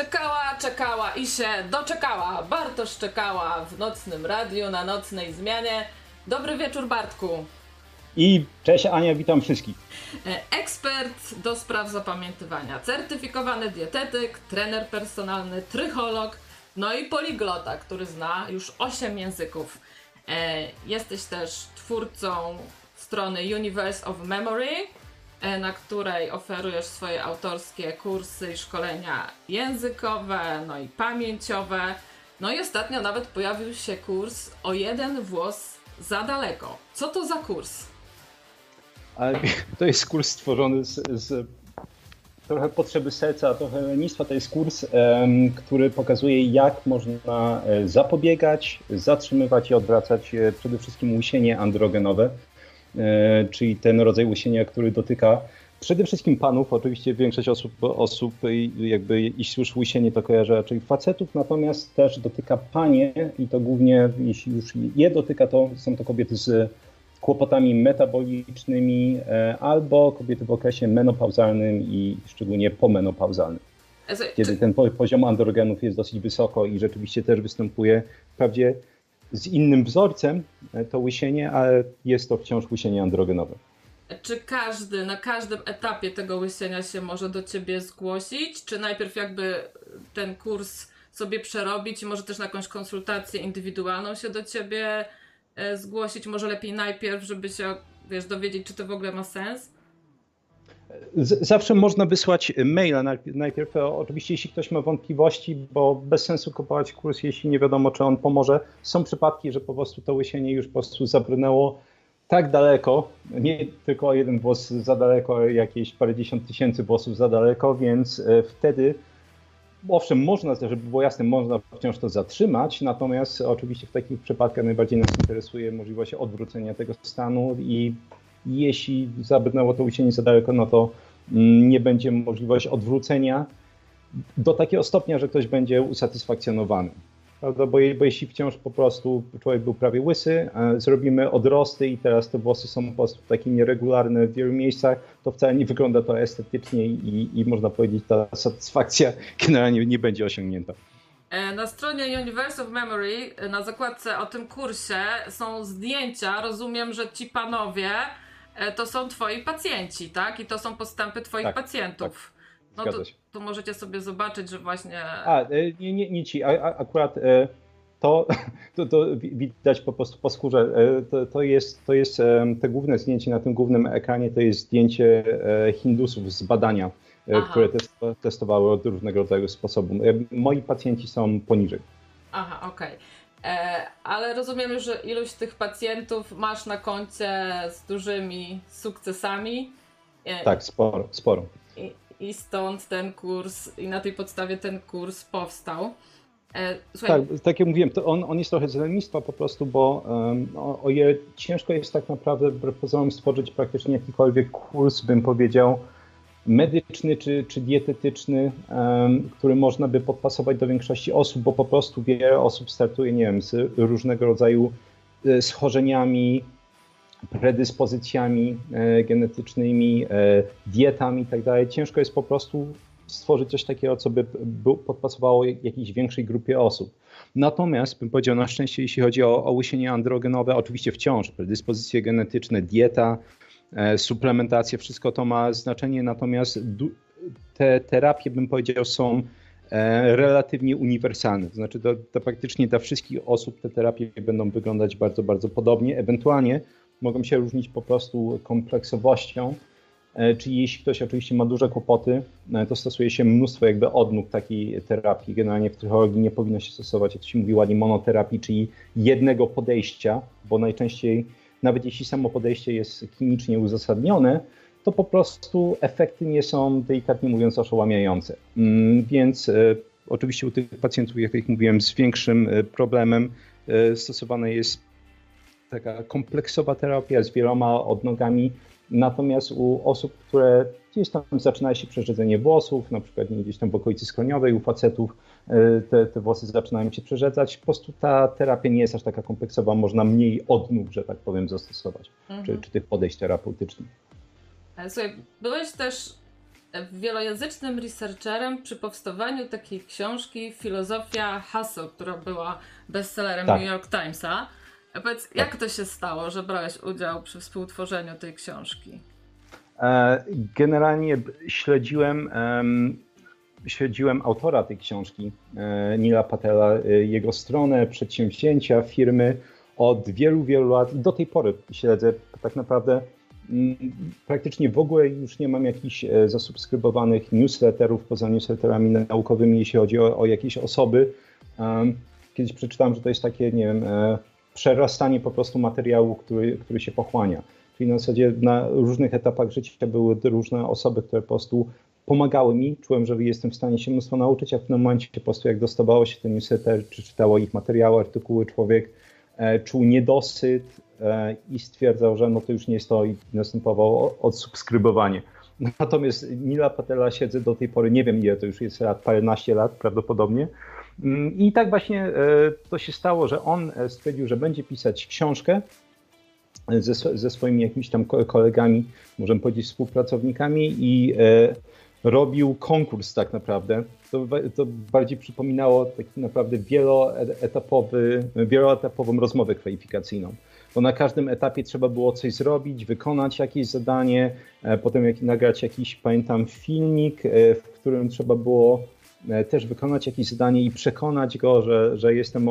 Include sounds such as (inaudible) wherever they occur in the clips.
Czekała, czekała i się doczekała. Bartosz czekała w nocnym radiu na nocnej zmianie. Dobry wieczór, Bartku. I cześć Ania, witam wszystkich. E, ekspert do spraw zapamiętywania, certyfikowany dietetyk, trener personalny, trycholog, no i poliglota, który zna już 8 języków. E, jesteś też twórcą strony Universe of Memory, na której oferujesz swoje autorskie kursy i szkolenia językowe, no i pamięciowe. No i ostatnio nawet pojawił się kurs o jeden włos za daleko. Co to za kurs? (laughs) To jest kurs stworzony z, z trochę potrzeby serca, trochę lenistwa. To jest kurs, który pokazuje, jak można e, zapobiegać, zatrzymywać i odwracać e, przede wszystkim łysienie androgenowe E, czyli ten rodzaj łysienia, który dotyka przede wszystkim panów. Oczywiście większość osób, osób jakby jeśli już łysienie to kojarzy raczej facetów, natomiast też dotyka panie i to głównie jeśli już je dotyka, to są to kobiety z kłopotami metabolicznymi e, albo kobiety w okresie menopauzalnym i szczególnie pomenopauzalnym. Kiedy ten poziom androgenów jest dosyć wysoko i rzeczywiście też występuje wprawdzie z innym wzorcem e, to łysienie, ale jest to wciąż łysienie androgenowe. Czy każdy na każdym etapie tego łysienia się może do ciebie zgłosić? Czy najpierw jakby ten kurs sobie przerobić i może też na jakąś konsultację indywidualną się do ciebie e, zgłosić? Może lepiej najpierw, żeby się wiesz, dowiedzieć, czy to w ogóle ma sens? Zawsze można wysłać maila najpierw. Oczywiście, jeśli ktoś ma wątpliwości, bo bez sensu kupować kurs, jeśli nie wiadomo, czy on pomoże. Są przypadki, że po prostu to łysienie już po prostu zabrnęło tak daleko, nie tylko jeden włos za daleko, jakieś parędziesiąt tysięcy włosów za daleko, więc e, wtedy owszem, można, żeby było jasne, można wciąż to zatrzymać, natomiast oczywiście w takich przypadkach najbardziej nas interesuje możliwość odwrócenia tego stanu i jeśli zabrnęło to łysienie za daleko, no to mm, nie będzie możliwości odwrócenia do takiego stopnia, że ktoś będzie usatysfakcjonowany. Prawda? Bo, bo jeśli wciąż po prostu człowiek był prawie łysy, zrobimy odrosty i teraz te włosy są po prostu takie nieregularne w wielu miejscach, to wcale nie wygląda to estetycznie i, i można powiedzieć, ta satysfakcja (laughs) generalnie nie będzie osiągnięta. E, na stronie Universe of Memory, e, na zakładce o tym kursie są zdjęcia. Rozumiem, że ci panowie E, to są twoi pacjenci, tak? I to są postępy twoich tak, pacjentów. Tak. No to, to, możecie sobie zobaczyć, że właśnie. A, e, nie, nie, nie ci. A, akurat e, to, (laughs) to, to widać po prostu po skórze. To, to, jest, to jest te główne zdjęcie na tym głównym ekranie, to jest zdjęcie Hindusów z badania, Aha. które testowały od różnego rodzaju sposobów. Moi pacjenci są poniżej. Aha, okej. Okay. E, ale rozumiem, że ilość tych pacjentów masz na koncie z dużymi sukcesami. E, tak, sporo, sporo. I, I, stąd ten kurs, i na tej podstawie ten kurs powstał. E, słuchaj. Tak, tak jak mówiłem, to on, on jest trochę z lenistwa po prostu, bo um, o, o ciężko jest tak naprawdę wbrew pozorom stworzyć praktycznie jakikolwiek kurs, bym powiedział, medyczny czy, czy dietetyczny, który można by podpasować do większości osób, bo po prostu wiele osób startuje, nie wiem, z różnego rodzaju e, schorzeniami, predyspozycjami e, genetycznymi, e, dietami itd. Tak Ciężko jest po prostu stworzyć coś takiego, co by podpasowało jakiejś większej grupie osób. Natomiast bym powiedział, na szczęście, jeśli chodzi o, o łysienie androgenowe, oczywiście wciąż predyspozycje genetyczne, dieta, E, suplementacja, wszystko to ma znaczenie, natomiast te terapie, bym powiedział, są e, relatywnie uniwersalne. To znaczy, to, to praktycznie dla wszystkich osób te terapie będą wyglądać bardzo, bardzo podobnie. Ewentualnie mogą się różnić po prostu kompleksowością, e, czyli jeśli ktoś oczywiście ma duże kłopoty, to stosuje się mnóstwo jakby odnóg takiej terapii. Generalnie w psychologii nie powinno się stosować, jak to się mówi ładnie, monoterapii, czyli jednego podejścia, bo najczęściej nawet jeśli samo podejście jest klinicznie uzasadnione, to po prostu efekty nie są delikatnie mówiąc oszałamiające. Mm, więc e, oczywiście u tych pacjentów, jak mówiłem, z większym e, problemem e, stosowana jest taka kompleksowa terapia z wieloma odnogami, natomiast u osób, które gdzieś tam zaczyna się przerzedzenie włosów, na przykład gdzieś tam w okolicy skroniowej u facetów, E, te, te włosy zaczynają się przerzedzać. Po prostu ta terapia nie jest aż taka kompleksowa, można mniej odnóg, że tak powiem, zastosować, mhm. czy, czy tych podejść terapeutycznych. Słuchaj, byłeś też wielojęzycznym researcherem przy powstawaniu takiej książki Filozofia Hustle, która była bestsellerem tak. New York Timesa. Powiedz, tak. jak to się stało, że brałeś udział przy współtworzeniu tej książki? E, generalnie śledziłem, śledziłem autora tej książki, e, Nila Patela, e, jego stronę, przedsięwzięcia, firmy od wielu, wielu lat i do tej pory śledzę tak naprawdę praktycznie w ogóle już nie mam jakichś zasubskrybowanych newsletterów poza newsletterami naukowymi, jeśli chodzi o, o jakieś osoby. Kiedyś przeczytałem, że to jest takie, nie wiem, przerastanie po prostu materiału, który, który się pochłania. Czyli na zasadzie na różnych etapach życia były różne osoby, które po prostu pomagały mi. Czułem, że jestem w stanie się mnóstwo nauczyć, a w pewnym momencie po prostu jak dostawało się ten newsletter, czy czytało ich materiały, artykuły, człowiek e, czuł niedosyt e, i stwierdzał, że no to już nie jest to i następowało odsubskrybowanie. Natomiast Nila Patela siedzę do tej pory, nie wiem ile to już jest lat, paręnaście lat prawdopodobnie. Mm, I tak właśnie e, to się stało, że on stwierdził, że będzie pisać książkę ze, ze swoimi jakimiś tam kolegami, możemy powiedzieć współpracownikami i e, robił konkurs tak naprawdę. To, to bardziej przypominało tak naprawdę wieloetapowy, wieloetapową rozmowę kwalifikacyjną. Bo na każdym etapie trzeba było coś zrobić, wykonać jakieś zadanie, e, potem jak, nagrać jakiś, pamiętam, filmik, e, w którym trzeba było e, też wykonać jakieś zadanie i przekonać go, że, że, jestem,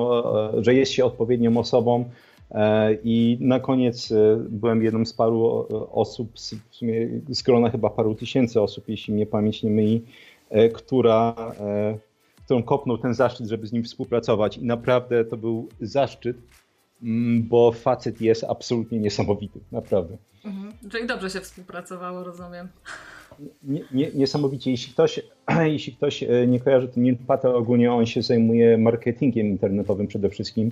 że jest się odpowiednią osobą, E, I na koniec e, byłem jedną z paru osób, w sumie z grona chyba paru tysięcy osób, jeśli mnie pamięć nie myli, e, która, którą kopnął ten zaszczyt, żeby z nim współpracować. I naprawdę to był zaszczyt, mm, bo facet jest absolutnie niesamowity, naprawdę. Mhm. Czyli dobrze się współpracowało, rozumiem. Nie, nie, niesamowicie. Jeśli ktoś, (clears throat) jeśli ktoś nie kojarzy, to Neil Patel ogólnie on się zajmuje marketingiem internetowym przede wszystkim.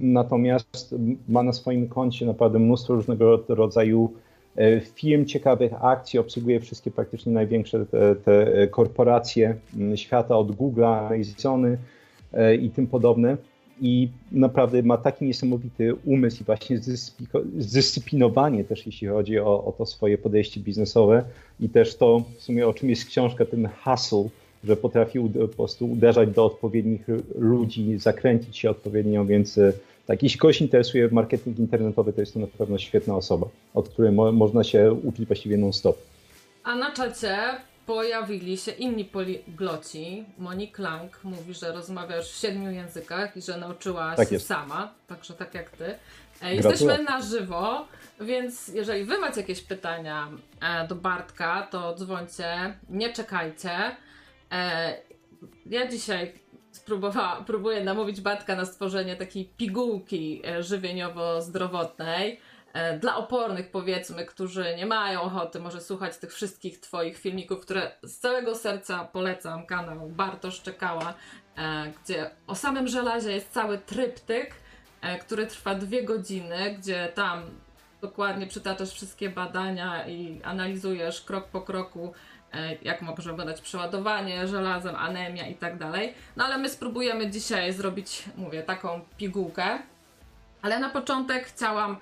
Natomiast ma na swoim koncie naprawdę mnóstwo różnego rodzaju e, firm, ciekawych akcji, obsługuje wszystkie praktycznie największe te, te korporacje świata od Google'a, Amazony e, i tym podobne. I naprawdę ma taki niesamowity umysł i właśnie zdyscyplinowanie też, jeśli chodzi o, o to swoje podejście biznesowe i też to w sumie o czym jest książka, ten hustle, że potrafił po prostu uderzać do odpowiednich ludzi, zakręcić się odpowiednio, więc e, tak, jeśli kogoś interesuje marketing internetowy, to jest to na pewno świetna osoba, od której mo można się uczyć właściwie non-stop. A na czacie pojawili się inni poligloci. Monique Lang mówi, że rozmawiasz w siedmiu językach i że nauczyłaś tak się sama, także tak jak ty. E, jesteśmy na żywo, więc jeżeli wy macie jakieś pytania e, do Bartka, to dzwońcie, nie czekajcie. E, ja dzisiaj spróbowała, próbuję namówić Batka na stworzenie takiej pigułki żywieniowo-zdrowotnej dla opornych powiedzmy, którzy nie mają ochoty może słuchać tych wszystkich Twoich filmików, które z całego serca polecam, kanał Bartosz Czekała, gdzie o samym żelazie jest cały tryptyk, który trwa dwie godziny, gdzie tam dokładnie przytaczasz wszystkie badania i analizujesz krok po kroku E, jak może wyglądać przeładowanie żelazem, anemia i tak dalej. No ale my spróbujemy dzisiaj zrobić, mówię, taką pigułkę. Ale na początek chciałam e,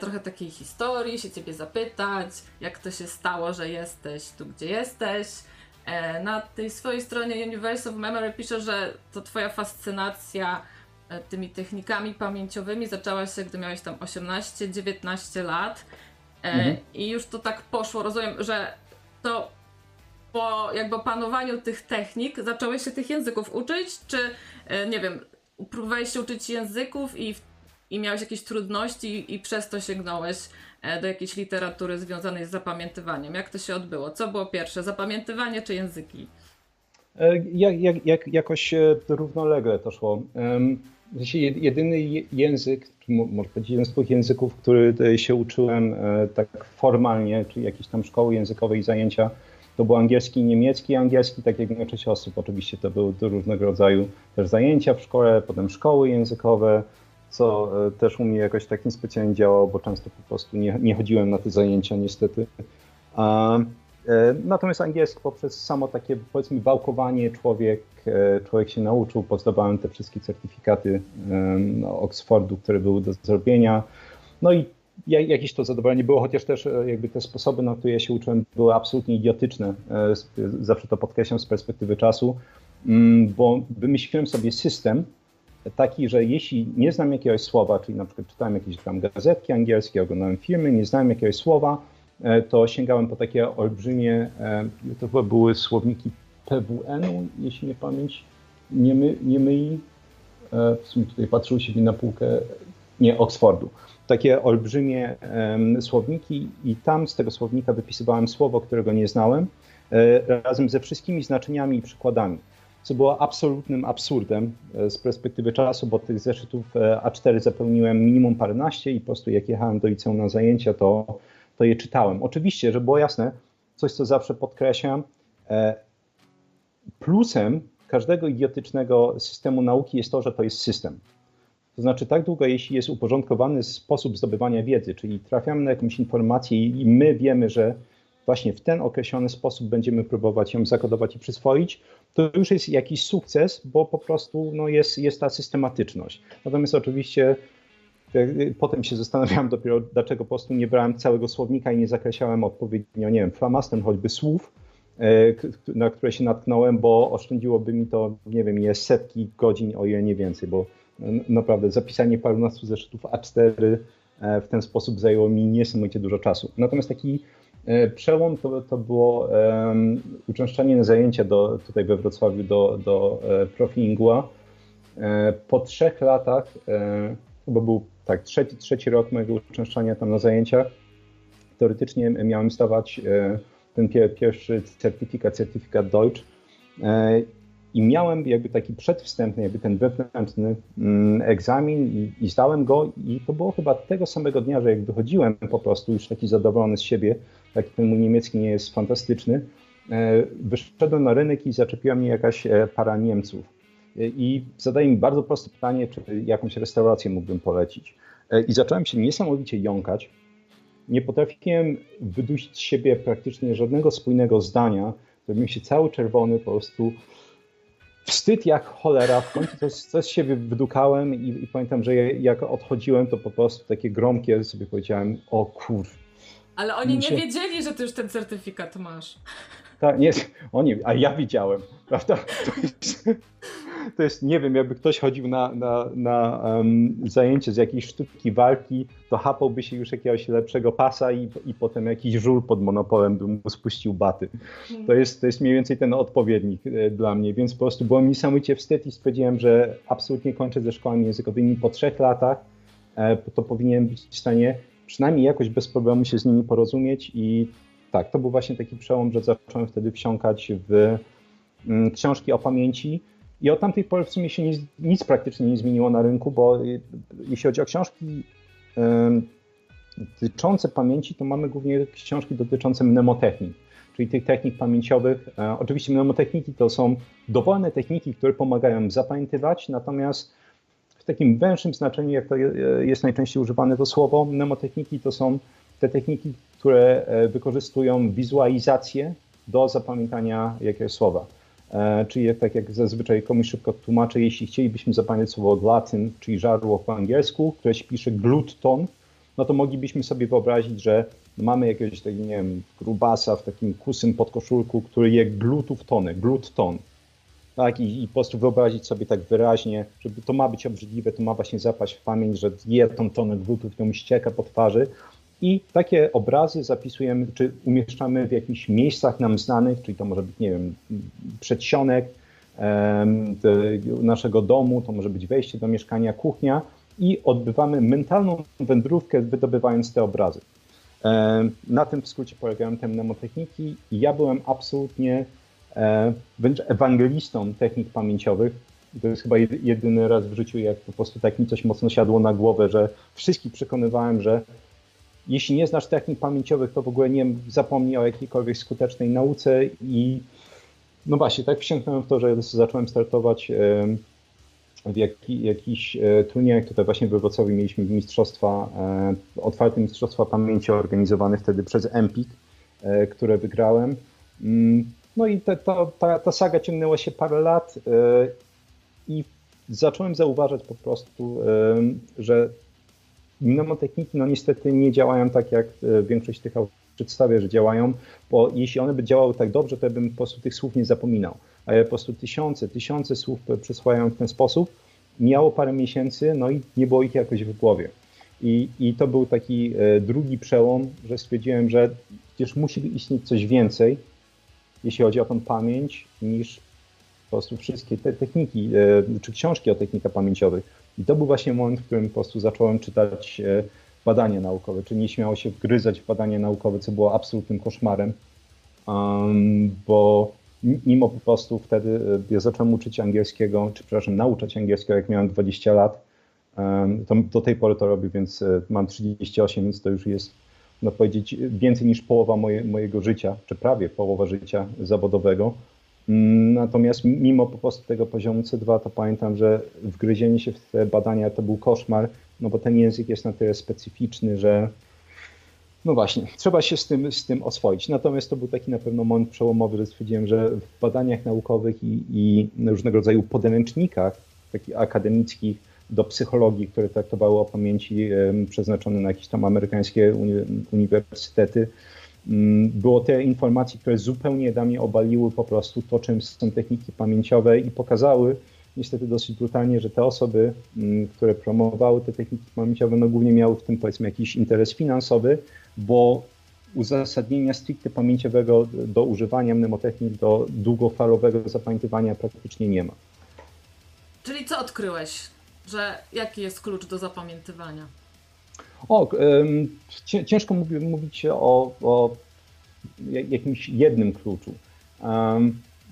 trochę takiej historii, się ciebie zapytać, jak to się stało, że jesteś tu, gdzie jesteś. E, na tej swojej stronie Universe of Memory pisze, że to twoja fascynacja tymi technikami pamięciowymi zaczęła się, gdy miałeś tam 18-19 lat. Mhm. I już to tak poszło. Rozumiem, że to po jakby opanowaniu tych technik zacząłeś się tych języków uczyć, czy e, nie wiem, próbowałeś się uczyć języków i, i miałeś jakieś trudności i przez to sięgnąłeś e, do jakiejś literatury związanej z zapamiętywaniem? Jak to się odbyło? Co było pierwsze, zapamiętywanie czy języki? E, jak, jak, jak, jakoś równolegle to szło. Jedyny język, może powiedzieć jeden z tych języków, który się uczyłem tak formalnie, czyli jakieś tam szkoły językowe i zajęcia, to był angielski i niemiecki. Angielski, tak jak większość osób, oczywiście to były różnego rodzaju też zajęcia w szkole, potem szkoły językowe, co e, też u mnie jakoś tak niespecjalnie działało, bo często po prostu nie, nie chodziłem na te zajęcia niestety. A, e, natomiast angielski poprzez samo takie powiedzmy wałkowanie człowiek, e, człowiek się nauczył, pozdawałem te wszystkie certyfikaty Oxfordu, które były do zrobienia. No i jakieś to zadowolenie było, chociaż też jakby te sposoby, na które ja się uczyłem, były absolutnie idiotyczne. Zawsze to podkreślam z perspektywy czasu, mm, bo wymyśliłem sobie system taki, że jeśli nie znam jakiegoś słowa, czyli na przykład czytałem jakieś tam gazetki angielskie, oglądałem filmy, nie znałem jakiegoś słowa, e, to sięgałem po takie olbrzymie, to chyba były słowniki PWN-u, jeśli nie pamięć nie, my, nie myi. W sumie tutaj patrzył się na półkę, nie, Oxfordu takie olbrzymie słowniki i tam z tego słownika wypisywałem słowo, którego nie znałem, e, razem ze wszystkimi znaczeniami i przykładami, co było absolutnym absurdem e, z perspektywy czasu, bo tych zeszytów e, A4 zapełniłem minimum paręnaście i po prostu jak jechałem do liceum na zajęcia, to, to je czytałem. Oczywiście, że było jasne, coś co zawsze podkreślam, plusem każdego idiotycznego systemu nauki jest to, że to jest system. To znaczy, tak długo, jeśli jest uporządkowany sposób zdobywania wiedzy, czyli trafiamy na jakąś informację i my wiemy, że właśnie w ten określony sposób będziemy próbować ją zakodować i przyswoić, to już jest jakiś sukces, bo po prostu no, jest, jest ta systematyczność. Natomiast oczywiście e, potem się zastanawiałem dopiero, dlaczego po prostu nie brałem całego słownika i nie zakreślałem odpowiednio, nie wiem, flamastem choćby słów, e, na które się natknąłem, bo oszczędziłoby mi to, nie wiem, jest setki godzin, o ile nie więcej, bo naprawdę zapisanie parunastu zeszytów A4 e, w ten sposób zajęło mi niesamowicie dużo czasu. Natomiast taki e, przełom to, to było um, uczęszczanie na zajęcia do, tutaj we Wrocławiu do, do e, Profilingua. Po trzech latach, chyba był tak, trzeci, trzeci rok mojego uczęszczania tam na zajęciach, teoretycznie miałem stawać ten pierwszy certyfikat, certyfikat Deutsch i miałem jakby taki przedwstępny, jakby ten wewnętrzny mm, egzamin i, i zdałem go i to było chyba tego samego dnia, że jak wychodziłem po prostu już taki zadowolony z siebie, taki ten mój niemiecki nie jest fantastyczny, e, wyszedłem na rynek i zaczepiła mnie jakaś e, para Niemców. E, I zadaję mi bardzo proste pytanie, czy jakąś restaurację mógłbym polecić. I zacząłem się niesamowicie jąkać. Nie potrafiłem wydusić z siebie praktycznie żadnego spójnego zdania. Zrobiłem się cały czerwony, po prostu wstyd jak cholera, w końcu coś, coś z siebie wydukałem i, i, pamiętam, że jak odchodziłem, to po prostu takie gromkie sobie powiedziałem, o kur... Ale oni nie wiedzieli, że ty już ten certyfikat masz. Tak, nie, (laughs) oni, a ja widziałem, (laughs) prawda? To jest, to jest, nie wiem, jakby ktoś chodził na, na, na um, zajęcie z jakiejś sztuki walki, to hapałby się już jakiegoś lepszego pasa i, i potem jakiś żul pod monopolem by mu spuścił baty. Hmm. To jest, to jest mniej więcej ten odpowiednik e, dla mnie, więc po prostu było mi niesamowicie wstyd i stwierdziłem, że absolutnie kończę ze szkołami językowymi po trzech latach, e, to powinienem być w stanie przynajmniej jakoś bez problemu się z nimi porozumieć i tak, to był właśnie taki przełom, że zacząłem wtedy wsiąkać w mm, książki o pamięci, i od tamtej pory w sumie się nic, nic praktycznie nie zmieniło na rynku, bo jeśli chodzi o książki dotyczące pamięci, to mamy głównie książki dotyczące mnemotechnik, czyli tych technik pamięciowych. E, oczywiście mnemotechniki to są dowolne techniki, które pomagają zapamiętywać, natomiast w takim węższym znaczeniu, jak to jest najczęściej używane to słowo, mnemotechniki to są te techniki, które e, wykorzystują wizualizację do zapamiętania jakiegoś słowa. E, czyli tak jak zazwyczaj komuś szybko tłumaczę, jeśli chcielibyśmy zapamiętać słowo Latin, czyli żarło po angielsku, które się pisze glutton, no to moglibyśmy sobie wyobrazić, że mamy jakiegoś takiego, nie wiem, grubasa w takim kusym podkoszulku, który je glutów tony, glutton. Tak, i, i po prostu wyobrazić sobie tak wyraźnie, żeby to ma być obrzydliwe, to ma właśnie zapaść w pamięć, że je tą tonę glutów, mu ścieka po twarzy, i takie obrazy zapisujemy, czy umieszczamy w jakichś miejscach nam znanych, czyli to może być, nie wiem, przedsionek naszego domu, to może być wejście do mieszkania, kuchnia i odbywamy mentalną wędrówkę, wydobywając te obrazy. Na tym w skrócie polegają te mnemotechniki i ja byłem absolutnie wręcz ewangelistą technik pamięciowych. To jest chyba jedyny raz w życiu, jak po prostu tak mi coś mocno siadło na głowę, że wszystkich przekonywałem, że jeśli nie znasz technik pamięciowych, to w ogóle nie zapomnij o jakiejkolwiek skutecznej nauce i no właśnie, tak wsiąknąłem w to, że zacząłem startować w jaki, jakichś e, turniejach. Tutaj właśnie we Wrocławiu mieliśmy mistrzostwa, e, otwarte mistrzostwa pamięci organizowane wtedy przez Empik, e, które wygrałem. No i ta, ta, ta, ta saga ciągnęła się parę lat i zacząłem zauważać po prostu, że mnemotechniki no niestety nie działają tak, jak większość tych autorów przedstawia, że działają, bo jeśli one by działały tak dobrze, to ja bym po prostu tych słów nie zapominał. A ja po prostu tysiące, tysiące słów przesłałem w ten sposób, miało parę miesięcy, no i nie było ich jakoś w głowie. I, I to był taki drugi przełom, że stwierdziłem, że przecież musi istnieć coś więcej, jeśli chodzi o tą pamięć, niż po prostu wszystkie te techniki, e, czy książki o technikach pamięciowych. I to był właśnie moment, w którym po prostu zacząłem czytać e, badania naukowe, czy nie śmiało się wgryzać w badania naukowe, co było absolutnym koszmarem, um, bo mimo po prostu wtedy ja zacząłem uczyć angielskiego, czy przepraszam, nauczać angielskiego, jak miałem 20 lat, to do tej pory to robię, więc e, mam 38, więc to już jest, no powiedzieć, więcej niż połowa moje, mojego życia, czy prawie połowa życia zawodowego. Mm, natomiast mimo po prostu tego poziomu C2, to pamiętam, że wgryzienie się w te badania to był koszmar, no bo ten język jest na tyle specyficzny, że no właśnie, trzeba się z tym, z tym oswoić. Natomiast to był taki na pewno moment przełomowy, że stwierdziłem, że w badaniach naukowych i, i różnego rodzaju podręcznikach, takich akademickich, do psychologii, które traktowały o pamięci przeznaczone na jakieś tam amerykańskie uniwersytety. Mm, było te informacji, które zupełnie dla mnie obaliły po prostu to, czym są techniki pamięciowe i pokazały niestety dosyć brutalnie, że te osoby, mm, które promowały te techniki pamięciowe, no głównie miały w tym powiedzmy jakiś interes finansowy, bo uzasadnienia stricte pamięciowego do używania mnemotechnik do długofalowego zapamiętywania praktycznie nie ma. Czyli co odkryłeś? Że jaki jest klucz do zapamiętywania? O, ciężko mówić o, o jakimś jednym kluczu.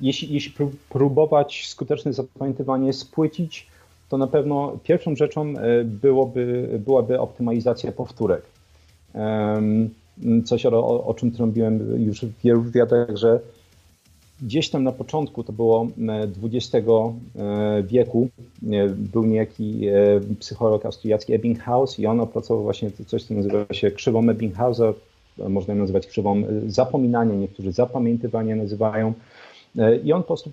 Jeśli, jeśli próbować skuteczne zapamiętywanie spłycić, to na pewno pierwszą rzeczą e, byłoby, byłaby optymalizacja powtórek. Coś, o, o czym trąbiłem już w wielu wywiadach, że Gdzieś tam na początku, to było XX e, wieku, był niejaki e, psycholog austriacki Ebbinghaus i on opracował właśnie coś, co nazywa się krzywą Ebbinghausa, można ją nazywać krzywą e, zapominania, niektórzy zapamiętywania nazywają. I on po prostu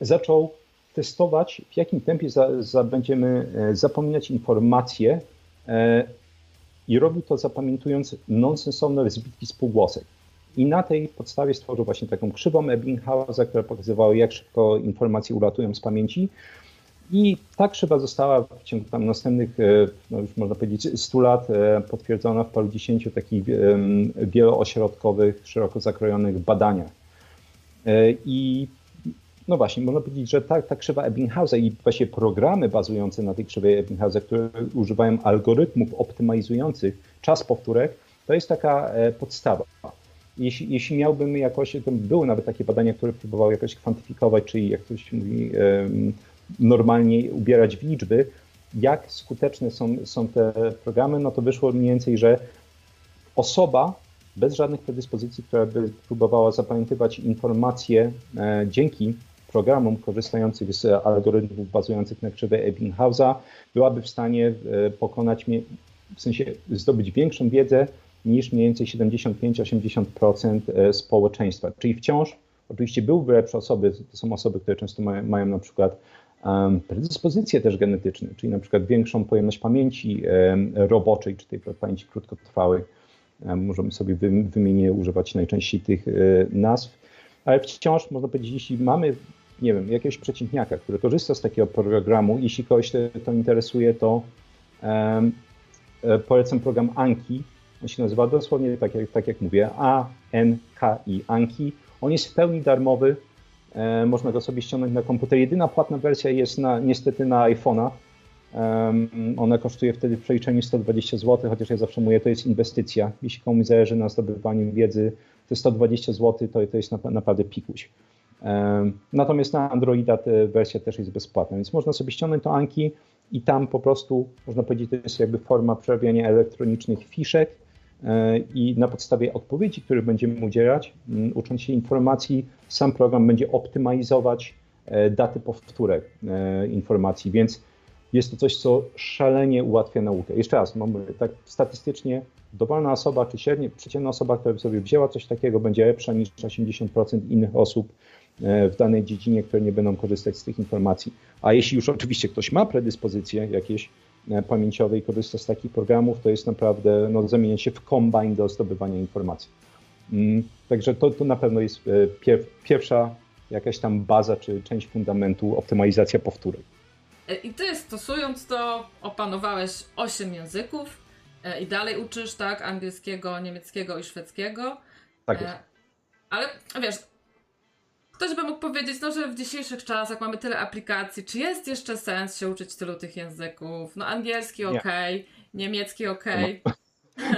zaczął testować, w jakim tempie za, za będziemy zapominać informacje i robił to zapamiętując nonsensowne zbitki spółgłosek. I na tej podstawie stworzył właśnie taką krzywą Ebbinghausa, która pokazywała, jak szybko informacje ulatują z pamięci. I ta krzywa została w ciągu tam następnych, e, no już można powiedzieć, 100 lat e, potwierdzona w paru dziesięciu takich wieloośrodkowych, szeroko zakrojonych badaniach. E, I no właśnie, można powiedzieć, że ta, ta krzywa Ebbinghausa i właśnie programy bazujące na tej krzywej Ebbinghausa, które używają algorytmów optymalizujących czas powtórek, to jest taka podstawa jeśli, jeśli miałbym jakoś, to były nawet takie badania, które próbowały jakoś kwantyfikować, czyli jak ktoś mówi, normalnie ubierać w liczby, jak skuteczne są, są te programy, no to wyszło mniej więcej, że osoba bez żadnych predyspozycji, która by próbowała zapamiętywać informacje e, dzięki programom korzystających z algorytmów bazujących na krzywej Ebbinghausa, byłaby w stanie e, pokonać, w sensie zdobyć większą wiedzę niż mniej więcej 75-80% e, społeczeństwa. Czyli wciąż oczywiście byłyby lepsze osoby, to są osoby, które często mają, mają na przykład um, predyspozycje też genetyczne, czyli na przykład większą pojemność pamięci um, roboczej, czy tej pamięci krótkotrwałej. Um, możemy sobie wymienić, używać najczęściej tych e, nazw, ale wciąż można powiedzieć, jeśli mamy nie wiem, jakiegoś przeciętniaka, który korzysta z takiego programu, jeśli kogoś to, to interesuje, to um, polecam program Anki, on się nazywa dosłownie tak jak, tak jak mówię, A-N-K-I, Anki. On jest w pełni darmowy, e, można go sobie ściągnąć na komputer. Jedyna płatna wersja jest na, niestety na iPhone'a. Ona kosztuje wtedy w przeliczeniu 120 zł, chociaż ja zawsze mówię, to jest inwestycja. Jeśli komuś zależy na zdobywaniu wiedzy, to 120 zł to, to jest naprawdę pikuś. Natomiast na Androida ta wersja też jest bezpłatna, więc można sobie ściągnąć to Anki i tam po prostu, można powiedzieć, to jest jakby forma przerabiania elektronicznych fiszek, i na podstawie odpowiedzi, które będziemy udzielać, ucząc się informacji, sam program będzie optymalizować e, daty powtórek e, informacji, więc jest to coś, co szalenie ułatwia naukę. Jeszcze raz, tak statystycznie dowolna osoba, czy średnia, przeciętna osoba, która by sobie wzięła coś takiego, będzie lepsza niż 80% innych osób w danej dziedzinie, które nie będą korzystać z tych informacji. A jeśli już oczywiście ktoś ma predyspozycje jakieś, pamięciowej korzysta z takich programów, to jest naprawdę no, zamieniać się w kombine do zdobywania informacji. Mm, także to, to na pewno jest pierwsza jakaś tam baza czy część fundamentu optymalizacja powtórek. I ty stosując to opanowałeś 8 języków i dalej uczysz, tak, angielskiego, niemieckiego i szwedzkiego. Tak jest. Ale wiesz, ktoś by mógł powiedzieć, no, że w dzisiejszych czasach mamy tyle aplikacji, czy jest jeszcze sens się uczyć tylu tych języków? No angielski ok, niemiecki ok. (laughs)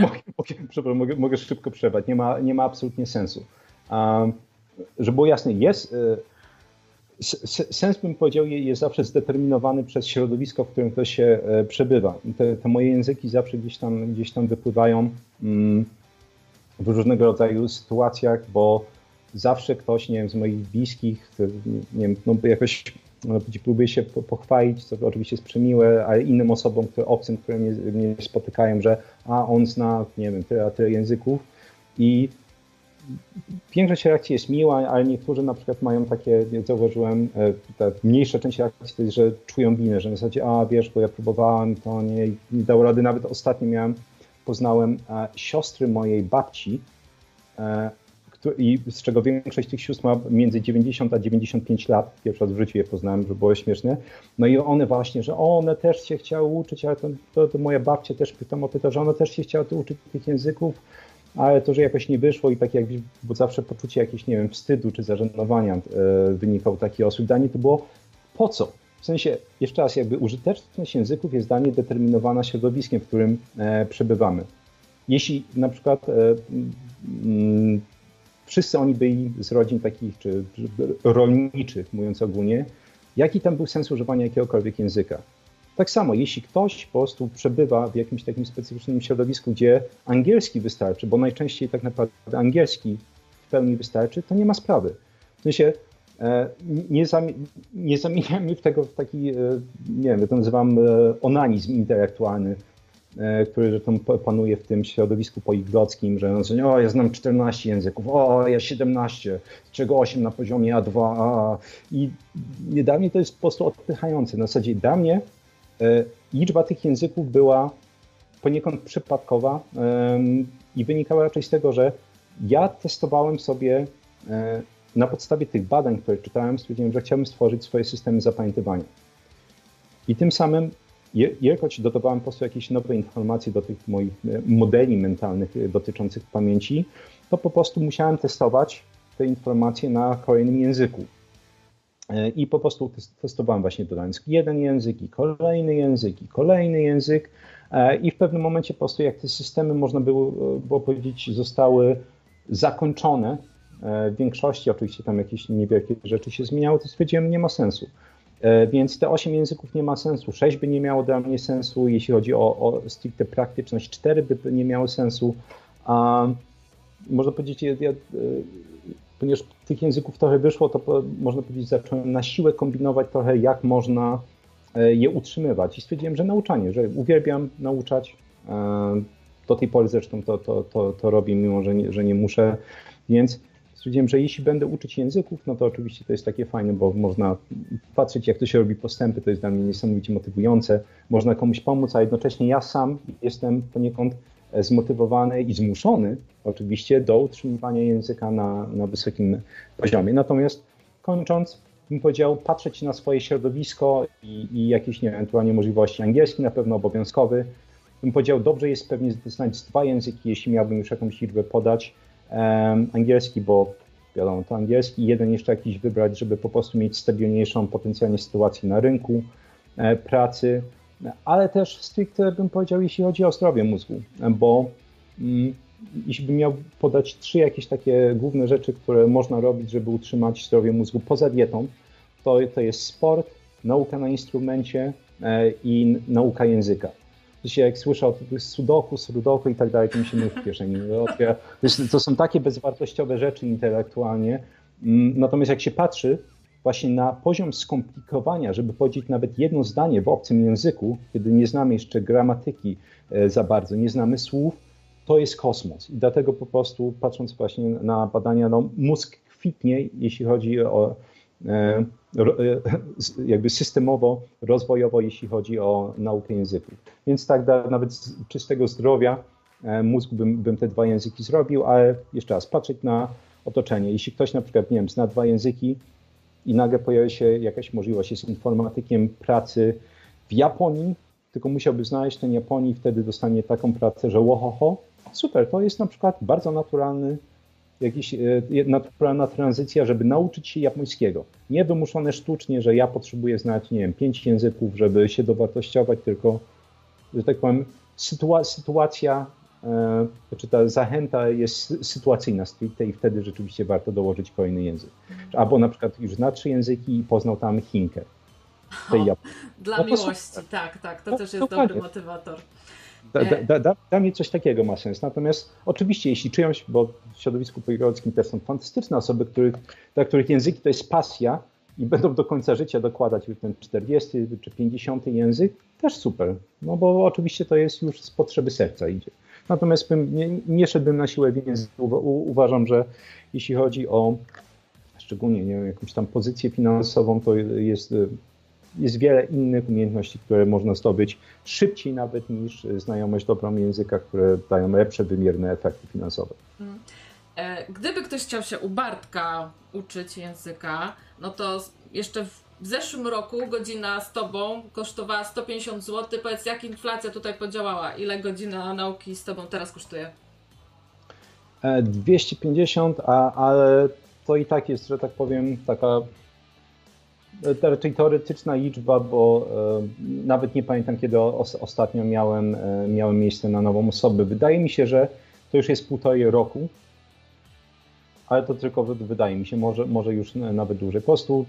No, mogę, mogę, mogę, mogę, szybko przerwać, nie ma, nie ma absolutnie sensu. Um, żeby było jasne, jest, y, sens bym powiedział jest zawsze zdeterminowany przez środowisko, w którym ktoś się e, przebywa. Te, te moje języki zawsze gdzieś tam, gdzieś tam wypływają mm, w różnego rodzaju sytuacjach, bo zawsze ktoś, nie wiem, z moich bliskich, nie wiem, no jakoś no, próbuje się pochwalić, co oczywiście jest przemiłe, ale innym osobom, które, obcym, które mnie, mnie spotykają, że a on zna, nie wiem, tyle, tyle języków i większość reakcji jest miła, ale niektórzy na przykład mają takie, zauważyłem, e, ta mniejsza część reakcji to jest, że czują winę, że w zasadzie, a wiesz, bo ja próbowałem, to nie, nie dało rady. Nawet ostatnio miałem, poznałem e, siostry mojej babci, e, i z czego większość tych sióstr ma między 90 a 95 lat. Pierwszy raz w życiu je poznałem, żeby było śmieszne. No i one właśnie, że one też się chciały uczyć, ale to, to, to moja babcia też pytam o to, że ona też się chciała uczyć tych języków, ale to, że jakoś nie wyszło i tak jakby, bo zawsze poczucie jakiegoś, nie wiem, wstydu czy zażenowania e, wynikał taki osób. Danie to było po co? W sensie, jeszcze raz, jakby użyteczność języków jest danie determinowana środowiskiem, w którym e, przebywamy. Jeśli na przykład e, mm, wszyscy oni byli z rodzin takich, czy, czy rolniczych, mówiąc ogólnie, jaki tam był sens używania jakiegokolwiek języka? Tak samo, jeśli ktoś po prostu przebywa w jakimś takim specyficznym środowisku, gdzie angielski wystarczy, bo najczęściej tak naprawdę angielski w pełni wystarczy, to nie ma sprawy. W sensie e, nie, zami nie zamieniamy w tego w taki, e, nie wiem, to nazywam e, onanizm intelektualny, który tam panuje w tym środowisku poliglockim, że no, o, ja znam 14 języków, o, ja 17, z czego 8 na poziomie A2, a, i dla mnie to jest po prostu odpychające. Na zasadzie dla mnie E, liczba tych języków była poniekąd przypadkowa i wynikała raczej z tego, że ja testowałem sobie e, na podstawie tych badań, które czytałem, stwierdziłem, że chciałbym stworzyć swoje systemy zapamiętywania. I tym samym, jelikoć dodawałem po prostu jakieś nowe informacje do tych moich e, modeli mentalnych dotyczących pamięci, to po prostu musiałem testować te informacje na kolejnym języku. E, I po prostu testowałem właśnie dodając jeden język i kolejny język i kolejny język e, i w pewnym momencie po prostu jak te systemy można było, e, było powiedzieć zostały zakończone, w większości oczywiście tam jakieś niewielkie rzeczy się zmieniały, to stwierdziłem, nie ma sensu. Więc te 8 języków nie ma sensu, 6 by nie miało dla mnie sensu, jeśli chodzi o, o stricte praktyczność, 4 by nie miało sensu. A można powiedzieć, ja, ja ponieważ tych języków trochę wyszło, to można powiedzieć, zacząłem na siłę kombinować trochę, jak można e, je utrzymywać. I stwierdziłem, że nauczanie, że uwielbiam nauczać. E, do tej pory zresztą to, to, to, to robię, mimo że nie, że nie muszę. Więc stwierdziłem, że jeśli będę uczyć języków, no to oczywiście to jest takie fajne, bo można patrzeć, jak to się robi postępy, to jest dla mnie niesamowicie motywujące. Można komuś pomóc, a jednocześnie ja sam jestem poniekąd zmotywowany i zmuszony oczywiście do utrzymywania języka na, na wysokim poziomie. Natomiast kończąc, bym powiedział, patrzeć na swoje środowisko i, i jakieś nie, ewentualnie możliwości. Angielski na pewno obowiązkowy. Bym powiedział, dobrze jest pewnie znać dwa języki, jeśli miałbym już jakąś liczbę podać. Angielski, bo wiadomo, to angielski, jeden jeszcze jakiś wybrać, żeby po prostu mieć stabilniejszą potencjalnie sytuację na rynku e, pracy ale też stricte bym powiedział, jeśli chodzi o zdrowie mózgu, bo mm, jeśli bym miał podać trzy jakieś takie główne rzeczy, które można robić, żeby utrzymać zdrowie mózgu poza dietą, to, to jest sport, nauka na instrumencie e, i nauka języka. Dzisiaj jak słyszę o tych sudoku, sudoku i tak dalej, to mi się w kieszeni To są takie bezwartościowe rzeczy intelektualnie. Mm, natomiast jak się patrzy właśnie na poziom skomplikowania, żeby powiedzieć nawet jedno zdanie w obcym języku, kiedy nie znamy jeszcze gramatyki e, za bardzo, nie znamy słów, to jest kosmos. I dlatego po prostu patrząc właśnie na badania, no, mózg kwitnie, jeśli chodzi o e, jakby systemowo, rozwojowo, jeśli chodzi o naukę języków. Więc tak nawet z czystego zdrowia mózgu bym, bym te dwa języki zrobił, ale jeszcze raz, patrzeć na otoczenie. Jeśli ktoś na przykład, nie wiem, zna dwa języki i nagle pojawia się jakaś możliwość, jest informatykiem pracy w Japonii, tylko musiałby znaleźć ten Japonii wtedy dostanie taką pracę, że łohoho, super, to jest na przykład bardzo naturalny, jakiś, e, naturalna tranzycja, żeby nauczyć się japońskiego. Nie wymuszone sztucznie, że ja potrzebuję znać, nie wiem, pięć języków, żeby się dowartościować, tylko, że tak powiem, sytua sytuacja, e, czy ta zachęta jest sytuacyjna stricte i wtedy rzeczywiście warto dołożyć kolejny język. Albo na przykład już zna trzy języki i poznał tam Chinkę. O, dla no miłości, tak, tak, to no, też jest dobry motywator. Da, da, dla mnie coś takiego ma sens. Natomiast oczywiście, jeśli czyjąś, bo w środowisku poliglotowskim też są fantastyczne osoby, których, dla których języki to jest pasja i będą do końca życia dokładać ten 40 czy 50 język, też super. No bo oczywiście to jest już z potrzeby serca idzie. Natomiast bym, nie, nie szedłbym na siłę więc uważam, że jeśli chodzi o szczególnie nie wiem, jakąś tam pozycję finansową, to jest jest wiele innych umiejętności, które można zdobyć szybciej nawet niż znajomość dobrą języka, które dają lepsze, wymierne efekty finansowe. Mm. E, gdyby ktoś chciał się u Bartka uczyć języka, no to jeszcze w zeszłym roku godzina z Tobą kosztowała 150 zł. Powiedz, jak inflacja tutaj podziałała? Ile godzina nauki z Tobą teraz kosztuje? 250, e, a, ale to i tak jest, że tak powiem, taka raczej teoretyczna liczba, bo e, nawet nie pamiętam, kiedy ostatnio miałem, e, miałem miejsce na nową osobę. Wydaje mi się, że to już jest półtorej roku, ale to tylko wydaje mi się, może, może już nawet dłużej. Po prostu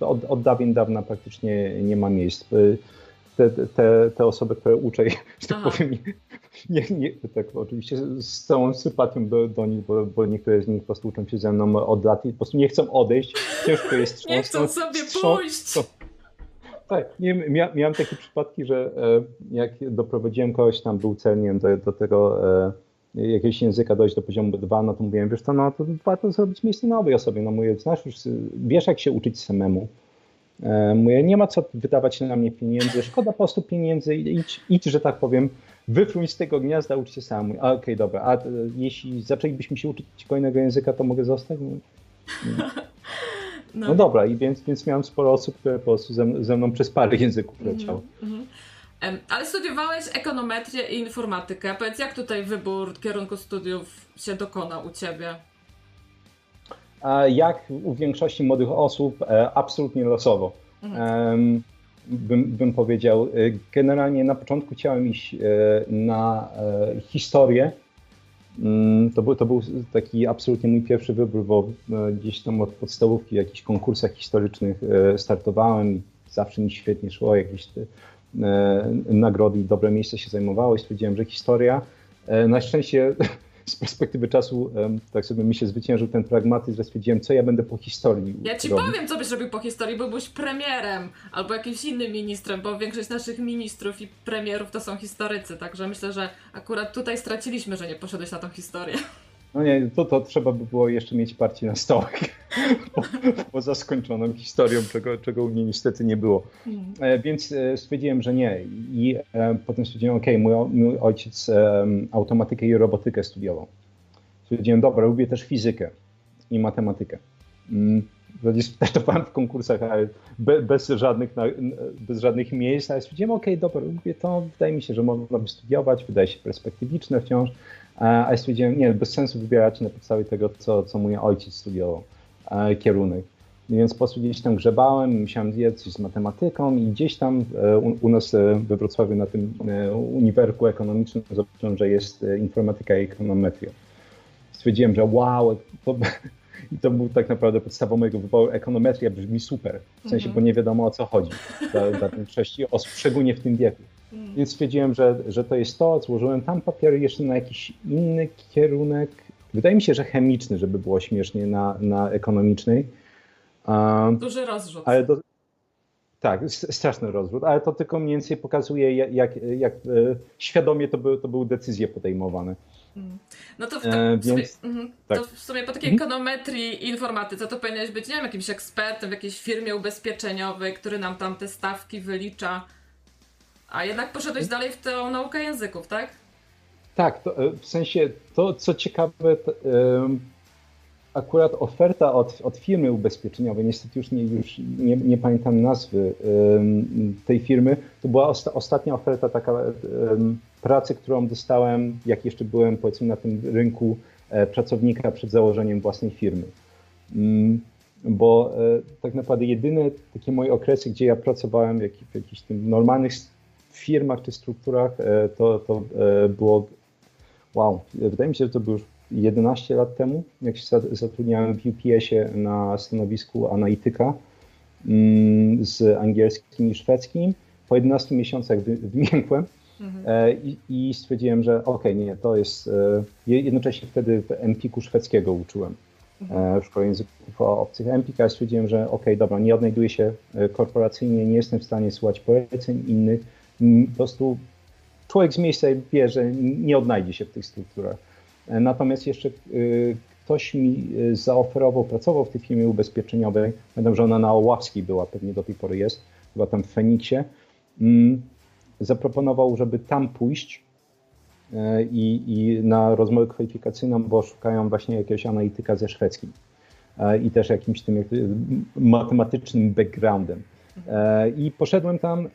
od, od dawien dawna praktycznie nie ma miejsc. Te, te, te osoby, które uczę, (laughs) że tak powiem, nie, nie, tak oczywiście z całą sympatią do, do nich, bo, bo, niektóre z nich po prostu uczą się ze mną od lat i po prostu nie chcą odejść, ciężko jest trząsnąć. (laughs) Nie chcą sobie pójść. Tak, nie, mia, miałem takie przypadki, że e, jak doprowadziłem kogoś, tam był cel, nie wiem, do, do tego e, jakiegoś języka dojść do poziomu B2, no to mówiłem, wiesz to no to warto zrobić miejsce nowej osobie. No mówię, znasz już, wiesz jak się uczyć samemu. E, mówię, nie ma co wydawać na mnie pieniędzy, szkoda po prostu pieniędzy, idź, idź że tak powiem, wyfruń z tego gniazda, ucz się sam. Okej, okay, dobra, a jeśli zaczęlibyśmy się uczyć kolejnego języka, to mogę zostać? No, (laughs) no. no dobra, i więc, więc miałem sporo osób, które po prostu ze, ze mną przez parę (laughs) języków mhm, leciały. Mm -hmm. Ale studiowałeś ekonometrię i informatykę. Powiedz, jak tutaj wybór kierunku studiów się dokonał u Ciebie? Jak u większości młodych osób, e, absolutnie losowo. Mhm. Bym, bym, powiedział. E, generalnie na początku chciałem iść e, na historię. Mm, to był, to był taki absolutnie mój pierwszy wybór, bo gdzieś tam od podstawówki w jakichś konkursach historycznych startowałem i zawsze mi świetnie szło, jakieś nagrody i dobre miejsce się zajmowało i stwierdziłem, że historia na szczęście z perspektywy czasu tak sobie mi się zwyciężył ten pragmatyzm, że stwierdziłem, co ja będę po historii. Ja ci powiem, co byś robił po historii, byłbyś premierem albo jakimś innym ministrem, bo większość naszych ministrów i premierów to są historycy, także myślę, że akurat tutaj straciliśmy, że nie poszedłeś na tą historię. No nie, to, to trzeba by było jeszcze mieć parcie na po, (laughs) poza skończoną historią, czego, czego u mnie niestety nie było. E, więc e, stwierdziłem, że nie. I e, potem stwierdziłem, ok, mój, mój ojciec e, automatykę i robotykę studiował. Stwierdziłem, dobra, lubię też fizykę i matematykę. Mm, startowałem (laughs) w konkursach ale bez, żadnych, bez żadnych miejsc, ale stwierdziłem, ok, dobra, lubię to, wydaje mi się, że można by studiować, wydaje się perspektywiczne wciąż. A ja stwierdziłem, nie, bez sensu wybierać na podstawie tego, co, co mój ojciec studiował, kierunek. Więc po prostu gdzieś tam grzebałem, musiałem zjeść coś z matematyką i gdzieś tam e, u, u nas e, we Wrocławiu na tym e, uniwerku ekonomicznym zobaczyłem, że jest informatyka i ekonometria. Stwierdziłem, że wow, to, (laughs) i to był tak naprawdę podstawą mojego wyboru. Ekonometria brzmi super, w sensie, mm -hmm. bo nie wiadomo o co chodzi dla, dla większości osób, szczególnie w tym wieku. Mm. Więc stwierdziłem, że, że to jest to. Złożyłem tam papiery jeszcze na jakiś inny kierunek. Wydaje mi się, że chemiczny, żeby było śmiesznie na, na ekonomicznej. Duży rozrzut. Ale do, Tak, straszny rozwód, ale to tylko mniej więcej pokazuje, jak, jak, jak świadomie to, by, to były decyzje podejmowane. Mm. No to w, e, w, sumie, mm, tak. to w sumie po takiej mhm. ekonometrii i informatyce to powinieneś być, nie wiem, jakimś ekspertem w jakiejś firmie ubezpieczeniowej, który nam tam te stawki wylicza. A jednak poszedłeś dalej w tę naukę języków, tak? Tak, to, e, w sensie to, co ciekawe, to, akurat oferta od, od firmy ubezpieczeniowej, niestety już nie, już nie, nie pamiętam nazwy tej firmy, to była osta, ostatnia oferta taka pracy, którą dostałem, jak jeszcze byłem powiedzmy na tym rynku e, pracownika przed założeniem własnej firmy. Mm, bo e, tak naprawdę jedyne takie moje okresy, gdzie ja pracowałem w, jakich, w jakichś normalnych firmach czy strukturach, e, to, to było, wow, wydaje mi się, że to było już 11 lat temu, jak się zatrudniałem w UPS-ie na stanowisku analityka mm, z angielskim i szwedzkim. Po 11 miesiącach wymiękłem mhm. E, i, i, stwierdziłem, że okej, okay, nie, to jest. E, jednocześnie wtedy w Empiku szwedzkiego uczyłem mhm. E, w szkole języków obcych Empika. Stwierdziłem, że okej, okay, dobra, nie odnajduję się korporacyjnie, nie jestem w stanie słuchać poleceń innych. Po prostu człowiek z miejsca wie, że nie odnajdzie się w tych strukturach. Natomiast jeszcze y, ktoś mi y, zaoferował, pracował w tej firmie ubezpieczeniowej, pamiętam, że ona na Oławskiej była, pewnie do tej pory jest, chyba tam w Feniksie, mm, zaproponował, żeby tam pójść y, i, i na rozmowę kwalifikacyjną, bo szukają właśnie jakiegoś analityka ze szwedzkim i też jakimś tym matematycznym backgroundem. I poszedłem tam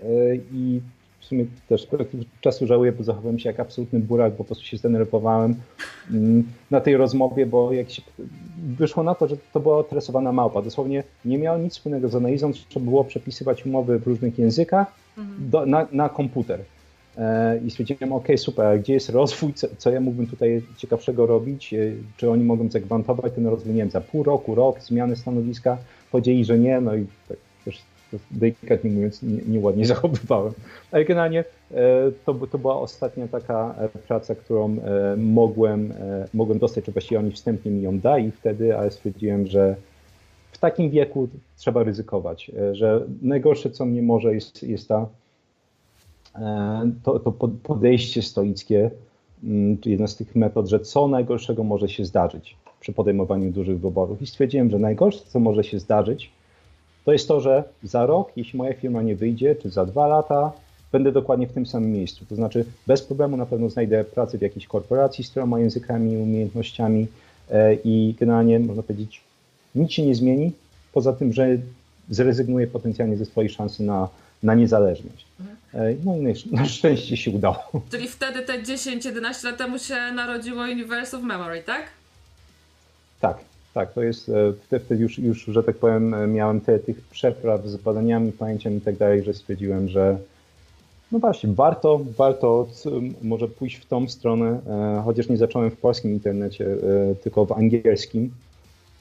i w sumie też czasu żałuję, bo zachowałem się jak absolutny burak, bo po prostu się zdenerwowałem mm, na tej rozmowie, bo jak się wyszło na to, że to była tresowana małpa. Dosłownie nie miało nic wspólnego z analizą, trzeba było przepisywać umowy w różnych językach mhm. do, na, na komputer. E, I stwierdziłem, ok, super, a gdzie jest rozwój, co, co, ja mógłbym tutaj ciekawszego robić, e, czy oni mogą zagwantować ten rozwój, nie wiem, za pół roku, rok, zmiany stanowiska, powiedzieli, że nie, no i tak też delikatnie mówiąc, nieładnie nie (laughs) zachowywałem. Ale generalnie e, to, to była ostatnia taka e, praca, którą e, mogłem, mogłem dostać, czy właściwie oni wstępnie mi ją dali wtedy, ale stwierdziłem, że w takim wieku trzeba ryzykować, że najgorsze, co mnie może, jest, jest ta, to, to podejście stoickie, mm, jedna z tych metod, że co najgorszego może się zdarzyć przy podejmowaniu dużych wyborów. I stwierdziłem, że najgorsze, co może się zdarzyć, to jest to, że za rok, jeśli moja firma nie wyjdzie, czy za dwa lata, będę dokładnie w tym samym miejscu. To znaczy, bez problemu na pewno znajdę pracę w jakiejś korporacji z tyloma językami, umiejętnościami e, i generalnie można powiedzieć, nic się nie zmieni, poza tym, że zrezygnuję potencjalnie ze swojej szansy na, na niezależność. Mhm. E, no i na szczęście się udało. Czyli wtedy te 10-11 lat temu się narodziło Universe of Memory, tak? Tak, tak, to jest, e, wtedy już, już, że tak powiem, e, miałem te, tych przepraw z badaniami, pamięciem i tak dalej, że stwierdziłem, że no właśnie, warto, warto może pójść w tą stronę, e, chociaż nie zacząłem w polskim internecie, tylko w angielskim.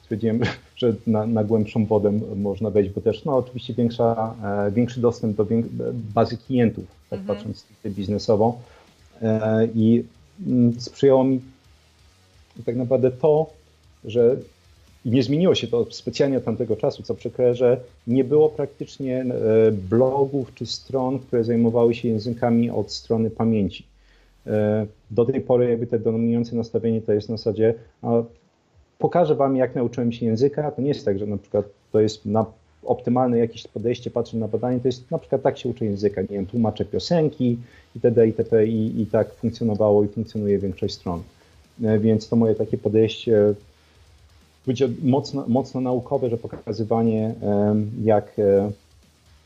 Stwierdziłem, (laughs) że na, na głębszą wodę można wejść, bo też no, oczywiście większa, większy dostęp do bazy klientów, tak mhm. patrząc stricte biznesowo. I sprzyjało mi tak naprawdę to, że i nie zmieniło się to specjalnie od tamtego czasu, co przykre, że nie było praktycznie e, blogów czy stron, które zajmowały się językami od strony pamięci. E, do tej pory jakby te dominujące nastawienie to jest na zasadzie pokażę wam jak nauczyłem się języka, to nie jest tak, że na przykład to jest na optymalne jakieś podejście, patrzę na badanie, to jest na przykład tak się uczy języka, nie wiem, tłumaczę piosenki itd., itp. I, i tak funkcjonowało i funkcjonuje większość stron. E, więc to moje takie podejście będzie mocno, mocno naukowe, że pokazywanie jak, e,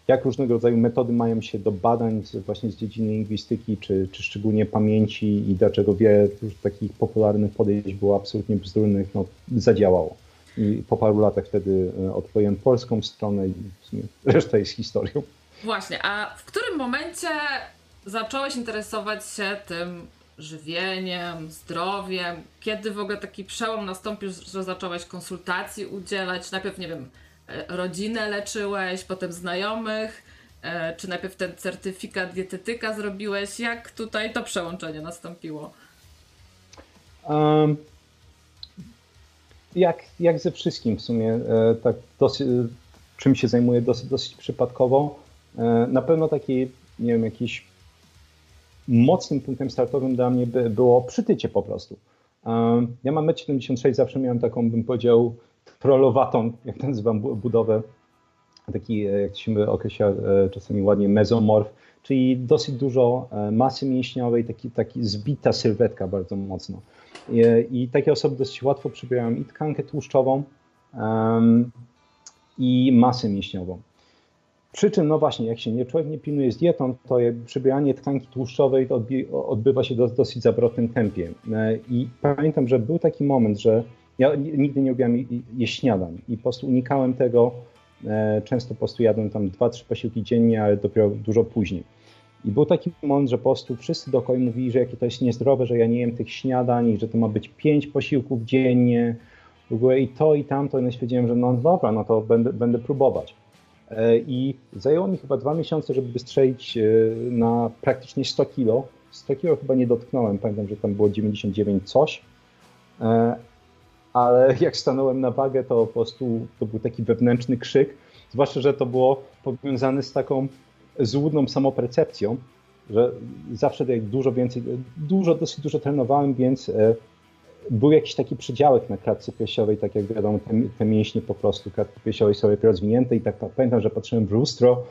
jak różnego rodzaju metody mają się do badań właśnie z dziedziny lingwistyki, czy, czy szczególnie pamięci i dlaczego wiele takich popularnych podejść było absolutnie bzdurnych, no, zadziałało. I po paru latach wtedy e, odkryłem polską stronę i reszta jest historią. Właśnie, a w którym momencie zacząłeś interesować się tym żywieniem, zdrowiem? Kiedy w ogóle taki przełom nastąpił, że zacząłeś konsultacji udzielać? Najpierw, nie wiem, e, rodzinę leczyłeś, potem znajomych, e, czy najpierw ten certyfikat dietetyka zrobiłeś? Jak tutaj to przełączenie nastąpiło? Um, jak, jak ze wszystkim w sumie, e, tak dosyć, czym się zajmuję dosyć, dosyć przypadkowo. Na pewno taki, nie wiem, jakiś mocnym punktem startowym dla mnie by było przytycie po prostu. E, ja mam 1,76 zawsze miałem taką, bym powiedział, trollowatą, jak to nazywam, budowę, taki, jak się określa czasami ładnie, mezomorf, czyli dosyć dużo masy mięśniowej, taki, taki zbita sylwetka bardzo mocno. I, i takie osoby dosyć łatwo przybierają i tkankę tłuszczową, um, i masę mięśniową. Przy czym, no właśnie, jak się nie, człowiek nie pilnuje z dietą, to przybieranie tkanki tłuszczowej odbywa się w dosyć zawrotnym tempie. E, I pamiętam, że był taki moment, że ja nigdy nie lubiłem jeść śniadań i po prostu unikałem tego. E, często po prostu jadłem tam 2-3 posiłki dziennie, ale dopiero dużo później. I był taki moment, że po prostu wszyscy dookoła mówili, że jakie to jest niezdrowe, że ja nie jem tych śniadań, że to ma być 5 posiłków dziennie, w ogóle i to, i tamto, i stwierdziłem, że no dobra, no to będę, będę próbować. E, I zajęło mi chyba dwa miesiące, żeby wystrzelić e, na praktycznie 100 kilo. 100 kilo chyba nie dotknąłem, pamiętam, że tam było 99 coś. E, ale (laughs) jak stanąłem na wagę, to po prostu to był taki wewnętrzny krzyk. Zwłaszcza, że to było powiązane z taką złudną samopercepcją, że zawsze dużo więcej, dużo, dosyć dużo trenowałem, więc był jakiś taki przedziałek na klatce piersiowej, tak jak wiadomo, te, te mięśnie po prostu klatki piersiowej są lepiej rozwinięte i tak pamiętam, że patrzyłem w lustro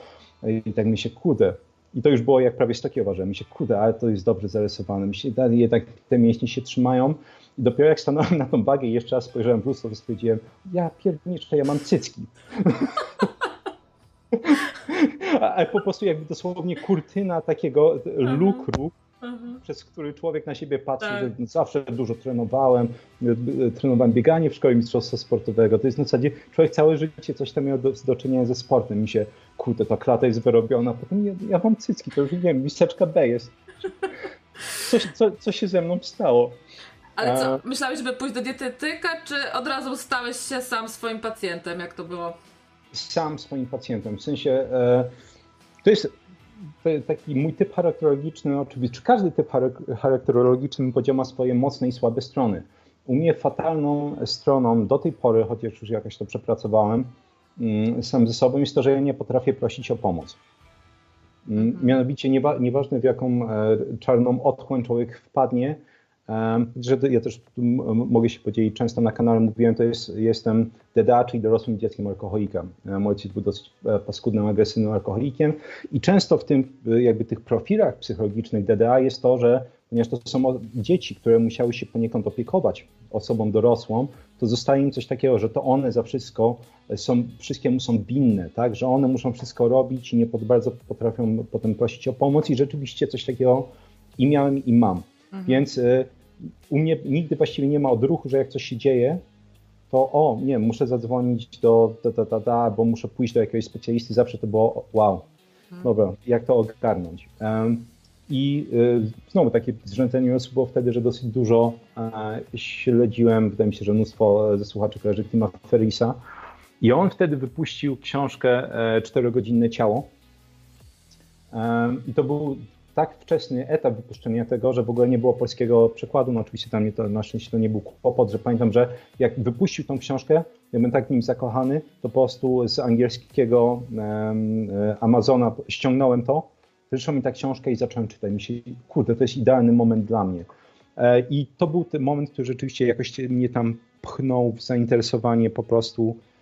i tak mi się kudę. I to już było jak prawie 100 kg, mi się kudę, ale to jest dobrze zarysowane. Mi się dalej jednak te mięśnie się trzymają. I dopiero jak stanąłem na tą wagę i jeszcze raz spojrzałem w lustro, to stwierdziłem, ja pierniczę, ja mam cycki. (laughs) Ale po prostu jakby dosłownie kurtyna takiego lukru mhm. przez który człowiek na siebie patrzy, tak. zawsze dużo trenowałem, trenowałem bieganie w szkole mistrzostwa sportowego. To jest na zasadzie, człowiek całe życie coś tam miał do, do czynienia ze sportem. Mi się, kurde, ta klata jest wyrobiona, potem ja, ja mam cycki, to już nie wiem, miseczka B jest. Coś, co, co się ze mną stało. Ale co, myślałeś, żeby pójść do dietetyka, czy od razu stałeś się sam swoim pacjentem? Jak to było? Sam swoim pacjentem. W sensie, e, to jest taki mój typ charakterologiczny, oczywiście, każdy typ charakterologiczny podział ma swoje mocne i słabe strony. U mnie fatalną stroną do tej pory, chociaż już jakoś to przepracowałem mm, sam ze sobą, jest to, że ja nie potrafię prosić o pomoc. Mm, mhm. Mianowicie niewa nieważne w jaką e, czarną otchłań człowiek wpadnie, że ja też mogę się podzielić, często na kanale mówiłem, to jest, jestem DDA, czyli dorosłym dzieckiem alkoholika. Mój ojciec był dosyć e, paskudnym, agresywnym alkoholikiem i często w tym, e, jakby tych profilach psychologicznych DDA jest to, że ponieważ to są dzieci, które musiały się poniekąd opiekować osobą dorosłą, to zostaje im coś takiego, że to one za wszystko są, wszystkiemu są winne, tak? że one muszą wszystko robić i nie bardzo potrafią potem prosić o pomoc i rzeczywiście coś takiego i miałem i mam. Mhm. Więc y, u mnie nigdy właściwie nie ma odruchu, że jak coś się dzieje, to o, nie muszę zadzwonić do da, da, da, da, bo muszę pójść do jakiegoś specjalisty. Zawsze to było wow, mhm. dobra, jak to ogarnąć. Um, I y, znowu takie zrzędzenie losu było wtedy, że dosyć dużo y, śledziłem, wydaje mi się, że mnóstwo ze słuchaczy kojarzy Tima Ferrisa. I on wtedy wypuścił książkę Czterogodzinne ciało. I to był tak wczesny etap wypuszczenia tego, że w ogóle nie było polskiego przekładu. No oczywiście tam nie to, na szczęście to nie był kłopot, że pamiętam, że jak wypuścił tą książkę, ja byłem tak nim zakochany, to po prostu z angielskiego um, Amazona ściągnąłem to, wyszła mi ta książka i zacząłem czytać. Się, kurde, to jest idealny moment dla mnie. E, I to był ten moment, który rzeczywiście jakoś mnie tam pchnął w zainteresowanie po prostu E,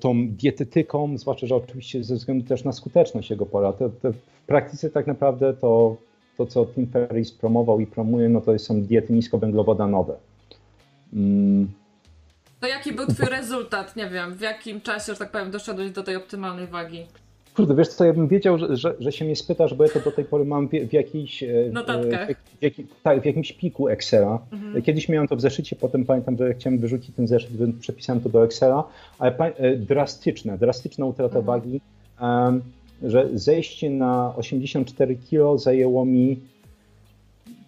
tą dietetyką, zwłaszcza, że oczywiście ze względu też na skuteczność jego pola. To w praktyce tak naprawdę to, to, co Tim Ferriss promował i promuje, no to są diety niskowęglowodanowe. Mm. To jaki był twój rezultat? Nie wiem, w jakim czasie, że tak powiem, doszedłeś do tej optymalnej wagi? Kurde, wiesz co, ja bym wiedział, że, że, że, się mnie spytasz, bo ja to do tej pory mam w, w jakiejś... E, Notatkach. W, jak, tak, w jakimś piku Excela. Mhm. Kiedyś miałem to w zeszycie, potem pamiętam, że chciałem wyrzucić ten zeszyt, przepisałem to do Excela, ale e, drastyczne, drastyczna utrata mhm. wagi, um, że zejście na 84 kg zajęło mi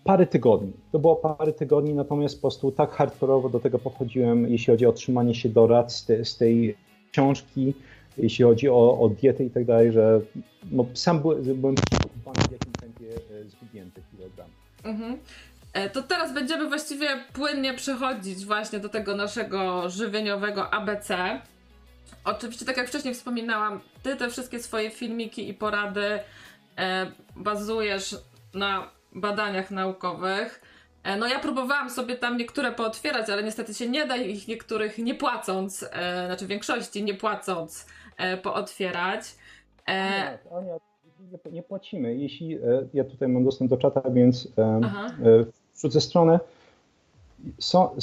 parę tygodni. To było parę tygodni, natomiast po prostu tak hardkorowo do tego podchodziłem, jeśli chodzi o trzymanie się do rad z, te, z tej książki, jeśli chodzi o, o dietę i tak dalej, że no, sam byłem, byłem w jakim tempie e, zgubiłem te kilogramy. Mhm. E, to teraz będziemy właściwie płynnie przechodzić właśnie do tego naszego żywieniowego ABC. oczywiście, tak jak wcześniej wspominałam, ty te wszystkie swoje filmiki i porady e, bazujesz na badaniach naukowych. No ja próbowałam sobie tam niektóre pootwierać, ale niestety się nie da ich niektórych nie płacąc, e, znaczy większości nie płacąc pootwierać. E, Ania, Ania nie, nie, płacimy. Jeśli e, ja tutaj mam dostęp do czata, więc e, wrzucę stronę. So,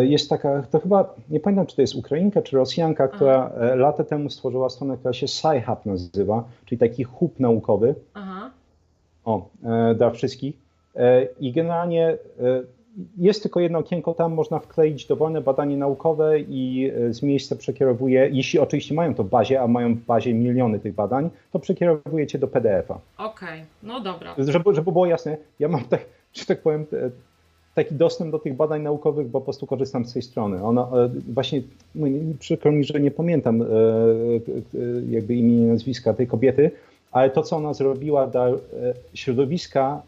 jest taka, to chyba, nie pamiętam czy to jest Ukrainka czy Rosjanka, która Aha. lata temu stworzyła stronę, która się SciHub nazywa, czyli taki hub naukowy. Aha. O, dla wszystkich. I generalnie jest tylko jedno okienko, tam można wkleić dowolne badanie naukowe i e, z miejsca przekierowuje, jeśli oczywiście mają to w bazie, a mają w bazie miliony tych badań, to przekierowujecie do PDF-a. Okej, okay. no dobra. Żeby, żeby było jasne, ja mam tak, (laughs) że tak powiem, taki dostęp do tych badań naukowych, bo po prostu korzystam z tej strony. Ona e, właśnie, no, przykro mi, że nie pamiętam e, jakby imienia i nazwiska tej kobiety, ale to, co ona zrobiła dla środowiska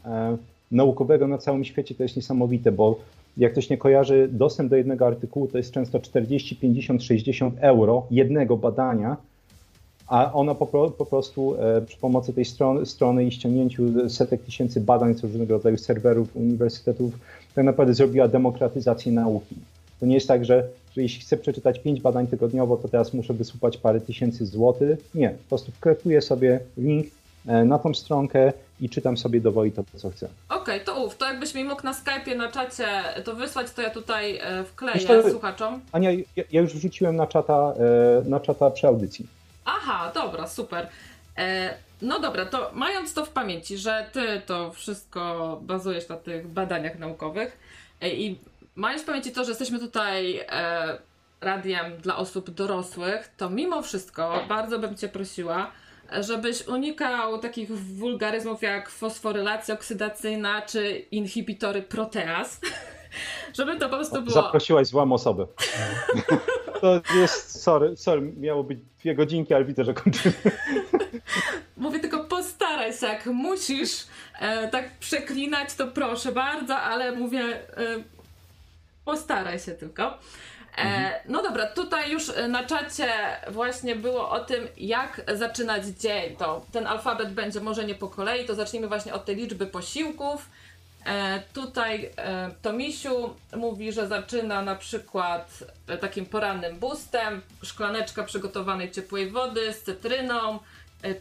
naukowego na całym świecie to jest niesamowite, bo jak ktoś nie kojarzy, dostęp do jednego artykułu to jest często 40, 50, 60 euro jednego badania, a ona po, po prostu e, przy pomocy tej strony, strony i ściągnięciu setek tysięcy badań z różnego rodzaju serwerów uniwersytetów tak naprawdę zrobiła demokratyzację nauki. To nie jest tak, że, że jeśli chcę przeczytać pięć badań tygodniowo, to teraz muszę wysłać parę tysięcy złotych. Nie, po prostu wklepuję sobie link na tą stronkę i czytam sobie dowoli to, co chcę. Okej, okay, to ów, to jakbyś mi mógł na Skype'ie, na czacie to wysłać, to ja tutaj e, wkleję Jeszcze, słuchaczom. Ania, ja, ja, już wrzuciłem na czata, e, na czata przy audycji. Aha, dobra, super. E, no dobra, to mając to w pamięci, że ty to wszystko bazujesz na tych badaniach naukowych i mając w pamięci to, że jesteśmy tutaj radiem dla osób dorosłych, to mimo wszystko bardzo bym cię prosiła, żebyś unikał takich wulgaryzmów jak fosforylacja oksydacyjna czy inhibitory proteaz. (laughs) Żeby to po prostu było. Zaprosiłaś złą osobę. (laughs) To jest, sorry, sorry, miało być dwie godzinki, ale widzę, że kończymy. (laughs) Mówię tylko postaraj się, jak musisz e, tak przeklinać, to proszę bardzo, ale mówię e, postaraj się tylko. E, mhm. no dobra, tutaj już na czacie właśnie było o tym, jak zaczynać dzień. To ten alfabet będzie może nie po kolei, to zacznijmy właśnie od tej liczby posiłków. E, tutaj e, Tomisiu mówi, że zaczyna na przykład e, takim porannym bustem, szklaneczka przygotowanej ciepłej wody z cytryną, e,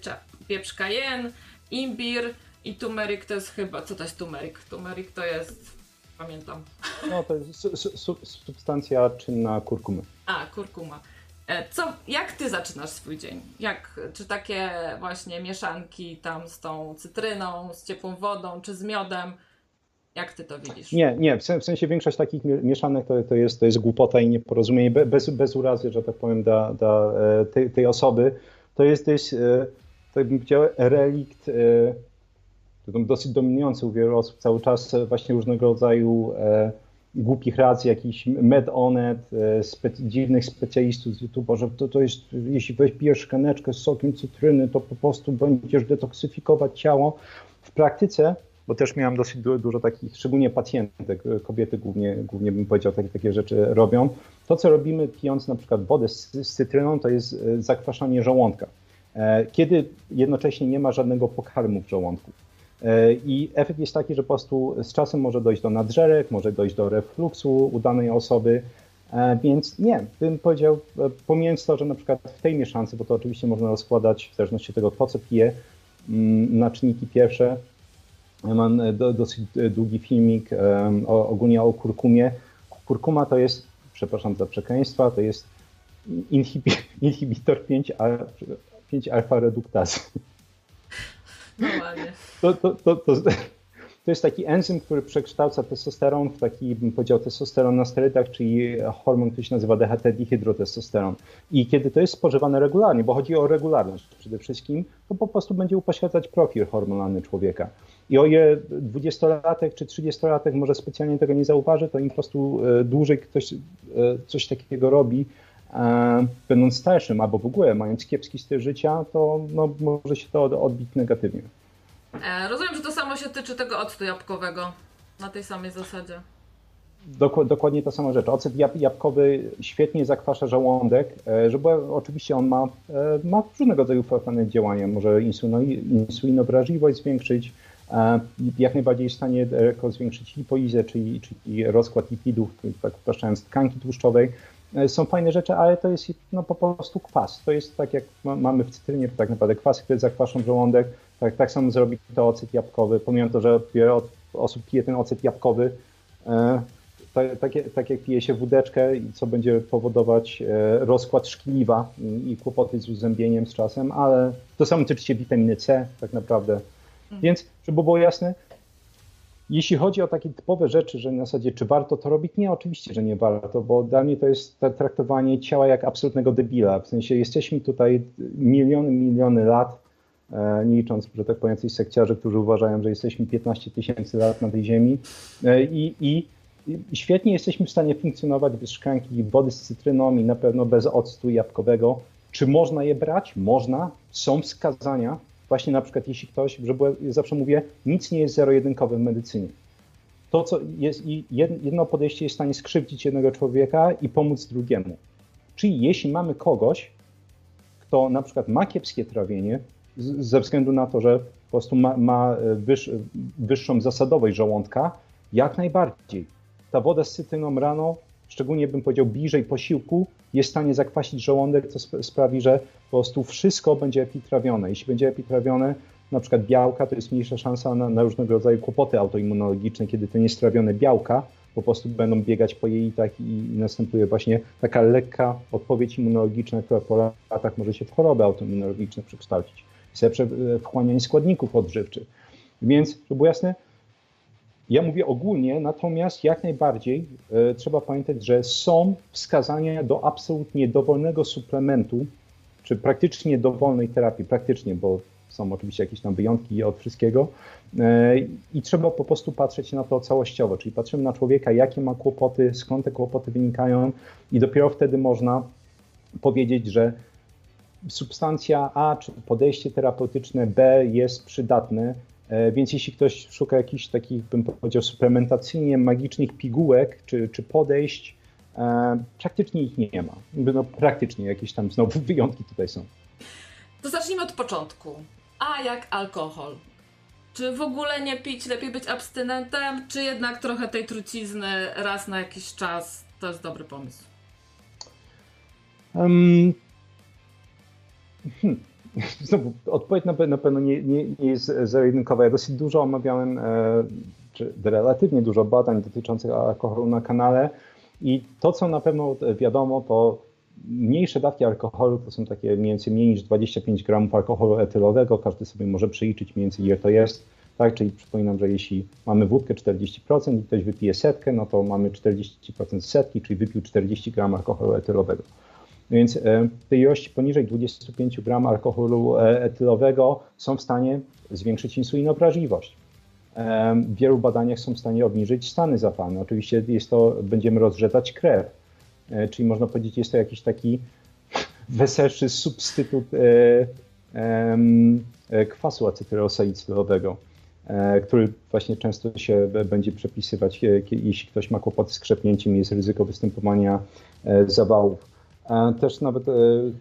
pieprz cayenne, imbir i tumerik to jest chyba, co to jest tumerik? Tumerik to jest pamiętam. No to jest su su substancja czynna kurkumy. A, kurkuma. E, co, jak ty zaczynasz swój dzień? Jak, czy takie właśnie mieszanki tam z tą cytryną, z ciepłą wodą, czy z miodem? Jak ty to widzisz? Nie, nie, w sensie większość takich mieszanek to, to, jest, to jest głupota i nieporozumienie, bez, bez urazy, że tak powiem, dla, dla e, tej, tej osoby. To jest, to jest, e, to bym powiedział, relikt dosyć dominujący u wielu osób cały czas e, właśnie różnego rodzaju e, głupich racji, jakiś medonet, e, spe, dziwnych specjalistów z YouTube, że to, to jest, jeśli weźmiesz szklaneczkę z sokiem cytryny, to po prostu będziesz detoksyfikować ciało. W praktyce, bo też miałem dosyć du dużo takich, szczególnie pacjentek, e, kobiety głównie, głównie bym powiedział, takie, takie rzeczy robią. To, co robimy pijąc na przykład wodę z, z cytryną, to jest zakwaszanie żołądka, kiedy jednocześnie nie ma żadnego pokarmu w żołądku. E, I efekt jest taki, że po prostu z czasem może dojść do nadżerek, może dojść do refluksu u danej osoby, e, więc nie, bym powiedział, e, pomijając to, że na przykład w tej mieszance, bo to oczywiście można rozkładać w zależności od tego, po co pije, mm, na czynniki pierwsze. Mam dosyć długi filmik ogólnie o kurkumie. Kurkuma to jest, przepraszam za przekleństwa, to jest (laughs) inhibitor 5-alfa reduktazy. Normalnie. To, to, to, to, to jest taki enzym, który przekształca testosteron w taki, bym testosteron na sterydach, czyli hormon, który się nazywa DHT-dihydrotestosteron. I kiedy to jest spożywane regularnie, bo chodzi o regularność przede wszystkim, to po prostu będzie upośledzać profil hormonalny człowieka. I o ile 20-latek czy 30-latek może specjalnie tego nie zauważy, to im po prostu e, dłużej ktoś e, coś takiego robi, będąc starszym albo w ogóle mając kiepski styl życia, to no, może się to odbić negatywnie. E, rozumiem, że to samo się tyczy tego octu jabłkowego na tej samej zasadzie. dokładnie ta sama rzecz. Ocet jabłkowy świetnie zakwasza żołądek, e, żeby oczywiście on ma, e, ma różnego rodzaju fajne działania. Może insulinowrażliwość zwiększyć, jak najbardziej jest w stanie zwiększyć lipoizę, czyli, czyli rozkład lipidów, tak upraszczając tkanki tłuszczowej. Są fajne rzeczy, ale to jest no, po prostu kwas. To jest tak jak mamy w cytrynie, tak naprawdę kwasy, które zakwaszą żołądek. Tak, tak samo zrobi to ocet jabłkowy. Pomimo to, że wiele osób pije ten ocet jabłkowy, tak, tak, tak, jak pije się wódeczkę, co będzie powodować e, rozkład szkliwa i, i kłopoty z uzębieniem z czasem, ale to samo tyczy się witaminy C tak naprawdę. Mhm. Więc, żeby było jasne, jeśli chodzi o takie typowe rzeczy, że na zasadzie czy warto to robić, nie, oczywiście, że nie warto, bo dla mnie to jest traktowanie ciała jak absolutnego debila. W sensie jesteśmy tutaj miliony, miliony lat, e, nie licząc, że tak powiem, jacyś sekciarzy, którzy uważają, że jesteśmy 15 tysięcy lat na tej ziemi e, i, i świetnie jesteśmy w stanie funkcjonować bez szklanki wody z cytryną i na pewno bez octu jabłkowego. Czy można je brać? Można. Są wskazania. Właśnie na przykład jeśli ktoś, że zawsze mówię, nic nie jest zero-jedynkowe w medycynie. To, co jest, jedno podejście jest w stanie skrzywdzić jednego człowieka i pomóc drugiemu. Czyli jeśli mamy kogoś, kto na przykład ma kiepskie trawienie, ze względu na to, że po prostu ma, ma wyż, wyższą zasadowość żołądka, jak najbardziej ta woda z cytryną rano, szczególnie bym powiedział bliżej posiłku, jest w stanie zakwasić żołądek, co sprawi, że po prostu wszystko będzie epitrawione. Jeśli będzie epitrawione, na przykład białka, to jest mniejsza szansa na, na różnego rodzaju kłopoty autoimmunologiczne, kiedy te niestrawione białka po prostu będą biegać po jelitach i, i następuje właśnie taka lekka odpowiedź immunologiczna, która po latach może się w choroby autoimmunologiczne przekształcić. Jest wchłanianie składników odżywczych. Więc, żeby było jasne, ja mówię ogólnie, natomiast jak najbardziej e, trzeba pamiętać, że są wskazania do absolutnie dowolnego suplementu, czy praktycznie dowolnej terapii, praktycznie, bo są oczywiście jakieś tam wyjątki od wszystkiego. E, I trzeba po prostu patrzeć na to całościowo, czyli patrzymy na człowieka, jakie ma kłopoty, skąd te kłopoty wynikają, i dopiero wtedy można powiedzieć, że substancja A czy podejście terapeutyczne B jest przydatne więc jeśli ktoś szuka jakichś takich, bym powiedział, suplementacyjnie magicznych pigułek czy, czy podejść, e, praktycznie ich nie ma. No, praktycznie jakieś tam znowu (laughs) wyjątki tutaj są. To zacznijmy od początku. A jak alkohol? Czy w ogóle nie pić, lepiej być abstynentem, czy jednak trochę tej trucizny raz na jakiś czas to jest dobry pomysł? Um, hmm. (laughs) Znowu, odpowiedź na, na pewno nie, nie, nie jest zero-jedynkowa. Ja dosyć dużo omawiałem, e, czy relatywnie dużo badań dotyczących alkoholu na kanale i to, co na pewno wiadomo, to mniejsze dawki alkoholu to są takie mniej więcej mniej niż 25 gramów alkoholu etylowego. Każdy sobie może przeliczyć mniej więcej ile to jest. Tak, czyli przypominam, że jeśli mamy wódkę 40% i ktoś wypije setkę, no to mamy 40% setki, czyli wypił 40 gram alkoholu etylowego. Więc e, te ilości poniżej 25 gram alkoholu e, etylowego są w stanie zwiększyć insulinowrażliwość. E, w wielu badaniach są w stanie obniżyć stany zapalne. Oczywiście jest to, będziemy rozrzedzać krew, czyli można powiedzieć, jest to jakiś taki (laughs) weselszy substytut kwasu acetylosalicylowego, który właśnie często się będzie przepisywać, jeśli ktoś ma kłopoty z krzepnięciem, jest ryzyko występowania zawałów. Też nawet e,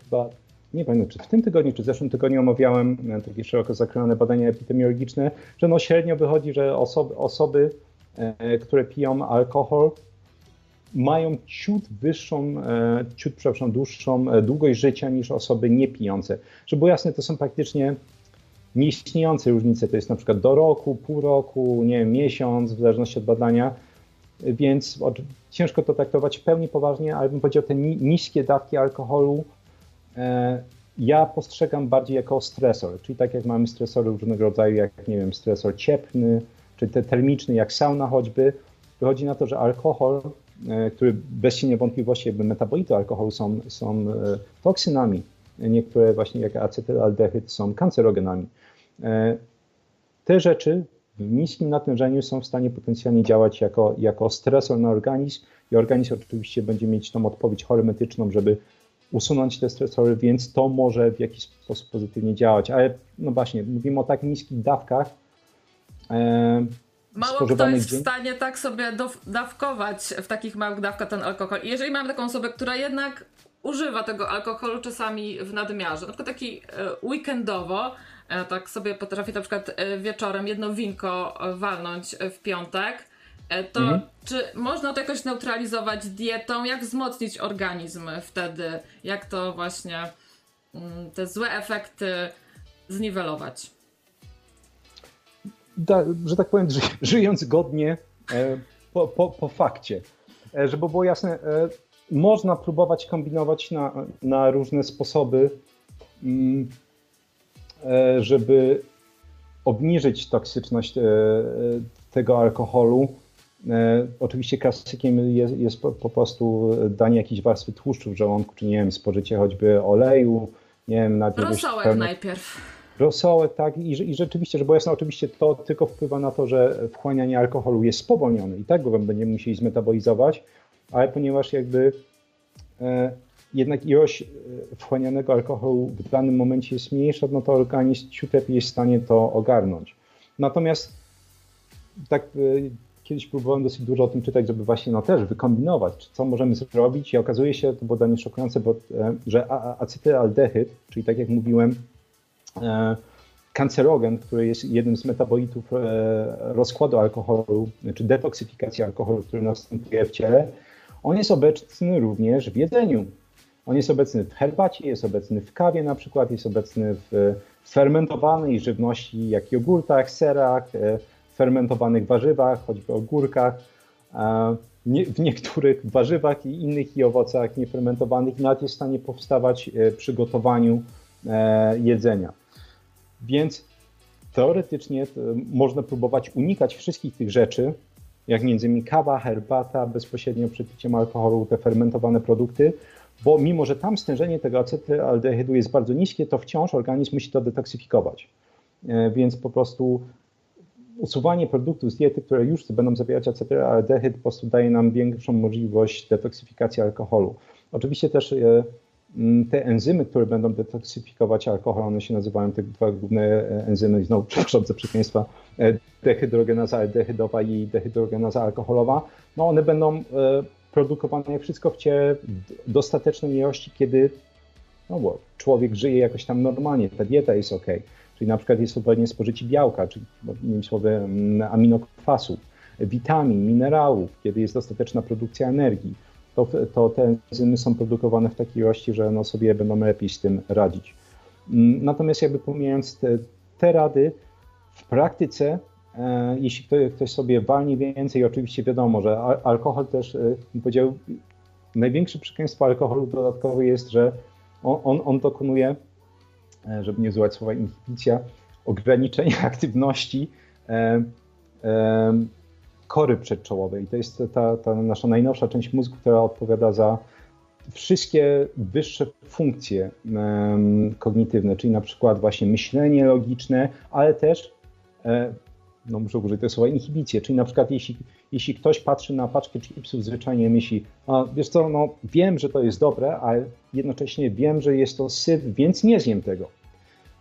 chyba, nie pamiętam, czy w tym tygodniu, czy w zeszłym tygodniu omawiałem e, takie szeroko zakrojone badania epidemiologiczne, że no średnio wychodzi, że osoby, osoby e, które piją alkohol, mają ciut wyższą, ciut, przepraszam, dłuższą długość życia niż osoby niepijące. Żeby było jasne, to są praktycznie nieistniejące różnice. To jest na przykład do roku, pół roku, nie wiem, miesiąc, w zależności od badania więc ciężko to traktować w pełni poważnie, ale bym powiedział, te niskie dawki alkoholu e, ja postrzegam bardziej jako stresor, czyli tak jak mamy stresory różnego rodzaju, jak nie wiem, stresor cieplny, czy te termiczny, jak sauna choćby, wychodzi na to, że alkohol, e, który bez cienia wątpliwości jakby metabolity alkoholu są, są e, toksynami, niektóre właśnie jak acetylaldehyd są kancerogenami. Te rzeczy w niskim natężeniu są w stanie potencjalnie działać jako, jako stresor na organizm i organizm oczywiście będzie mieć tą odpowiedź hormetyczną, żeby usunąć te stresory, więc to może w jakiś sposób pozytywnie działać. Ale no właśnie, mówimy o tak niskich dawkach, e, Mało kto jest w stanie tak sobie dawkować w takich małych dawkach ten alkohol. I jeżeli mam taką osobę, która jednak używa tego alkoholu czasami w nadmiarze, na przykład taki e, weekendowo, tak sobie potrafię na przykład e, wieczorem jedno winko walnąć w piątek, to mhm. czy można to jakoś neutralizować dietą? Jak wzmocnić organizm wtedy? Jak to właśnie mm, te złe efekty zniwelować? Da, że tak powiem, ży, (laughs) żyjąc godnie e, po, po, po fakcie. E, żeby było jasne, e, można próbować kombinować na, na różne sposoby, mm, żeby obniżyć toksyczność tego alkoholu. Oczywiście klasykiem jest, jest po, po, prostu danie jakiejś warstwy tłuszczu w żołądku, czy nie wiem, spożycie choćby oleju, nie wiem, na Rosołek pełne... najpierw. Rosołek, tak, i, i rzeczywiście, że bo jasno, oczywiście to tylko wpływa na to, że wchłanianie alkoholu jest spowolnione i tak go będziemy musieli zmetabolizować, ale ponieważ jakby e, jednak ilość e, wchłanianego alkoholu w danym momencie jest mniejsza, no to organizm ciut jest w stanie to ogarnąć. Natomiast tak e, kiedyś próbowałem dosyć dużo o tym czytać, żeby właśnie no też wykombinować, co możemy zrobić i okazuje się, to było dla mnie szokujące, bo, e, że acetylaldehyd, czyli tak jak mówiłem, kancerogen, który jest jednym z metabolitów rozkładu alkoholu, czy detoksyfikacji alkoholu, który następuje w ciele, on jest obecny również w jedzeniu. On jest obecny w herbacie, jest obecny w kawie na przykład, jest obecny w fermentowanej żywności, jak jogurtach, serach, fermentowanych warzywach, choćby ogórkach, w niektórych warzywach i innych i owocach niefermentowanych nawet jest w stanie powstawać e, przy gotowaniu e, jedzenia. Więc teoretycznie można próbować unikać wszystkich tych rzeczy, jak między innymi kawa, herbata, bezpośrednio przed piciem alkoholu, te fermentowane produkty, bo mimo, że tam stężenie tego acetylaldehydu jest bardzo niskie, to wciąż organizm musi to detoksyfikować. E, więc po prostu usuwanie produktów z diety, które już będą zawierać acetylaldehyd, po prostu daje nam większą możliwość detoksyfikacji alkoholu. Oczywiście też e, te enzymy, które będą detoksyfikować alkohol, one się nazywają te dwa główne e, enzymy, znowu (laughs) przepraszam za przekleństwa, dehydrogenaza aldehydowa i dehydrogenaza alkoholowa, no one będą produkowane wszystko w ciele w dostatecznej ilości, kiedy no bo człowiek żyje jakoś tam normalnie, ta dieta jest ok. Czyli na przykład jest odpowiednie spożycie białka, czyli innymi słowy mm, aminokwasów, witamin, minerałów, kiedy jest dostateczna produkcja energii, to, to te enzymy są produkowane w takiej ilości, że no sobie będą lepiej z tym radzić. Mm, natomiast jakby pomijając te, te rady, w praktyce, jeśli ktoś, sobie walnie więcej, oczywiście wiadomo, że alkohol też, e, powiedział, największe przekleństwo alkoholu dodatkowo jest, że on, on, on dokonuje E, żeby nie używać słowa inhibicja, ograniczenia (laughs) aktywności e, e, kory przedczołowej. To jest ta, ta nasza najnowsza część mózgu, która odpowiada za wszystkie wyższe funkcje kognitywne, czyli na przykład właśnie myślenie logiczne, ale też, no muszę użyć tego słowa, inhibicję, czyli na przykład jeśli, jeśli ktoś patrzy na paczkę chipsów, zwyczajnie myśli, a wiesz co, no wiem, że to jest dobre, ale jednocześnie wiem, że jest to syf, więc nie zjem tego.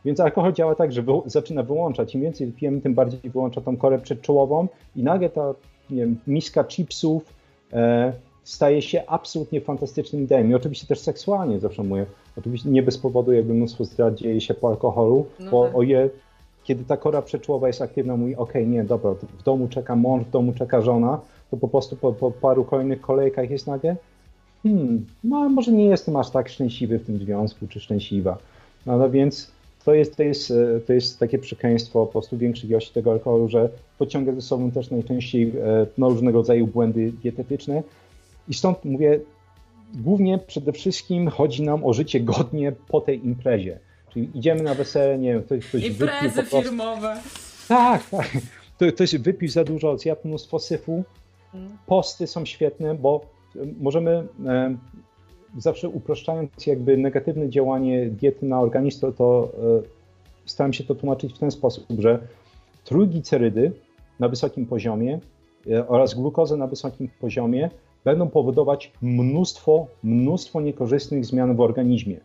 Więc alkohol działa tak, że wy, zaczyna wyłączać. Im więcej pijemy, tym bardziej wyłącza tą korę przedczołową i nagle ta nie wiem, miska chipsów e, staje się absolutnie fantastycznym idem. I oczywiście też seksualnie zawsze mówię. Oczywiście nie bez powodu jakby mnóstwo zdrad dzieje się po alkoholu, no bo tak. oje, kiedy ta kora przedczołowa jest aktywna, mówi ok, nie, dobra, w domu czeka mąż, w domu czeka żona, to po prostu po, po paru kolejnych kolejkach jest nagle hmm, no może nie jestem aż tak szczęśliwy w tym związku, czy szczęśliwa. No, no więc to jest, to jest, to jest takie przekleństwo po prostu większej ilości tego alkoholu, że pociąga ze sobą też najczęściej e, no, różnego rodzaju błędy dietetyczne. I stąd mówię, głównie przede wszystkim chodzi nam o życie godnie po tej imprezie. Czyli idziemy na wesele, nie wiem, ktoś, ktoś Imprezy firmowe. Tak, tak. Ktoś wypił za dużo, zjadł mnóstwo syfu. Posty są świetne, bo możemy zawsze upraszczając jakby negatywne działanie diety na organizm, to, to e, staram się to tłumaczyć w ten sposób, że trójglicerydy na wysokim poziomie e, oraz glukozę na wysokim poziomie będą powodować mnóstwo, mnóstwo niekorzystnych zmian w organizmie.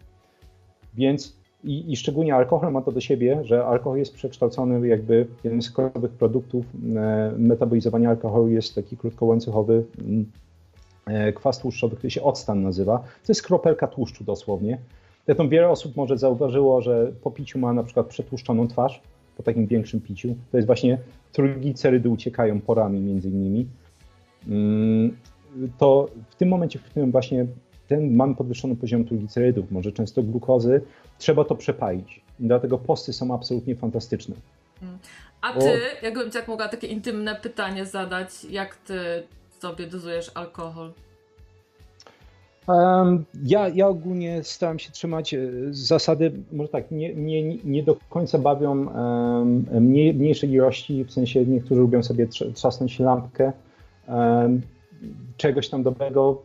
Więc i, I, szczególnie alkohol ma to do siebie, że alkohol jest przekształcony jakby jeden z kluczowych produktów e, metabolizowania alkoholu jest taki krótkołańcuchowy mm, e, kwas tłuszczowy, który się octan nazywa. To jest kropelka tłuszczu dosłownie. Zresztą wiele osób może zauważyło, że po piciu ma na przykład przetłuszczoną twarz, po takim większym piciu. To jest właśnie trójglicerydy uciekają porami między innymi. Mm, to w tym momencie, w którym właśnie ten mamy podwyższony poziom trójglicerydów, może często glukozy, trzeba to przepalić. Dlatego posty są absolutnie fantastyczne. A ty, jakbym ci mogła takie intymne pytanie zadać, jak ty sobie dozujesz alkohol? Ja, ja ogólnie staram się trzymać e, zasady, może tak, nie, nie, nie do końca bawią um, mniejszej ilości, w sensie niektórzy lubią sobie trzasnąć lampkę um, czegoś tam dobrego.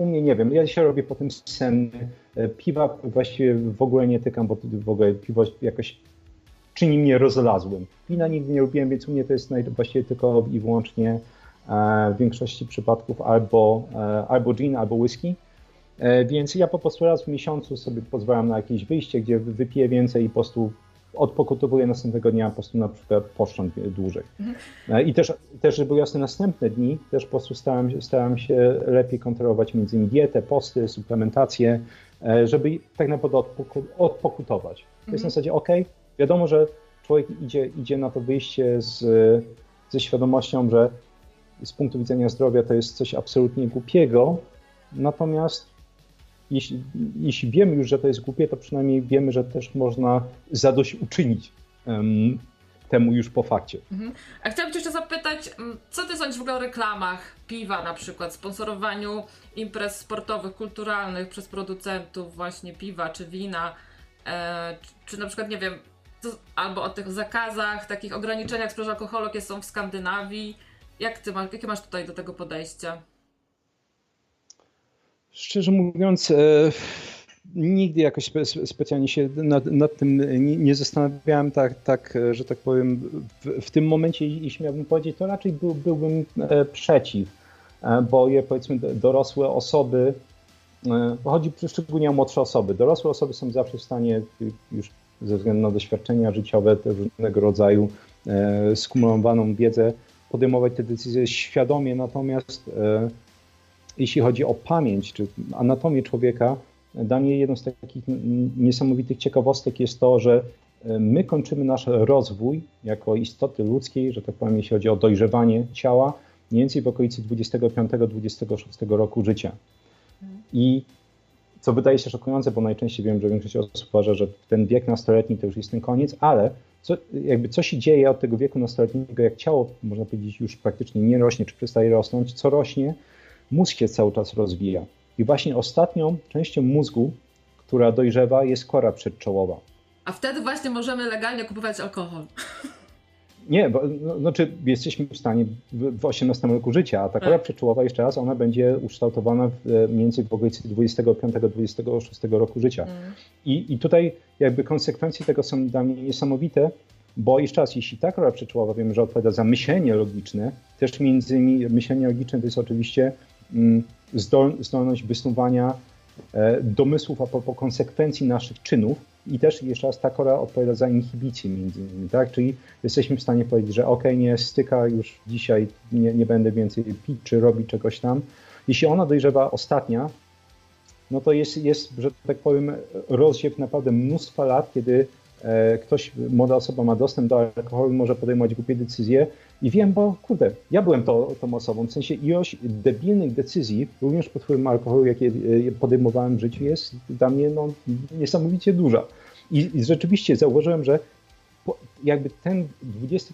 U mnie nie wiem, ja się robię po tym senny. E, piwa właściwie w ogóle nie tykam, bo w ogóle piwo jakoś czyni mnie rozlazłym. Wina nigdy nie lubiłem, więc u mnie to jest właściwie tylko i wyłącznie E, w większości przypadków albo, e, albo gin, albo whisky. Więc ja po prostu raz w miesiącu sobie pozwalam na jakieś wyjście, gdzie wypiję więcej i po prostu odpokutowuję następnego dnia po prostu na przykład poszcząt dłużej. Mhm. I też, też, żeby jasne, następne dni też po prostu staram, staram się lepiej kontrolować między innymi dietę, posty, suplementację, żeby tak naprawdę odpokutować. To jest na mhm. zasadzie, ok, wiadomo, że człowiek idzie, idzie na to wyjście z, ze świadomością, że z punktu widzenia zdrowia to jest coś absolutnie głupiego, natomiast jeśli, jeśli wiemy już, że to jest głupie, to przynajmniej wiemy, że też można zadośćuczynić um, temu już po fakcie. Mhm. A chciałabym Cię jeszcze zapytać, co Ty sądzisz w ogóle o reklamach piwa na przykład, sponsorowaniu imprez sportowych, kulturalnych przez producentów właśnie piwa czy wina, e, czy, czy na przykład, nie wiem, albo o tych zakazach, takich ograniczeniach sprzedaży alkoholu, jakie są w Skandynawii, jak ty masz, jakie masz tutaj do tego podejście? Szczerze mówiąc, e, nigdy jakoś spe, specjalnie się nad, nad tym nie, zastanawiałem tak, tak, że tak powiem. W, w, tym momencie, jeśli miałbym powiedzieć, to raczej był, byłbym e, przeciw, e, bo je powiedzmy dorosłe osoby, chodzi szczególnie o młodsze osoby. Dorosłe osoby są zawsze w stanie już ze względu na doświadczenia życiowe, różnego rodzaju skumulowaną wiedzę, podejmować te decyzje świadomie, natomiast jeśli chodzi o pamięć czy anatomię człowieka, dla mnie jedną z takich niesamowitych ciekawostek jest to, że e, my kończymy nasz rozwój jako istoty ludzkiej, że tak powiem, jeśli chodzi o dojrzewanie ciała, mniej więcej w okolicy 25-26 roku życia. I co wydaje się szokujące, bo najczęściej wiem, że większość osób uważa, że ten wiek nastoletni to już jest ten koniec, ale co, jakby co się dzieje od tego wieku nastoletniego, jak ciało, można powiedzieć, już praktycznie nie rośnie, czy przestaje rosnąć, co rośnie, mózg się cały czas rozwija. I właśnie ostatnią częścią mózgu, która dojrzewa, jest kora przedczołowa. A wtedy właśnie możemy legalnie kupować alkohol. (laughs) Nie, bo, no, znaczy jesteśmy w stanie w, w 18 roku życia, a ta kora tak. przedczołowa, jeszcze raz, ona będzie ukształtowana w, e, więcej w okolicy 25-26 roku życia. Mm. I, I tutaj jakby konsekwencje tego są dla mnie niesamowite, bo jeszcze raz, jeśli ta kora przedczołowa wiemy, że odpowiada za myślenie logiczne, też między innymi myślenie logiczne to jest oczywiście zdolność wysnuwania e, domysłów a propos konsekwencji naszych czynów, i też jeszcze raz ta kora odpowiada za inhibicję między innymi, tak? Czyli jesteśmy w stanie powiedzieć, że ok, nie styka już dzisiaj, nie, nie będę więcej pić czy robić czegoś tam. Jeśli ona dojrzewa ostatnia, no to jest, jest, że tak powiem, rozsiew naprawdę mnóstwa lat, kiedy ktoś, młoda osoba ma dostęp do alkoholu, może podejmować głupie decyzje. I wiem, bo kurde, ja byłem to, tą osobą. W sensie ilość debilnych decyzji, również pod wpływem alkoholu, jakie e, podejmowałem w życiu, jest dla mnie no, niesamowicie duża. I, I, rzeczywiście zauważyłem, że jakby ten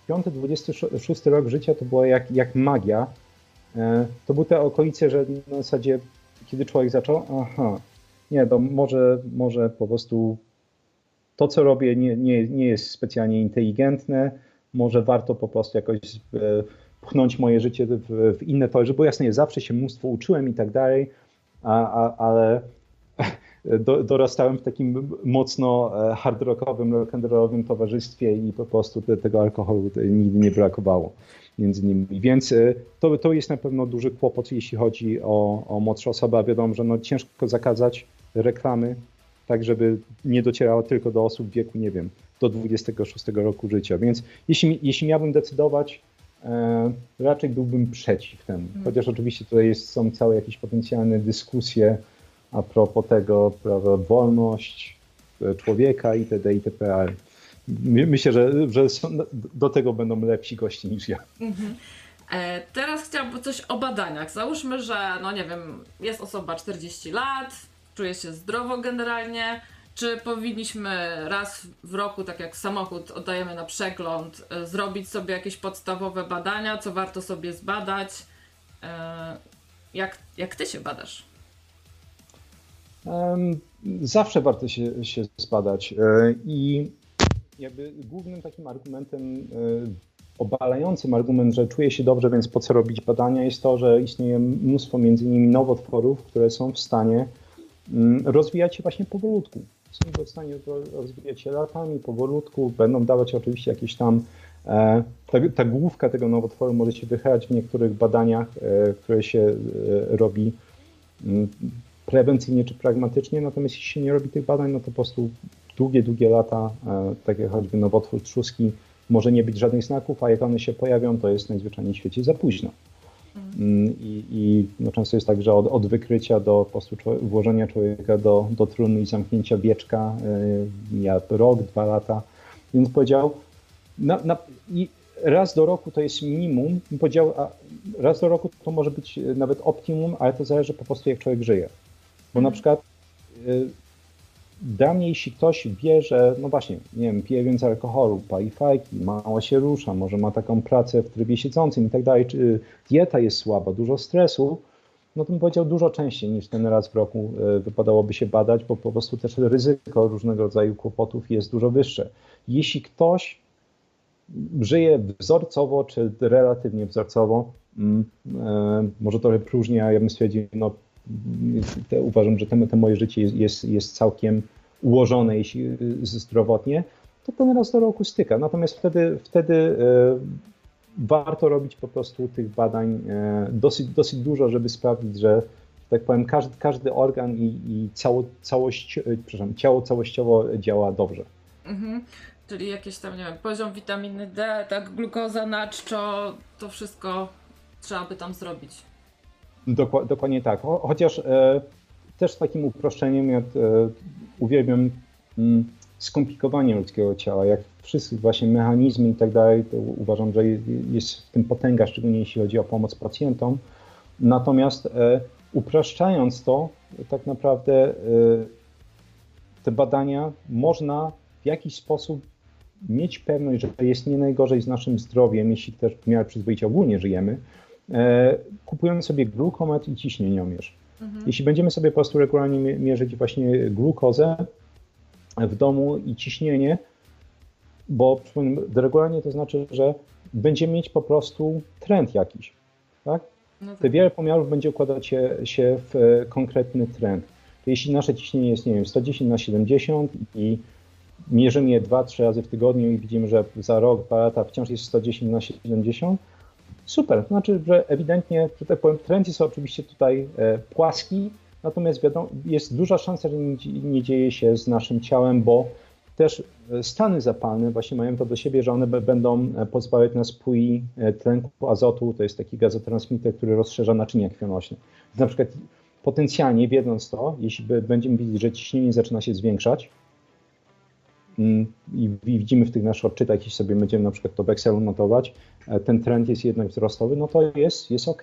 25-26 rok życia to było jak, jak magia. E, to były te okolice, że na zasadzie, kiedy człowiek zaczął, aha, nie, to może, może po prostu to, co robię, nie, nie, nie jest specjalnie inteligentne, może warto po prostu jakoś e, pchnąć moje życie w, w inne tory, bo jasne, zawsze się mnóstwo uczyłem i tak dalej, a, a, ale (laughs) do, dorastałem w takim mocno e, hard rockowym, rock'n'rollowym towarzystwie i po prostu te, tego alkoholu nigdy nie brakowało między nimi. Więc e, to, to jest na pewno duży kłopot, jeśli chodzi o, o młodsze osoby, a wiadomo, że no ciężko zakazać reklamy tak żeby nie docierała tylko do osób w wieku, nie wiem, do 26 roku życia. Więc jeśli, jeśli miałbym decydować, e, raczej byłbym przeciw temu. Mhm. Chociaż oczywiście tutaj jest, są całe jakieś potencjalne dyskusje a propos tego, prawda, wolność e, człowieka itd. itp. Ale myślę, że, że do tego będą lepsi gości niż ja. Mhm. E, teraz chciałabym coś o badaniach. Załóżmy, że, no nie wiem, jest osoba 40 lat, czuje się zdrowo generalnie. Czy powinniśmy raz w roku, tak jak samochód oddajemy na przegląd, e, zrobić sobie jakieś podstawowe badania, co warto sobie zbadać? E, jak, jak ty się badasz? Zawsze warto się, się zbadać. I jakby głównym takim argumentem obalającym argument, że czuję się dobrze, więc po co robić badania, jest to, że istnieje mnóstwo między innymi nowotworów, które są w stanie rozwijać się właśnie powolutku. Są w stanie rozwijać się latami, powolutku, będą dawać oczywiście jakieś tam e, ta, ta główka tego nowotworu może się wychylać w niektórych badaniach, e, które się e, robi mm, prewencyjnie czy pragmatycznie, natomiast jeśli się nie robi tych badań, no to po prostu długie, długie lata, tak jak choćby nowotwór trzustki, może nie być żadnych znaków, a jak one się pojawią, to jest najzwyczajniej w świecie za późno. Mm, I, i no często jest tak, że od, od wykrycia do po prostu włożenia człowieka do, do trumny i zamknięcia wieczka y, ja rok, dwa lata. Więc powiedział, na, na, i raz do roku to jest minimum, powiedział, a raz do roku to może być nawet optimum, ale to zależy po prostu jak człowiek żyje. Bo na mhm. przykład y, dla mnie, jeśli ktoś wie, że no właśnie, nie wiem, pije więcej alkoholu, pali fajki, mało się rusza, może ma taką pracę w trybie siedzącym i tak dalej, czy dieta jest słaba, dużo stresu, no to bym powiedział dużo częściej niż ten raz w roku e, wypadałoby się badać, bo po prostu też ryzyko różnego rodzaju kłopotów jest dużo wyższe. Jeśli ktoś żyje wzorcowo, czy relatywnie wzorcowo, mm, e, może trochę próżnie, a ja bym stwierdził, no te, uważam, że te, te moje życie jest, jest, jest całkiem ułożone jeśli y, zdrowotnie, to ten raz do roku styka. Natomiast wtedy, wtedy e, warto robić po prostu tych badań e, dosyć, dosyć dużo, żeby sprawdzić, że tak powiem, każdy, każdy organ i, i cało, całość, e, przepraszam, ciało całościowo działa dobrze. Mhm. Czyli jakieś tam, nie wiem, poziom witaminy D, tak, glukoza, naczczo, to wszystko trzeba by tam zrobić. Dokładnie tak. Chociaż e, też z takim uproszczeniem, jak e, uwielbiam mm, skomplikowanie ludzkiego ciała, jak wszystkie właśnie mechanizmy i tak dalej, to uważam, że jest w tym potęga, szczególnie jeśli chodzi o pomoc pacjentom. Natomiast e, upraszczając to, tak naprawdę te badania można w jakiś sposób mieć pewność, że jest nie najgorzej z naszym zdrowiem, jeśli też w miarę przyzwoicie ogólnie żyjemy, kupując sobie glukometr i ciśnieniomierz. Mhm. Jeśli będziemy sobie po prostu regularnie mierzyć właśnie glukozę w domu i ciśnienie, bo regularnie to znaczy, że będziemy mieć po prostu trend jakiś. Tak? No tak. Te wiele pomiarów będzie układać się, się w e, konkretny trend. Jeśli nasze ciśnienie jest, nie wiem, 110 na 70 i mierzymy je 2-3 razy w tygodniu i widzimy, że za rok, dwa lata wciąż jest 110 na 70, Super, to znaczy, że ewidentnie, że tak powiem, trend jest oczywiście tutaj e, płaski, natomiast wiadomo, jest duża szansa, że nie, nie dzieje się z naszym ciałem, bo też e, stany zapalne właśnie mają to do siebie, że one będą e, pozwalać na spój tlenku azotu, to jest taki gazotransmitter, który rozszerza naczynia krwionośne. Na przykład potencjalnie wiedząc to, jeśli będziemy widzieć, że ciśnienie zaczyna się zwiększać, i widzimy w tych naszych odczytach, jeśli sobie będziemy na przykład to w Excelu notować, e, ten trend jest jednak wzrostowy, no to jest, jest ok.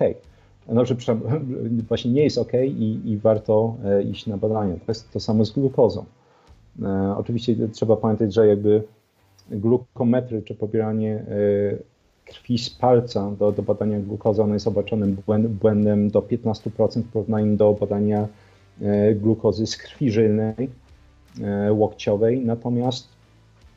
Że (laughs) właśnie nie jest ok i, i warto e, iść na badania. To jest to samo z glukozą. E, oczywiście trzeba pamiętać, że jakby glukometry czy pobieranie krwi z palca do, do badania glukozy, ono jest obaczonym błędem do 15% w porównaniu do badania glukozy z krwi żylnej łokciowej, natomiast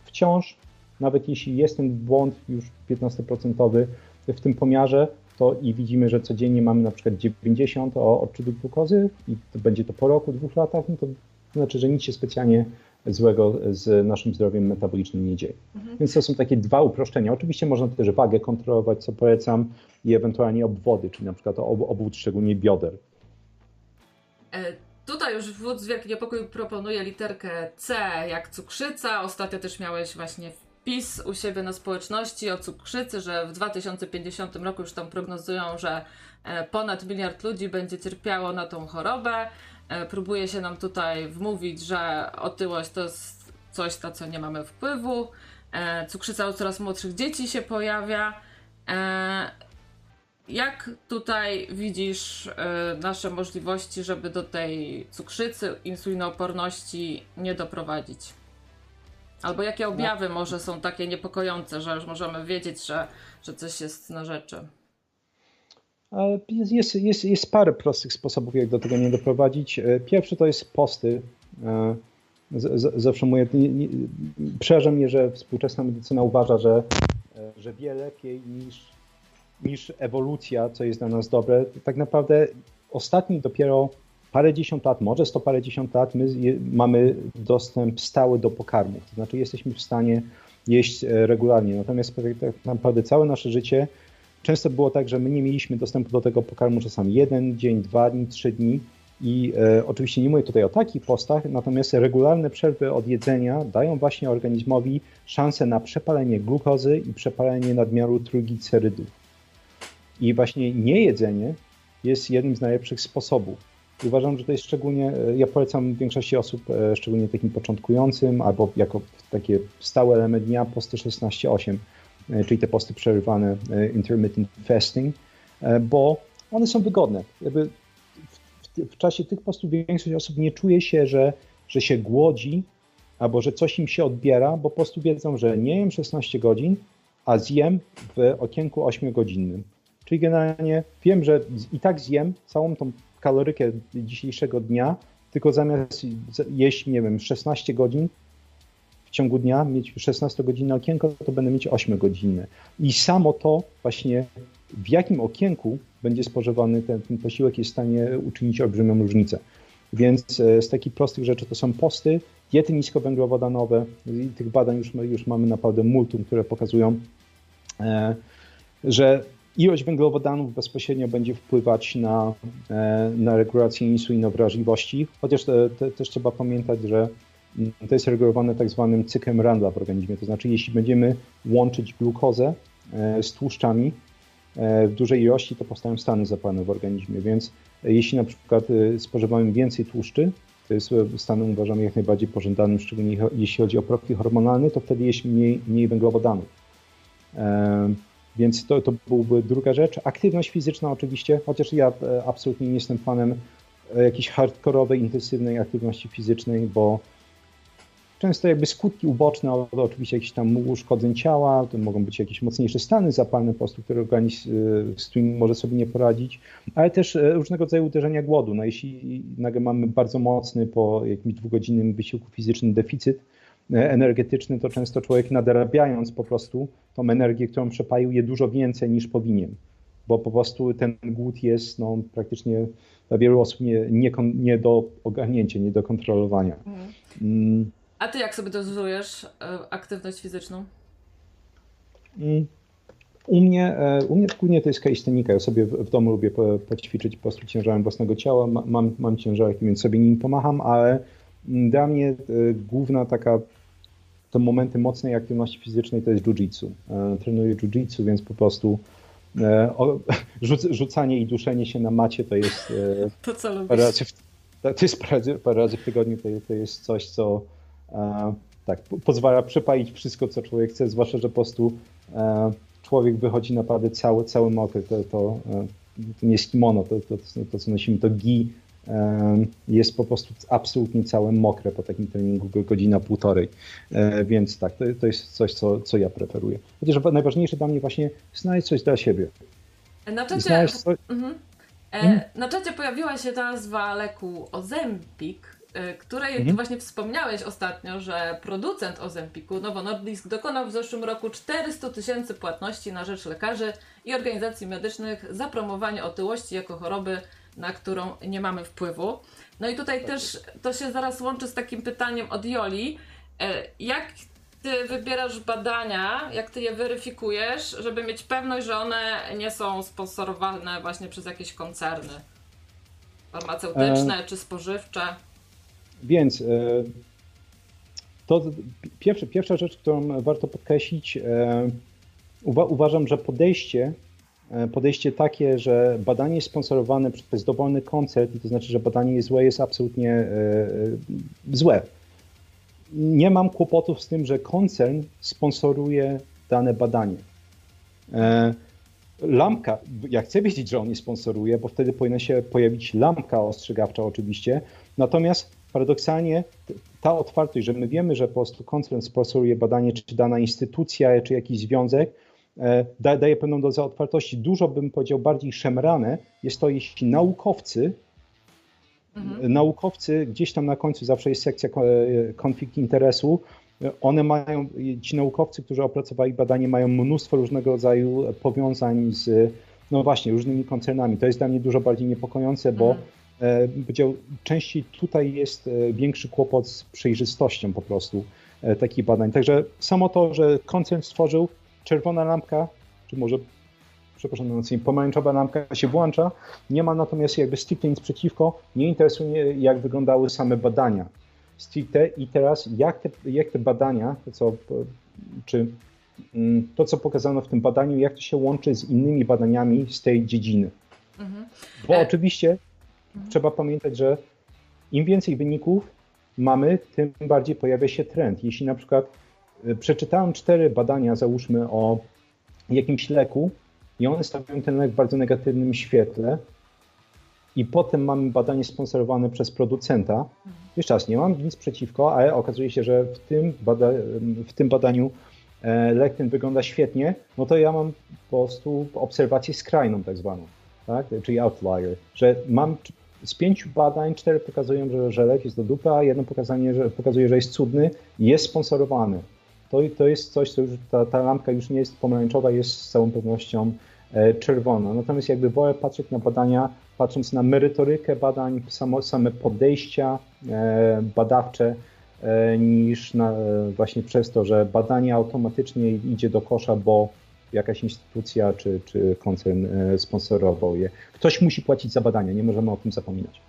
wciąż, nawet jeśli jest ten błąd już 15% w tym pomiarze, to i widzimy, że codziennie mamy na przykład 90 o odczytu glukozy i to będzie to po roku, dwóch latach, no to znaczy, że nic się specjalnie złego z naszym zdrowiem metabolicznym nie dzieje. Mhm. Więc to są takie dwa uproszczenia. Oczywiście można też wagę kontrolować, co polecam, i ewentualnie obwody, czyli na przykład obwód szczególnie bioder. Tutaj już wódz Wielki Niepokój proponuje literkę C jak cukrzyca. Ostatnio też miałeś właśnie wpis u siebie na społeczności o cukrzycy, że w 2050 roku już tam prognozują, że e, ponad miliard ludzi będzie cierpiało na tą chorobę. E, próbuje się nam tutaj wmówić, że otyłość to jest coś, na co nie mamy wpływu. E, cukrzyca u coraz młodszych dzieci się pojawia. Jak tutaj widzisz nasze możliwości, żeby do tej cukrzycy, insulinooporności nie doprowadzić? Albo jakie objawy może są takie niepokojące, że już możemy wiedzieć, że, że coś jest na rzeczy? Jest, jest, jest parę prostych sposobów, jak do tego nie doprowadzić. E, pierwszy to jest posty. E, z, zawsze mówię, przeraża mnie, że współczesna medycyna uważa, że, e, że wie lepiej niż, niż ewolucja, co jest dla nas dobre. Tak naprawdę ostatni dopiero parę dziesiąt lat, może sto parę dziesiąt lat, my mamy dostęp stały do pokarmów. To znaczy jesteśmy w stanie jeść e, regularnie. Natomiast tak naprawdę całe nasze życie często było tak, że my nie mieliśmy dostępu do tego pokarmu czasami jeden dzień, dwa dni, trzy dni. I e, oczywiście nie mówię tutaj o takich postach, natomiast regularne przerwy od jedzenia dają właśnie organizmowi szansę na przepalenie glukozy i przepalenie nadmiaru trójglicerydów. I właśnie niejedzenie jest jednym z najlepszych sposobów. Uważam, że to jest szczególnie, e, ja polecam większości osób, e, szczególnie takim początkującym, albo jako takie stały element dnia posty 16-8, e, czyli te posty przerywane intermittent fasting, bo one są wygodne. Jakby w, w, w, czasie tych postów większość osób nie czuje się, że, że się głodzi, albo że coś im się odbiera, bo po prostu wiedzą, że nie jem 16 godzin, a zjem w okienku 8-godzinnym. Czyli generalnie wiem, że i tak zjem całą tą kalorykę dzisiejszego dnia, tylko zamiast jeść, nie wiem, 16 godzin w ciągu dnia, mieć 16-godzinne okienko, to będę mieć 8-godzinne. I samo to właśnie w jakim okienku będzie spożywany ten, ten posiłek jest w stanie uczynić olbrzymią różnicę. Więc e, z takich prostych rzeczy to są posty, diety niskowęglowodanowe. Tych badań już, już mamy naprawdę multum, które pokazują, e, że Ilość węglowodanów bezpośrednio będzie wpływać na, e, na regulację insulinowrażliwości, chociaż te, te, też trzeba pamiętać, że to jest regulowane tak zwanym cyklem Randla w organizmie. To znaczy, jeśli będziemy łączyć glukozę e, z tłuszczami e, w dużej ilości, to powstają stany zapalne w organizmie. Więc jeśli na przykład spożywamy więcej tłuszczy, to jest stanem uważamy jak najbardziej pożądanym, szczególnie jeśli chodzi o profil hormonalny, to wtedy jest mniej, mniej węglowodanów. Więc to, to byłby druga rzecz. Aktywność fizyczna oczywiście, chociaż ja e, absolutnie nie jestem fanem e, jakiejś hardkorowej, intensywnej aktywności fizycznej, bo często jakby skutki uboczne oczywiście jakichś tam uszkodzeń ciała, to mogą być jakieś mocniejsze stany zapalne po prostu, które organizm e, z którymi może sobie nie poradzić, ale też różnego rodzaju uderzenia głodu. No jeśli nagle mamy bardzo mocny po jakimś dwugodzinnym wysiłku fizycznym deficyt, energetyczny, to często człowiek nadrabiając po prostu tą energię, którą przepalił, je dużo więcej niż powinien, bo po prostu ten głód jest no, praktycznie dla wielu osób nie, nie, nie do ogarnięcia, nie do kontrolowania. Mhm. Mm. A ty jak sobie dozujesz e, aktywność fizyczną? Mm. U mnie, e, u mnie głównie to jest kalistenika. Ja sobie w, domu lubię poćwiczyć po prostu ciężarem własnego ciała. Mam, mam ciężarek, więc sobie nim pomacham, ale dla mnie główna taka to momenty mocnej aktywności fizycznej to jest jiu-jitsu. E, trenuję jiu-jitsu, więc po prostu e, (laughs) rzucanie i duszenie się na macie to jest e, (laughs) to, co parę razy w, to jest parę razy, parę razy w tygodniu, to, to jest coś, co tak, pozwala przepalić wszystko, co człowiek chce, zwłaszcza, że po prostu człowiek wychodzi naprawdę cały, cały mokry. To, to, to nie jest kimono, to, to, to, co nosimy, to gi, jest po prostu absolutnie całe mokre po takim treningu, godzina, półtorej. E, więc tak, to, to jest coś, co, co ja preferuję. Chociaż najważniejsze dla mnie właśnie znaleźć coś dla siebie. Na czacie, coś... mhm. e, mhm. na czacie pojawiła się nazwa leku Ozempik, e, której mhm. właśnie wspomniałeś ostatnio, że producent Ozempiku, Novo Nordisk, dokonał w zeszłym roku 400 tysięcy płatności na rzecz lekarzy i organizacji medycznych za promowanie otyłości jako choroby na którą nie mamy wpływu. No i tutaj też to się zaraz łączy z takim pytaniem od Joli. E, jak ty wybierasz badania, jak ty je weryfikujesz, żeby mieć pewność, że one nie są sponsorowane właśnie przez jakieś koncerny? Farmaceutyczne e... czy spożywcze? Więc e... to pierwsza, pierwsza rzecz, którą warto podkreślić, e... uwa uważam, że podejście podejście takie, że badanie jest sponsorowane przez dowolny koncert to znaczy, że badanie złe, jest absolutnie e, e, złe nie mam kłopotów z tym, że koncern sponsoruje dane badanie. E, lampka, ja chcę wiedzieć, że on je sponsoruje, bo wtedy powinna się pojawić lampka ostrzegawcza oczywiście. Natomiast paradoksalnie ta otwartość, że my wiemy, że po prostu koncern sponsoruje badanie, czy dana instytucja, czy jakiś związek, e, daje pewną dozę otwartości. Dużo bym powiedział bardziej szemrane jest to, jeśli naukowcy Mhm. Naukowcy, gdzieś tam na końcu zawsze jest sekcja konflikt interesu. One mają, ci naukowcy, którzy opracowali badanie, mają mnóstwo różnego rodzaju powiązań z, no właśnie, różnymi koncernami. To jest dla mnie dużo bardziej niepokojące, bo mhm. e, powiedział, częściej tutaj jest e, większy kłopot z przejrzystością po prostu e, takich badań. Także samo to, że koncern stworzył czerwona lampka, czy może przepraszam pomarańczowa lampka się włącza. Nie ma natomiast jakby stricte nic przeciwko. Nie interesuje jak wyglądały same badania stricte i teraz jak te, jak te badania, to co, czy mm, to co pokazano w tym badaniu, jak to się łączy z innymi badaniami z tej dziedziny. Mhm. Bo e... oczywiście mhm. trzeba pamiętać, że im więcej wyników mamy, tym bardziej pojawia się trend. Jeśli na przykład przeczytałem cztery badania, załóżmy o jakimś leku, i one stawiają ten lek w bardzo negatywnym świetle. I potem mamy badanie sponsorowane przez producenta. Jeszcze raz, nie mam nic przeciwko, ale okazuje się, że w tym, bada w tym badaniu e, lek ten wygląda świetnie, no to ja mam po prostu obserwację skrajną tak zwaną, tak? czyli outlier, że mam z pięciu badań, cztery pokazują, że, że lek jest do dupy, a jedno pokazanie, że, pokazuje, że jest cudny i jest sponsorowany to, to jest coś, co już ta, ta lampka już nie jest pomarańczowa, jest z całą pewnością e, czerwona. Natomiast jakby wolę patrzeć na badania, patrząc na merytorykę badań, samo, same podejścia e, badawcze, e, niż na, właśnie przez to, że badanie automatycznie idzie do kosza, bo jakaś instytucja czy, czy koncern sponsorował je. Ktoś musi płacić za badania, nie możemy o tym zapominać.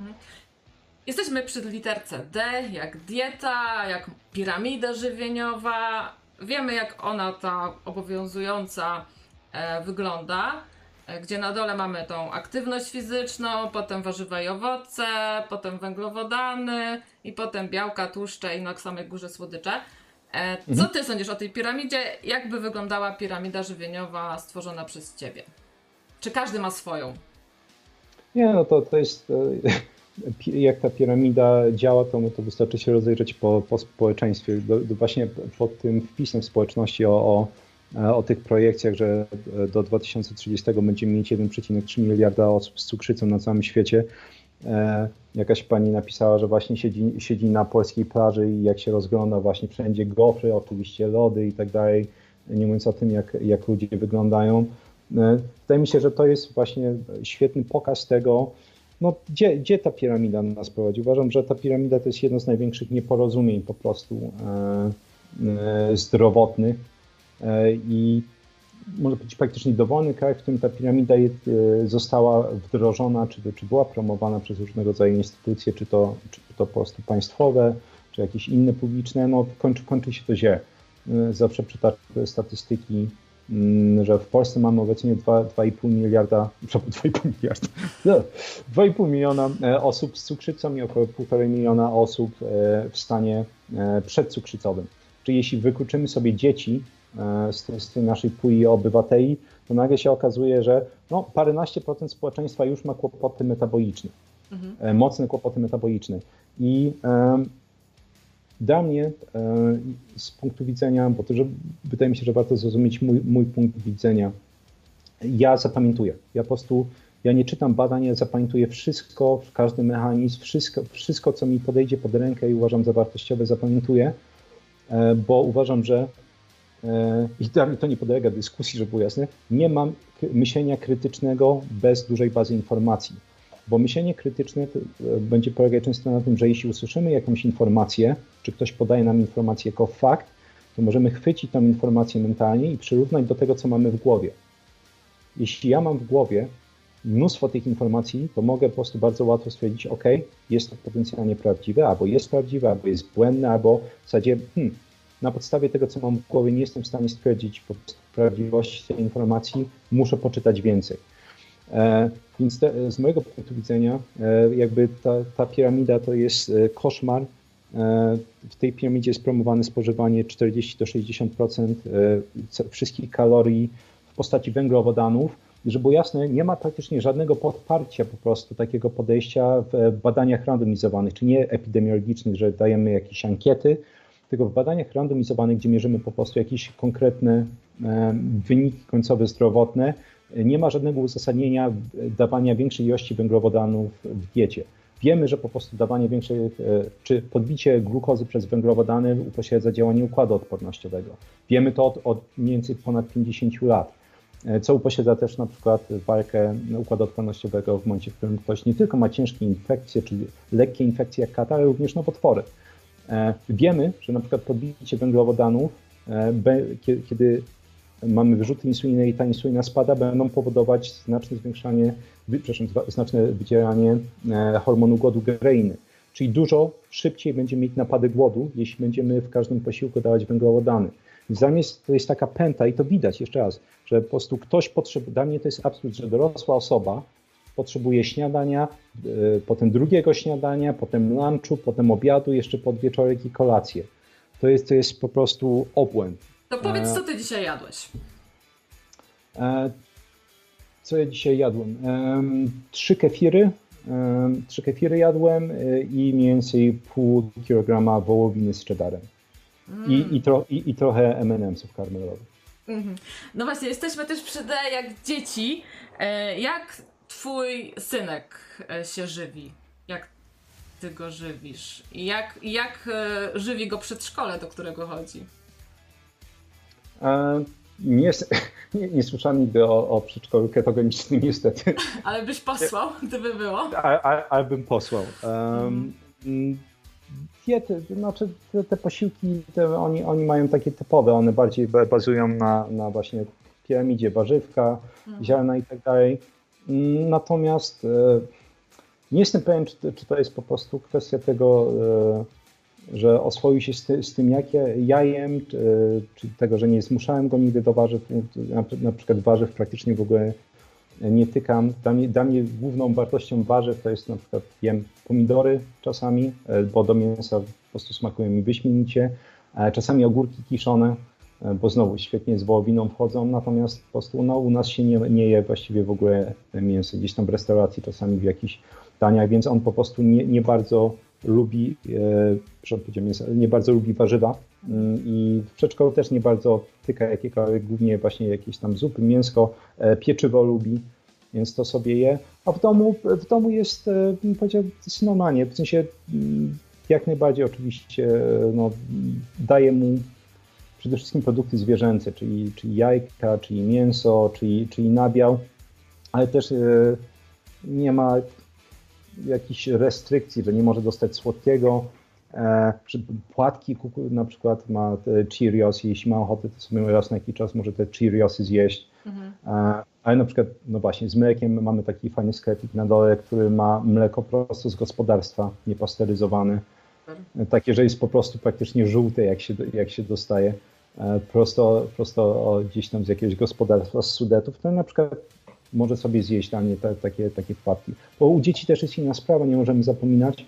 Jesteśmy przy literce D, jak dieta, jak piramida żywieniowa. Wiemy, jak ona, ta obowiązująca, e, wygląda. E, gdzie na dole mamy tą aktywność fizyczną, potem warzywa i owoce, potem węglowodany i potem białka, tłuszcze i na samej górze słodycze. E, co mhm. ty sądzisz o tej piramidzie? Jak by wyglądała piramida żywieniowa stworzona przez ciebie? Czy każdy ma swoją? Nie, no to, to jest jak ta piramida działa, to, to wystarczy się rozejrzeć po, po społeczeństwie. Do, do właśnie pod tym wpisem społeczności o, o, o tych projekcjach, że do 2030 będziemy mieć 1,3 miliarda osób z cukrzycą na całym świecie. E, jakaś pani napisała, że właśnie siedzi, siedzi na polskiej plaży i jak się rozgląda, właśnie wszędzie gofry, oczywiście lody i tak dalej, nie mówiąc o tym, jak, jak ludzie wyglądają. E, wydaje mi się, że to jest właśnie świetny pokaz tego, no, gdzie, gdzie ta piramida nas prowadzi? Uważam, że ta piramida to jest jedno z największych nieporozumień po prostu e, e, zdrowotnych e, i może być praktycznie dowolny kraj, w którym ta piramida e, została wdrożona, czy, czy była promowana przez różnego rodzaju instytucje, czy to, czy to po prostu państwowe, czy jakieś inne publiczne, no kończy, kończy się to źle. E, zawsze przytaczam statystyki że w Polsce mamy obecnie 2,5 miliarda, (laughs) 2,5 miliarda, 2,5 miliona e, osób z cukrzycą i około 1,5 miliona osób e, w stanie e, przedcukrzycowym. Czyli jeśli wykluczymy sobie dzieci z tej, z tej naszej puli obywateli, to nagle się okazuje, że no, paręnaście procent społeczeństwa już ma kłopoty metaboliczne, mhm. mocne kłopoty metaboliczne. I dla mnie e, z punktu widzenia, bo to, że wydaje mi się, że warto zrozumieć mój, mój punkt widzenia. Ja zapamiętuję. Ja po prostu ja nie czytam badań, ja zapamiętuję wszystko, każdy mechanizm, wszystko, wszystko, co mi podejdzie pod rękę i uważam za wartościowe, zapamiętuję, e, bo uważam, że e, i to nie podlega dyskusji, żeby było jasne, nie mam myślenia krytycznego bez dużej bazy informacji. Bo myślenie krytyczne e, będzie polegać często na tym, że jeśli usłyszymy jakąś informację, czy ktoś podaje nam informację jako fakt, to możemy chwycić tą informację mentalnie i przyrównać do tego, co mamy w głowie. Jeśli ja mam w głowie, mnóstwo tych informacji, to mogę po prostu bardzo łatwo stwierdzić, ok, jest to potencjalnie prawdziwe, albo jest prawdziwe, albo jest błędne, albo w zasadzie hmm, na podstawie tego, co mam w głowie, nie jestem w stanie stwierdzić prawdziwości tej informacji, muszę poczytać więcej. E, więc te, z mojego punktu widzenia, e, jakby ta, ta piramida to jest e, koszmar. W tej piramidzie jest promowane spożywanie 40 do 60% e, wszystkich kalorii w postaci węglowodanów żeby było jasne, nie ma praktycznie żadnego podparcia po prostu takiego podejścia w badaniach randomizowanych, czy nie epidemiologicznych, że dajemy jakieś ankiety, tylko w badaniach randomizowanych, gdzie mierzymy po prostu jakieś konkretne wyniki końcowe zdrowotne, nie ma żadnego uzasadnienia dawania większej ilości węglowodanów w diecie. Wiemy, że po prostu dawanie większej, e, czy podbicie glukozy przez węglowodany upośledza działanie układu odpornościowego. Wiemy to od, od mniej więcej ponad 50 lat. E, co upośledza też na przykład walkę układu odpornościowego w momencie, w którym ktoś nie tylko ma ciężkie infekcje, czyli lekkie infekcje jak katar, ale również nowotwory. E, wiemy, że na przykład podbicie węglowodanów, kiedy mamy wyrzuty insuliny i ta insulina spada, będą powodować znaczne zwiększanie, przepraszam, znaczne wydzielanie hormonu głodu greiny. Czyli dużo szybciej będziemy mieć napady głodu, jeśli będziemy w każdym posiłku dawać węglowodany. Zamiast to jest taka pęta i to widać jeszcze raz, że po prostu ktoś potrzebuje, dla mnie to jest absurd, że dorosła osoba potrzebuje śniadania, yy, potem drugiego śniadania, potem lunchu, potem obiadu, jeszcze podwieczorek i kolację. To jest, to jest po prostu obłęd. To powiedz, e, co ty dzisiaj jadłeś? E, co ja dzisiaj jadłem? E, trzy kefiry, trzy kefiry jadłem i mniej więcej pół kilograma wołowiny z cheddarem. Mm. I, i, tro, i, i trochę M&M'sów karmelowych. -hmm. No właśnie, jesteśmy też przy D jak dzieci. E, jak twój synek e, się żywi? Jak ty go żywisz? Jak, jak e, żywi go przedszkole, do którego chodzi? Nie, (laughs) nie, nie słyszałem nigdy o, o przedszkolu ketogenicznym (laughs) niestety. Ale byś posłał, gdyby było? Ale bym posłał. Um, mm diety, znaczy te, te posiłki, te, oni, oni mają takie typowe, one bardziej bazują na, na właśnie piramidzie warzywka, mhm. ziarna i tak dalej. Natomiast e, nie jestem pewien, czy, czy to jest po prostu kwestia tego, e, że oswoił się z, ty, z tym, jak ja, ja jem, czy, czy, tego, że nie zmuszałem go nigdy do warzyw, na, na przykład warzyw praktycznie w ogóle nie tykam. Dla mnie, dla mnie główną wartością warzyw to jest na przykład jem pomidory czasami, e, bo do mięsa po prostu smakują mi wyśmienicie. Czasami ogórki kiszone, e, bo znowu świetnie z wołowiną wchodzą, natomiast po prostu no, u nas się nie, nie je właściwie w ogóle mięso, gdzieś tam w restauracji, czasami w jakichś daniach, więc on po prostu nie, nie bardzo lubi, e, nie bardzo lubi warzywa mm, i w przedszkolu też nie bardzo tyka jakiekolwiek, głównie właśnie jakieś tam zupy, mięsko, e, pieczywo lubi, więc to sobie je. A w domu, w domu jest, e, powiedział, jest normalnie, w sensie mm, jak najbardziej oczywiście no, daje mu przede wszystkim produkty zwierzęce, czyli, czyli jajka, czyli mięso, czyli, czyli nabiał, ale też nie ma jakichś restrykcji, że nie może dostać słodkiego. E, płatki na przykład ma Cheerios, jeśli ma ochotę, to sobie raz na jakiś czas może te Cheeriosy zjeść. Mhm. E, ale na przykład, no właśnie, z mlekiem mamy taki fajny sklepik na dole, który ma mleko prosto z gospodarstwa, niepasteryzowane. Mhm. Takie, że jest po prostu praktycznie żółte, jak się, jak się dostaje e, prosto, prosto gdzieś tam z jakiegoś gospodarstwa, z Sudetów, to na przykład może sobie zjeść dla mnie te, takie, takie wpadki. Bo u dzieci też jest inna sprawa, nie możemy zapominać.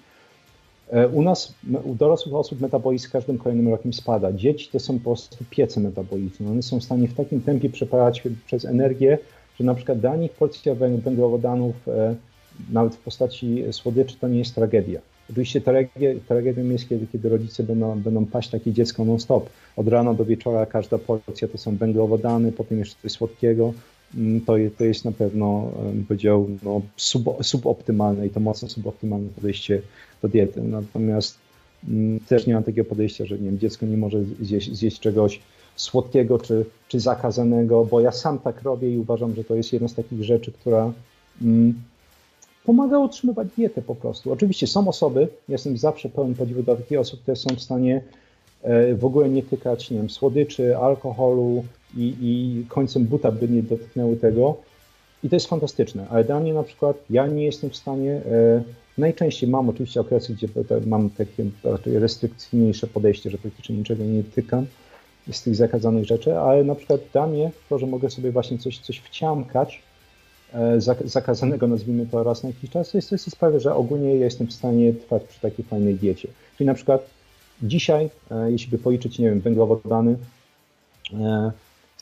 E, u nas, u dorosłych osób metabolizm z każdym kolejnym rokiem spada. Dzieci to są po prostu piece metaboliczne. One są w stanie w takim tempie przepadać przez energię, że na przykład dla nich porcja węglowodanów, e, nawet w postaci słodyczy, to nie jest tragedia. Oczywiście tragedią jest, kiedy, kiedy rodzice będą, będą paść takie dziecko non-stop. Od rana do wieczora każda porcja to są węglowodany, potem jeszcze coś słodkiego, to, to jest na pewno, bym powiedział, no, sub, suboptymalne i to mocno suboptymalne podejście do diety. Natomiast mm, też nie mam takiego podejścia, że nie wiem, dziecko nie może zjeść, zjeść czegoś słodkiego czy, czy zakazanego, bo ja sam tak robię i uważam, że to jest jedna z takich rzeczy, która mm, pomaga utrzymywać dietę po prostu. Oczywiście są osoby, jestem zawsze pełen podziwu dla takich osób, które są w stanie e, w ogóle nie tykać, nie wiem, słodyczy, alkoholu, i, i końcem buta by nie dotknęły tego. I to jest fantastyczne, ale dla mnie na przykład ja nie jestem w stanie, e, najczęściej mam oczywiście okresy, gdzie mam takie raczej restrykcyjniejsze podejście, że praktycznie niczego nie tykam z tych zakazanych rzeczy, ale na przykład dla mnie to, że mogę sobie właśnie coś, coś wciamkać, e, zakazanego nazwijmy to raz na jakiś czas, to jest, to jest sprawia, że ogólnie jestem w stanie trwać przy takiej fajnej diecie. Czyli na przykład dzisiaj, e, jeśli by policzyć, nie wiem, węglowodany, e,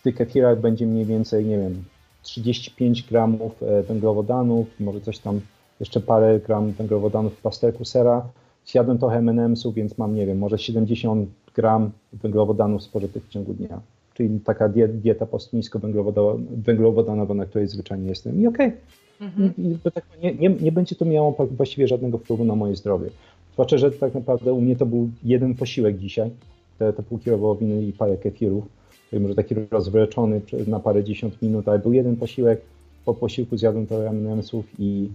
tych kefirach będzie mniej więcej, nie wiem, 35 gramów węglowodanów, może coś tam, jeszcze parę gram węglowodanów w pasterku sera. Zjadłem trochę M&M'sów, więc mam, nie wiem, może 70 gram węglowodanów spożytych w ciągu dnia. Czyli taka dieta postnisko-węglowodanowa, na której zwyczajnie jestem. I okej. Okay. Mhm. Tak, nie, nie, nie będzie to miało właściwie żadnego wpływu na moje zdrowie. Zwłaszcza, że tak naprawdę u mnie to był jeden posiłek dzisiaj. Te, te pół kilo wołowiny i parę kefirów. Może taki rozwleczony na parę dziesiąt minut, ale był jeden posiłek. Po posiłku zjadłem to M&M'sów i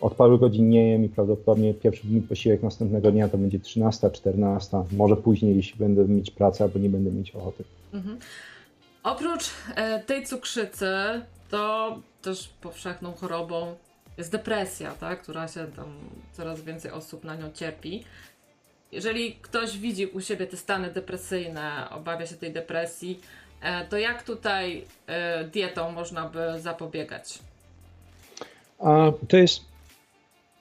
od paru godzin nie jem i prawdopodobnie pierwszy posiłek następnego dnia to będzie 13, 14, może później, jeśli będę mieć pracę albo nie będę mieć ochoty. Mhm. Oprócz e, tej cukrzycy, to też powszechną chorobą jest depresja, tak? która się tam coraz więcej osób na nią cierpi. Jeżeli ktoś widzi u siebie te stany depresyjne, obawia się tej depresji, e, to jak tutaj e, dietą można by zapobiegać? A, to jest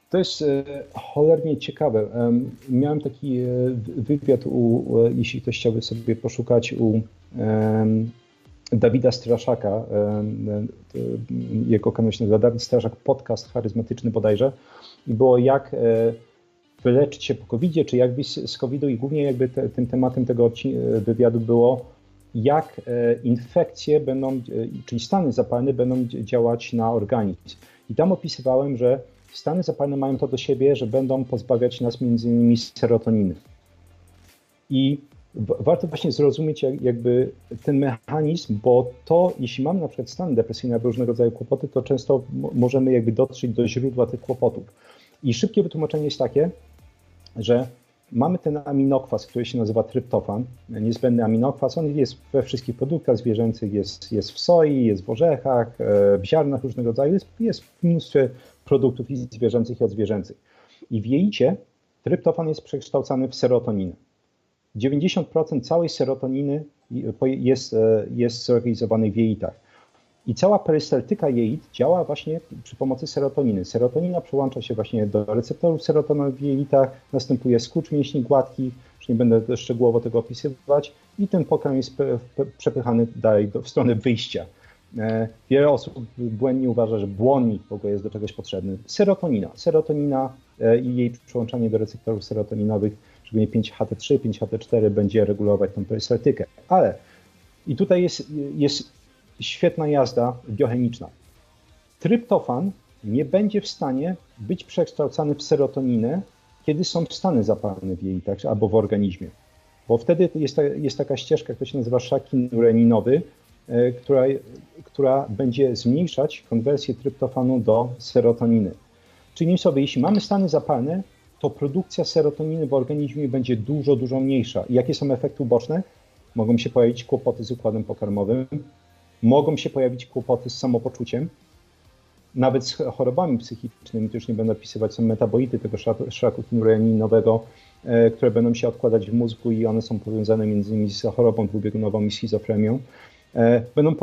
to jest e, cholernie ciekawe. Miałem taki wywiad, u, jeśli ktoś chciałby sobie poszukać, u Dawida Straszaka, jego kanał się nazywa Dawid Straszak, podcast charyzmatyczny bodajże i było jak wyleczyć się po covid czy jak wyjść z COVID-u i głównie jakby te, tym tematem tego wywiadu było jak infekcje będą, czyli stany zapalne będą działać na organizm. I tam opisywałem, że Stany zapalne mają to do siebie, że będą pozbawiać nas między innymi serotoniny. I warto właśnie zrozumieć jakby ten mechanizm, bo to, jeśli mamy na przykład stany depresyjne albo różnego rodzaju kłopoty, to często możemy jakby dotrzeć do źródła tych kłopotów. I szybkie wytłumaczenie jest takie, że mamy ten aminokwas, który się nazywa tryptofan, niezbędny aminokwas. On jest we wszystkich produktach zwierzęcych, jest, jest w soi, jest w orzechach, e, w ziarnach różnego rodzaju, jest, jest w mnóstwie produktów i zwierzęcych i odzwierzęcych. I w jelicie tryptofan jest przekształcany w serotoninę. 90% całej serotoniny jest, e, jest zorganizowanej w jelitach. I cała perystaltyka jeit działa właśnie przy pomocy serotoniny. Serotonina przełącza się właśnie do receptorów serotoninu w jelitach, następuje skurcz mięśni gładkich, już nie będę szczegółowo tego opisywać, i ten pokarm jest przepychany dalej do, w stronę wyjścia. E, wiele osób błędnie uważa, że błonnik w ogóle jest do czegoś potrzebny. Serotonina. Serotonina e, i jej przyłączanie do receptorów serotoninowych, szczególnie 5HT3, 5HT4 będzie regulować tą perystaltykę. Ale i tutaj jest, jest świetna jazda biochemiczna. Tryptofan nie będzie w stanie być przekształcany w serotoninę, kiedy są stany zapalne w jej tak, albo w organizmie. Bo wtedy jest, ta, jest taka ścieżka, która się nazywa szakinureninowy, E, która, która będzie zmniejszać konwersję tryptofanu do serotoniny. Czyli sobie, jeśli mamy stany zapalne, to produkcja serotoniny w organizmie będzie dużo, dużo mniejsza. I jakie są efekty uboczne? Mogą się pojawić kłopoty z układem pokarmowym, mogą się pojawić kłopoty z samopoczuciem, nawet z chorobami psychicznymi, to już nie będę opisywać, są metabolity tego szlaku hinureninowego, e, które będą się odkładać w mózgu i one są powiązane między innymi z chorobą dwubiegunową i schizofrenią. E, będą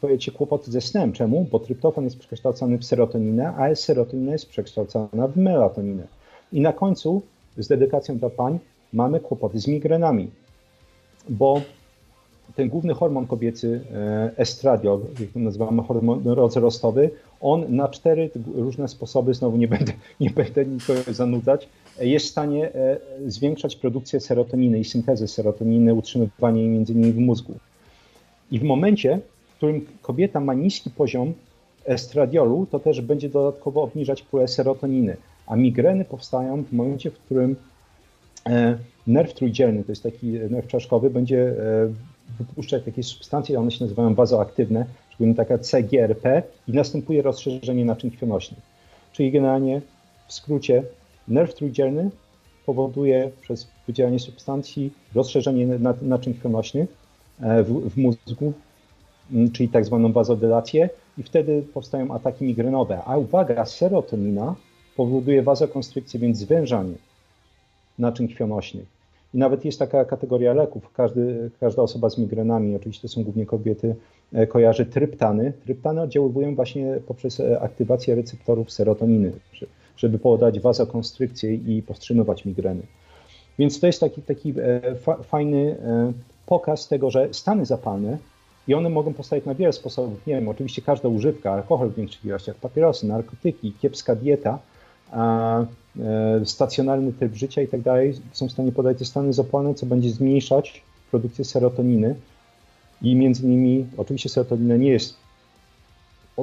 pojawiać się kłopoty ze snem. Czemu? Bo tryptofan jest przekształcany w serotoninę, a serotonina jest przekształcana w melatoninę. I na końcu, z dedykacją dla pań, mamy kłopoty z migrenami, bo ten główny hormon kobiecy, e, estradiol, jak to nazywamy hormon rozrostowy, on na cztery różne sposoby, znowu nie (laughs) będę, nie będę nikogo zanudzać, jest w stanie e, zwiększać produkcję serotoniny i syntezę serotoniny, utrzymywanie jej między innymi w mózgu. I w momencie, w którym kobieta ma niski poziom estradiolu, to też będzie dodatkowo obniżać pulę serotoniny. A migreny powstają w momencie, w którym e, nerw trójdzielny, to jest taki nerw czaszkowy, będzie wypuszczać jakieś substancje, one się nazywają wazoaktywne, szczególnie taka CGRP i następuje rozszerzenie naczyń krwionośnych. Czyli generalnie w skrócie nerw trójdzielny powoduje przez wydzielanie substancji rozszerzenie naczyń krwionośnych, E, w, w mózgu czyli tak zwaną wazodylację i wtedy powstają ataki migrenowe. A uwaga, serotonina powoduje wazokonstrykcję, więc zwężanie naczyń krwionośnych. I nawet jest taka kategoria leków. Każdy, każda osoba z migrenami, oczywiście to są głównie kobiety, e, kojarzy tryptany. Tryptany oddziaływują właśnie poprzez e, aktywację receptorów serotoniny, żeby powodować wazokonstrykcję i powstrzymywać migreny. Więc to jest taki, taki e, fajny pokaz tego, że stany zapalne i one mogą powstać na wiele sposobów. Nie wiem, oczywiście każda używka, alkohol w większych ilościach, papierosy, narkotyki, kiepska dieta, a, e, stacjonarny tryb życia i tak dalej są w stanie podać te stany zapalne, co będzie zmniejszać produkcję serotoniny. I między innymi, oczywiście serotonina nie jest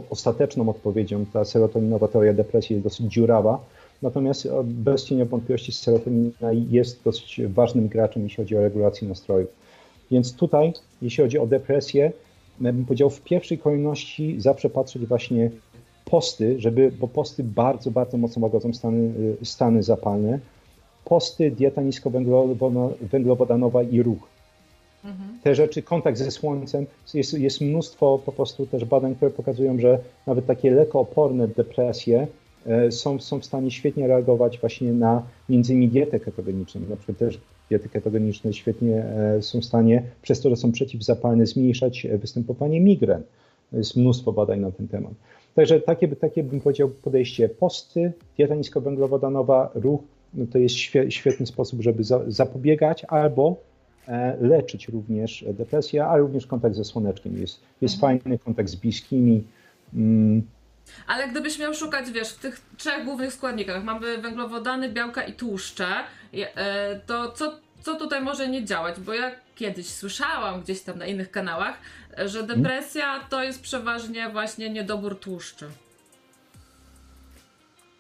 ostateczną odpowiedzią. Ta serotoninowa teoria depresji jest dosyć dziurawa, natomiast e, bez cienia wątpliwości serotonina jest dosyć ważnym graczem, jeśli chodzi o regulację nastrojów. Więc tutaj, jeśli chodzi o depresję, bym powiedział w pierwszej kolejności zawsze patrzeć właśnie posty, żeby, bo posty bardzo, bardzo mocno łagodzą stany, stany zapalne. Posty, dieta niskowęglowodanowa i ruch. Mhm. Te rzeczy, kontakt ze słońcem, jest, jest mnóstwo po prostu też badań, które pokazują, że nawet takie lekooporne depresje e, są, są w stanie świetnie reagować właśnie na między innymi dietę ketogeniczną. Na przykład też diety ketogeniczne świetnie e, są w stanie, przez to, że są przeciwzapalne, zmniejszać występowanie migren. Jest mnóstwo badań na ten temat. Także takie, takie bym powiedział podejście posty, dieta niskowęglowodanowa, ruch, no to jest świetny sposób, żeby za, albo e, leczyć również depresję, a również kontakt ze słoneczkiem. Jest, jest mhm. fajny kontakt z bliskimi. Mm. Ale gdybyś miał szukać, wiesz, w tych trzech głównych składnikach, mamy węglowodany, białka i tłuszcze, e, to co, co tutaj może nie działać? Bo ja kiedyś słyszałam gdzieś tam na innych kanałach, że depresja to jest przeważnie właśnie niedobór tłuszczy.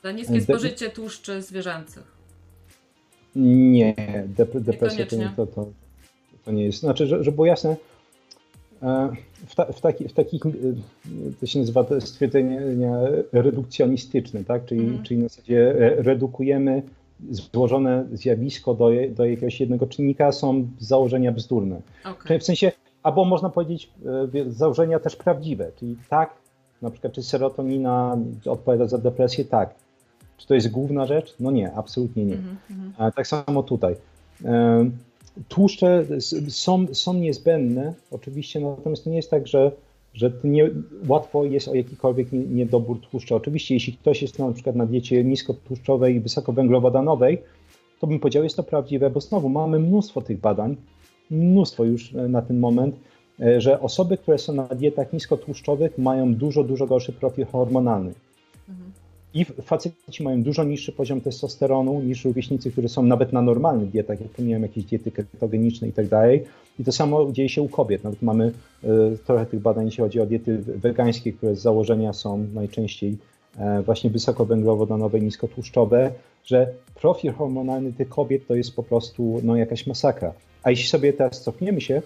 Za niskie spożycie tłuszczy zwierzęcych. Nie, dep depresja to, nie, to, to, to, nie jest. Znaczy, że, że było jasne, e, w, ta, w, taki, w takich, e, to się nazywa to stwierdzenia redukcjonistyczne, tak? czyli, mhm. czyli na zasadzie e, redukujemy złożone zjawisko do, do jakiegoś jednego czynnika są z założenia bzdurne. Okay. W sensie albo można powiedzieć e, założenia też prawdziwe, czyli tak, na przykład czy serotonina odpowiada za depresję, tak. Czy to jest główna rzecz? No nie, absolutnie nie. Mm -hmm. Tak samo tutaj. E, tłuszcze są, są niezbędne, oczywiście, natomiast to nie jest tak, że, że nie, łatwo jest o jakikolwiek niedobór tłuszczu. Oczywiście, jeśli ktoś jest na przykład na diecie niskotłuszczowej i wysokowęglowodanowej, to bym powiedział, jest to prawdziwe, bo znowu mamy mnóstwo tych badań, mnóstwo już e, na ten moment, e, że osoby, które są na dietach niskotłuszczowych mają dużo, dużo gorszy profil hormonalny. Mhm. I faceci mają dużo niższy poziom testosteronu niż rówieśnicy, którzy są nawet na normalnych dietach, jak pomijam jakieś diety ketogeniczne i tak dalej. I to samo dzieje się u kobiet. Nawet mamy y, trochę tych badań, jeśli chodzi o diety wegańskie, które z założenia są najczęściej y, właśnie wysokowęglowodanowe, niskotłuszczowe, że profil hormonalny tych kobiet to jest po prostu no, jakaś masakra. A jeśli sobie teraz cofniemy się,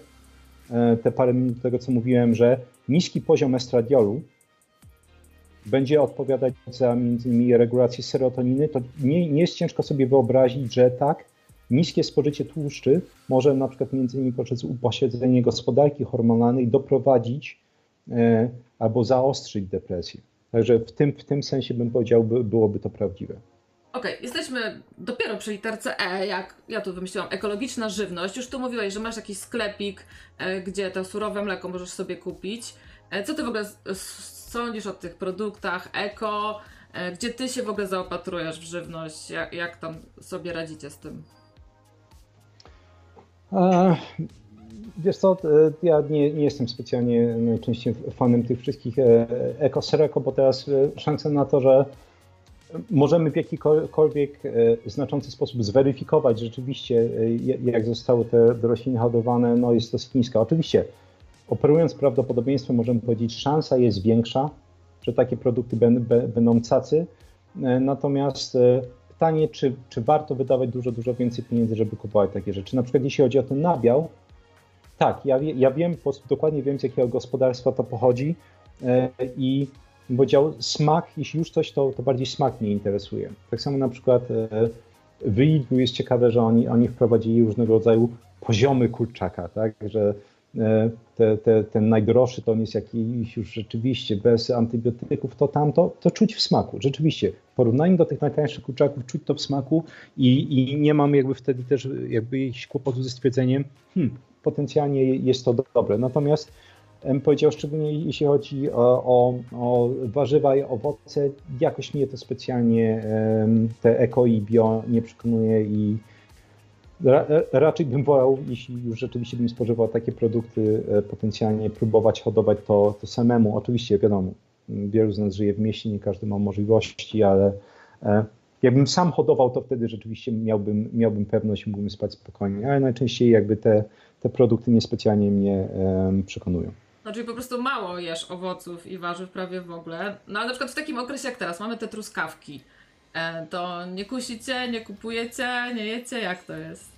e, te parę minut tego, co mówiłem, że niski poziom estradiolu będzie odpowiadać za między innymi regulację serotoniny, to nie, nie jest ciężko sobie wyobrazić, że tak, niskie spożycie tłuszczy może na przykład między innymi poprzez upośledzenie gospodarki hormonalnej doprowadzić e, albo zaostrzyć depresję. Także w tym, w tym sensie bym powiedział, by, byłoby to prawdziwe. Okej, okay, jesteśmy dopiero przy literce E, jak ja tu wymyśliłam, ekologiczna żywność. Już tu mówiłeś, że masz jakiś sklepik, e, gdzie to surowe mleko możesz sobie kupić. E, co ty w ogóle sądzisz o tych produktach eko? E, gdzie ty się w ogóle zaopatrujesz w żywność? Jak, jak tam sobie radzicie z tym? A, wiesz co, ja nie, nie, jestem specjalnie najczęściej fanem tych wszystkich eko-sereko, bo teraz szansa na to, że możemy w jakikolwiek e, znaczący sposób zweryfikować rzeczywiście, e, jak zostały te rośliny hodowane, no jest dosyć niska. Oczywiście, operując prawdopodobieństwem, możemy powiedzieć, szansa jest większa, że takie produkty będą cacy. E, natomiast pytanie, czy, czy warto wydawać dużo, dużo więcej pieniędzy, żeby kupować takie rzeczy. Na przykład jeśli chodzi o ten nabiał, tak, ja, ja wiem, dokładnie wiem, z jakiego gospodarstwa to pochodzi i bym powiedział, smak, jeśli już coś, to, to bardziej smak mnie interesuje. Tak samo na przykład e, w Lidlu jest ciekawe, że oni, oni wprowadzili różnego rodzaju poziomy kurczaka, tak, że te, te, ten najdroższy to on jest jakiś już rzeczywiście bez antybiotyków, to tamto, to czuć w smaku. Rzeczywiście, w porównaniu do tych najtańszych kurczaków czuć to w smaku i, i nie mam jakby wtedy też jakby jakichś kłopotów ze stwierdzeniem, hmm, potencjalnie jest to dobre. Natomiast bym powiedział, szczególnie jeśli chodzi o, o, o, warzywa i owoce, jakoś mnie to specjalnie te eko i bio nie przekonuje i ra, raczej bym wolał, jeśli już rzeczywiście bym spożywał takie produkty, e, potencjalnie próbować hodować to, to samemu. Oczywiście wiadomo, wielu z nas żyje w mieście, nie każdy ma możliwości, ale e, jakbym sam hodował, to wtedy rzeczywiście miałbym, miałbym pewność, mógłbym spać spokojnie, ale najczęściej jakby te, te produkty niespecjalnie mnie przekonują. Czyli po prostu mało jesz owoców i warzyw prawie w ogóle. No ale na przykład w takim okresie jak teraz mamy te truskawki. E, to nie kusicie, nie kupujecie, nie jecie? Jak to jest?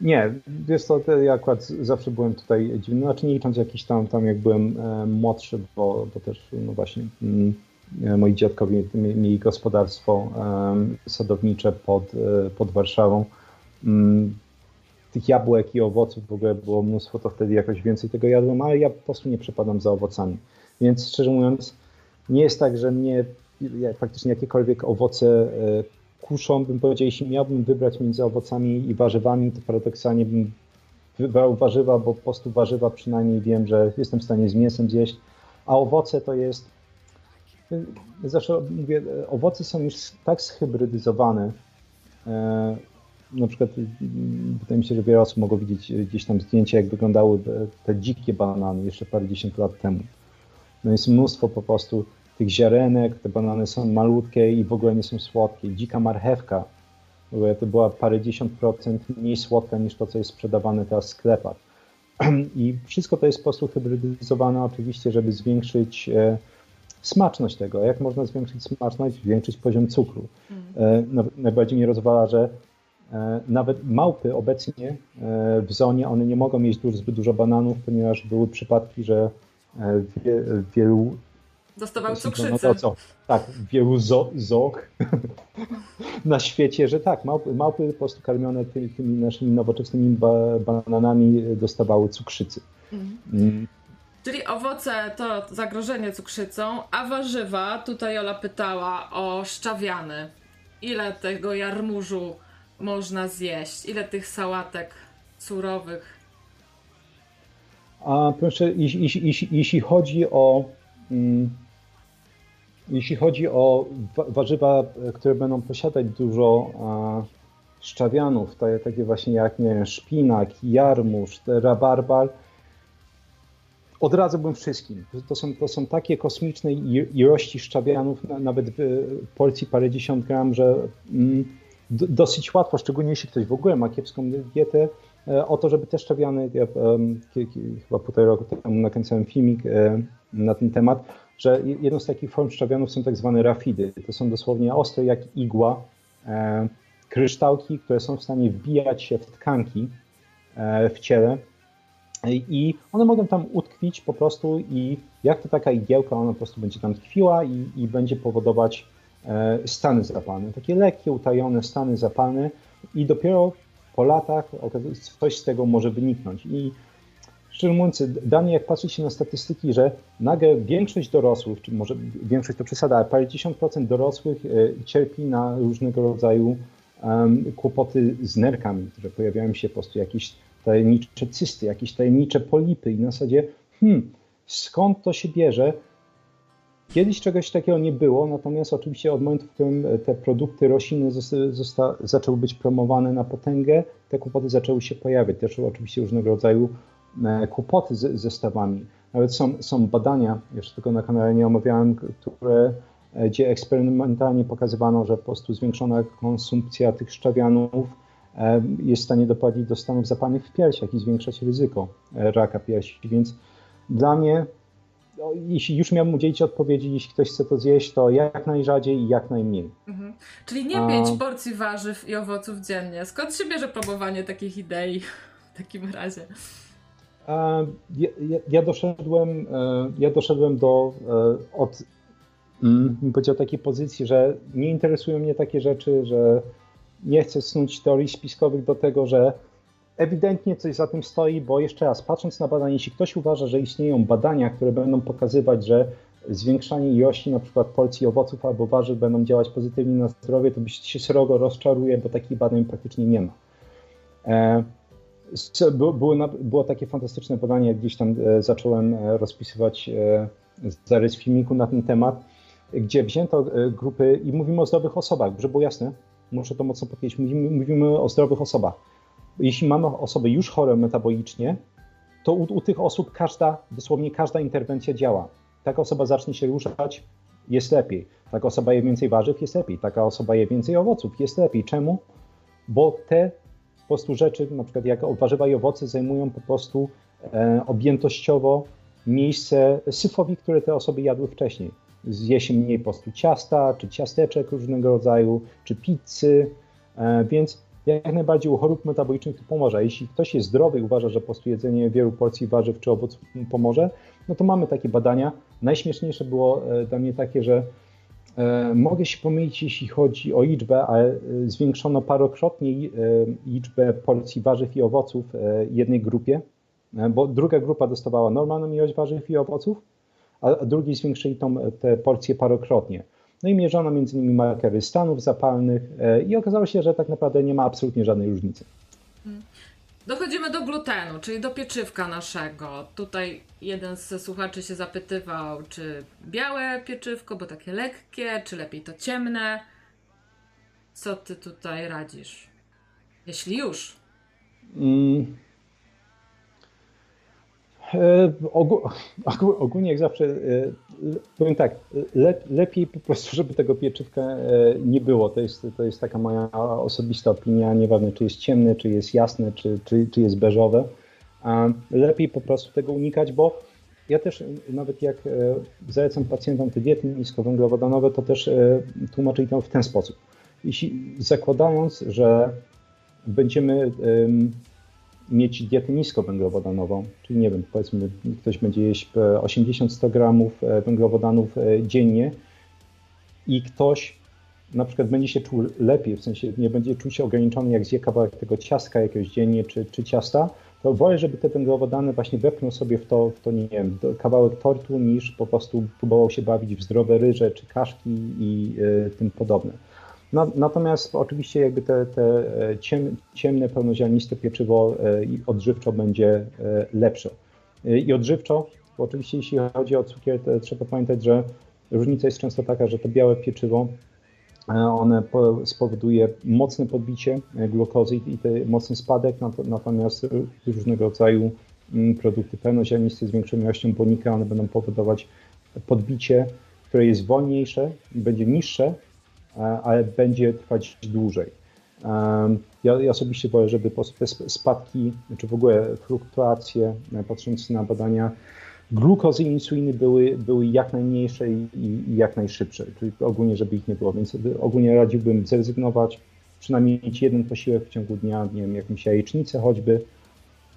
Nie, wiesz co, ja akurat zawsze byłem tutaj dziwny, znaczy nie licząc jakiś tam, tam jak byłem e, młodszy, bo, bo też, no właśnie, mm, e, moi dziadkowie mieli gospodarstwo sadownicze pod, pod Warszawą. Mm, tych jabłek i owoców w ogóle było mnóstwo, to wtedy jakoś więcej tego jadłem, ale ja po prostu nie przepadam za owocami. Więc szczerze mówiąc, nie jest tak, że mnie praktycznie jakiekolwiek owoce e, kuszą, bym powiedział, jeśli miałbym wybrać między owocami i warzywami, to paradoksalnie bym wybrał warzywa, bo po prostu warzywa przynajmniej wiem, że jestem w stanie z mięsem zjeść, a owoce to jest zawsze mówię, owoce są już tak zhybrydyzowane, e, na przykład wydaje mi się, że wiele osób mogło widzieć gdzieś tam zdjęcia, jak wyglądały te dzikie banany jeszcze parędziesiąt lat temu. No jest mnóstwo po prostu tych ziarenek, te banany są malutkie i w ogóle nie są słodkie. Dzika marchewka, to była parędziesiąt procent mniej słodka niż to, co jest sprzedawane teraz w sklepach. (clears throat) I wszystko to jest po hybrydyzowane oczywiście, żeby zwiększyć e, smaczność tego. Jak można zwiększyć smaczność? Zwiększyć poziom cukru. E, najbardziej mnie rozwala, że e, nawet małpy obecnie w zonie, one nie mogą mieć zbyt dużo bananów, ponieważ były przypadki, że wielu Dostawał cukrzycę. No co? Tak, wielu zo, zok (laughs) na świecie, że tak, małpy, małpy po prostu karmione tymi, tymi naszymi nowoczesnymi ba, bananami dostawały cukrzycy. Mhm. Mm. Czyli owoce to zagrożenie cukrzycą, a warzywa, tutaj Ola pytała o szczawiany. Ile tego jarmużu można zjeść? Ile tych sałatek surowych? A proszę, jeśli, jeśli, jeśli chodzi o mm, jeśli chodzi o warzywa, które będą posiadać dużo szczawianów, takie właśnie jak nie wiem, szpinak, jarmuż, rabarbar, odradzałbym wszystkim. To są, to są takie kosmiczne ilości szczawianów, nawet w porcji parędziesiąt gram, że mm, dosyć łatwo, szczególnie jeśli ktoś w ogóle ma kiepską dietę, e, o to, żeby te szczawiany, ja, chyba półtorej roku temu nakręcałem filmik e, na ten temat, że jedną z takich form szczawianów są tak zwane rafidy. To są dosłownie ostre jak igła e, kryształki, które są w stanie wbijać się w tkanki e, w ciele i one mogą tam utkwić po prostu i jak to taka igiełka, ona po prostu będzie tam tkwiła i, i będzie powodować e, stany zapalne. Takie lekkie, utajone stany zapalne i dopiero po latach coś z tego może wyniknąć. I szczerze mówiąc, dane jak patrzy się na statystyki, że nagle większość dorosłych, czy może większość to przesada, ale parę dziesiąt procent dorosłych e, cierpi na różnego rodzaju um, kłopoty z nerkami, które pojawiają się po prostu jakieś tajemnicze cysty, jakieś tajemnicze polipy i na zasadzie, hmm, skąd to się bierze? Kiedyś czegoś takiego nie było, natomiast oczywiście od momentu, w którym te produkty rośliny zosta, zaczęły być promowane na potęgę, te kłopoty zaczęły się pojawiać. Też oczywiście różnego rodzaju kłopoty z zestawami. Nawet są, są badania, jeszcze tego na kanale nie omawiałem, które, e, gdzie eksperymentalnie pokazywano, że po prostu zwiększona konsumpcja tych szczawianów e, jest w stanie doprowadzić do stanów zapalnych w piersiach i zwiększać ryzyko raka piersi. Więc dla mnie, no, jeśli już miałbym udzielić odpowiedzi, jeśli ktoś chce to zjeść, to jak najrzadziej i jak najmniej. Mhm. Czyli nie pięć porcji warzyw i owoców dziennie. Skąd się bierze próbowanie takich idei w takim razie? Ja, ja, doszedłem, e, ja doszedłem do e, od mm, bym powiedział takiej pozycji, że nie interesują mnie takie rzeczy, że nie chcę snuć teorii spiskowych do tego, że ewidentnie coś za tym stoi, bo jeszcze raz, patrząc na badania, jeśli ktoś uważa, że istnieją badania, które będą pokazywać, że zwiększanie ilości na przykład porcji owoców albo warzyw będą działać pozytywnie na zdrowie, to byś się srogo rozczaruje, bo takich badań praktycznie nie ma. E, było, było takie fantastyczne badanie, gdzieś tam e, zacząłem e, rozpisywać zarys filmiku na ten temat, gdzie wzięto grupy i mówimy o zdrowych osobach, żeby było jasne, muszę to mocno powiedzieć, mówimy, mówimy o zdrowych osobach. Jeśli mamy osoby już chore metabolicznie, to u, u tych osób każda, dosłownie każda interwencja działa taka osoba zacznie się ruszać, jest lepiej. Taka osoba je więcej warzyw, jest lepiej. Taka osoba je więcej owoców, jest lepiej. Czemu? Bo te po prostu rzeczy, na przykład jak warzywa i owoce, zajmują po prostu e, objętościowo miejsce syfowi, które te osoby jadły wcześniej. Zje się mniej po prostu ciasta, czy ciasteczek różnego rodzaju, czy pizzy, e, więc jak najbardziej u chorób metabolicznych to pomoże. Jeśli ktoś jest zdrowy i uważa, że po prostu jedzenie wielu porcji warzyw czy owoców pomoże, no to mamy takie badania. Najśmieszniejsze było e, dla mnie takie, że mogę się pomylić, jeśli chodzi o liczbę, ale e, zwiększono parokrotnie liczbę porcji warzyw i owoców jednej grupie, bo druga grupa dostawała normalną ilość warzyw i owoców, a drugi zwiększyli tą, te porcje parokrotnie. No i mierzono między innymi markery stanów zapalnych i okazało się, że tak naprawdę nie ma absolutnie żadnej różnicy. Dochodzimy do glutenu, czyli do pieczywka naszego. Tutaj jeden z słuchaczy się zapytywał, czy białe pieczywko, bo takie lekkie, czy lepiej to ciemne. Co ty tutaj radzisz? Jeśli już. Mm. E, (laughs) ogólnie jak zawsze, e, powiem tak, lepiej po prostu, (laughs) żeby tego pieczywka e, nie było. To jest, to jest taka moja osobista opinia, nieważne czy jest ciemne, czy jest jasne, czy, czy, czy jest beżowe. Lepiej po prostu tego unikać, bo ja też nawet jak zalecam pacjentom te diety niskowęglowodanowe, to też tłumaczę to w ten sposób. Jeśli zakładając, że będziemy mieć dietę niskowęglowodanową, czyli nie wiem, powiedzmy ktoś będzie jeść 80-100 gramów e, węglowodanów e, dziennie i ktoś na przykład będzie się czuł lepiej, w sensie nie będzie czuł się ograniczony, jak zje kawałek tego ciastka jakiegoś dziennie czy, czy ciasta, to wolę, żeby te węglowodany właśnie wepchnął sobie w to, w to, nie wiem, kawałek tortu, niż po prostu próbował się bawić w zdrowe ryże czy kaszki i y, tym podobne. Natomiast oczywiście jakby te, te e, ciem, ciemne, pełnoziarniste pieczywo e, odżywczo będzie e, lepsze. I odżywczo, bo oczywiście jeśli chodzi o cukier, trzeba pamiętać, że różnica jest często taka, że to białe pieczywo one spowoduje mocne podbicie glukozy i mocny spadek, natomiast różnego rodzaju mm, produkty pełnoziarniste z większą ilością błonnika, one będą powodować podbicie, które jest wolniejsze, będzie niższe, ale będzie trwać dłużej. E, ja, ja osobiście wolę, żeby te spadki, czy w ogóle fluktuacje, e, patrząc na badania glukozy i insuliny były, były jak najmniejsze i, i, jak najszybsze, czyli ogólnie, żeby ich nie było, więc ogólnie radziłbym zrezygnować, przynajmniej mieć jeden posiłek w ciągu dnia, nie wiem, jakąś jajecznicę choćby,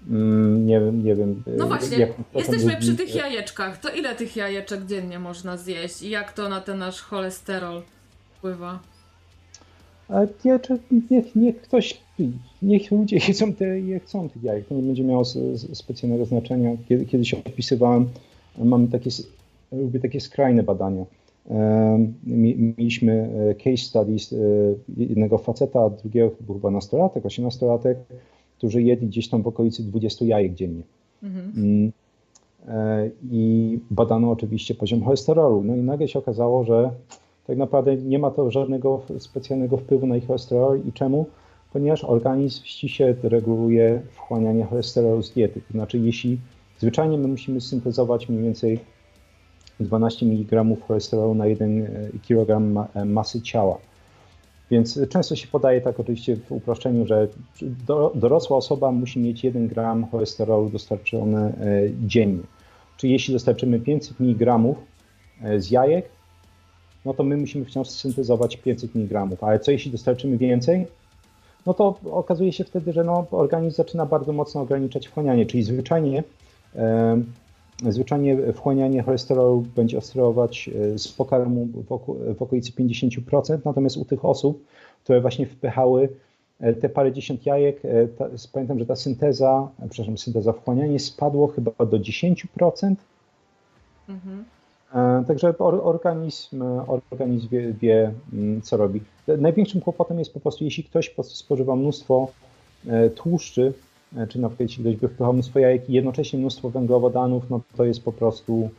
mm, nie wiem, nie wiem. No właśnie, jesteśmy przy tych jajeczkach. To ile tych jajeczek dziennie można zjeść i jak to na ten nasz cholesterol wpływa? Nie, niech, niech ktoś, niech ludzie jedzą te, je chcą tych jajek. To nie będzie miało specjalnego znaczenia. Kiedy, kiedyś opisywałem, mamy takie, lubię takie skrajne badania. Mieliśmy e, case studies e, jednego faceta, a drugiego był chyba nastolatek, osiemnastolatek, którzy jedli gdzieś tam w okolicy 20 jajek dziennie. Mhm. Mm. E, I badano oczywiście poziom cholesterolu. No i nagle się okazało, że tak naprawdę nie ma to żadnego specjalnego wpływu na ich cholesterol. I czemu? Ponieważ organizm ściśle reguluje wchłanianie cholesterolu z diety. To znaczy, jeśli zwyczajnie my musimy syntezować mniej więcej 12 mg cholesterolu na 1 e, kg e, masy ciała. Więc często się podaje tak oczywiście w uproszczeniu, że dorosła osoba musi mieć 1 gram cholesterolu dostarczone e, dziennie. Czyli jeśli dostarczymy 500 mg z jajek, no to my musimy wciąż syntezować 500 mg. Ale co jeśli dostarczymy więcej? No to okazuje się wtedy, że no, organizm zaczyna bardzo mocno ograniczać wchłanianie, czyli zwyczajnie, e, zwyczajnie wchłanianie cholesterolu będzie oscylować e, z pokarmu w, w okolicy 50%, natomiast u tych osób, które właśnie wpychały te parę dziesiąt jajek, ta, pamiętam, że ta synteza, przepraszam, synteza wchłanianie spadło chyba do 10%. Mhm. Także organizm, organizm wie, wie, mm, co robi. Największym kłopotem jest po prostu, jeśli ktoś spożywa mnóstwo tłuszczy, czy na przykład jeśli ktoś by wpychał mnóstwo jajek i jednocześnie mnóstwo węglowodanów, no to jest po prostu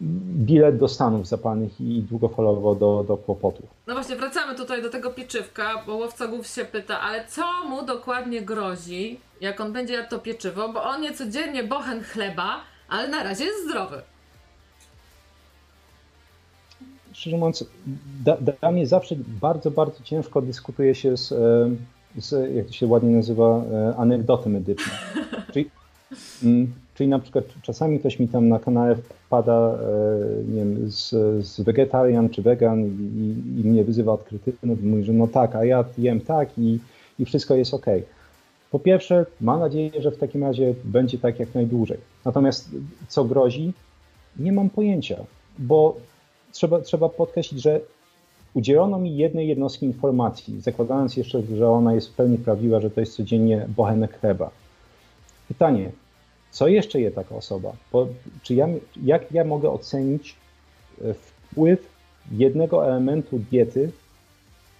bilet do Stanów zapalnych i długofalowo do, do kłopotów. No właśnie, wracamy tutaj do tego pieczywka, bo łowca głów się pyta, ale co mu dokładnie grozi, jak on będzie jadł to pieczywo, bo on je codziennie bochen chleba, ale na razie jest zdrowy. Szczerze mówiąc, dla da mnie zawsze bardzo, bardzo ciężko dyskutuje się z, z jak to się ładnie nazywa, e, anegdoty medyczne. (laughs) Czyli, mm, Czyli na przykład czasami ktoś mi tam na kanale wpada, e, nie wiem, z, z vegetarian czy vegan i, i mnie wyzywa od i mówi, że no tak, a ja jem tak i, i wszystko jest ok. Po pierwsze, mam nadzieję, że w takim razie będzie tak jak najdłużej. Natomiast co grozi, nie mam pojęcia, bo trzeba, trzeba podkreślić, że udzielono mi jednej jednostki informacji, zakładając jeszcze, że ona jest w pełni prawdziwa, że to jest codziennie bochenek chleba. Pytanie, co jeszcze je taka osoba? Czy ja, jak ja mogę ocenić e, wpływ jednego elementu diety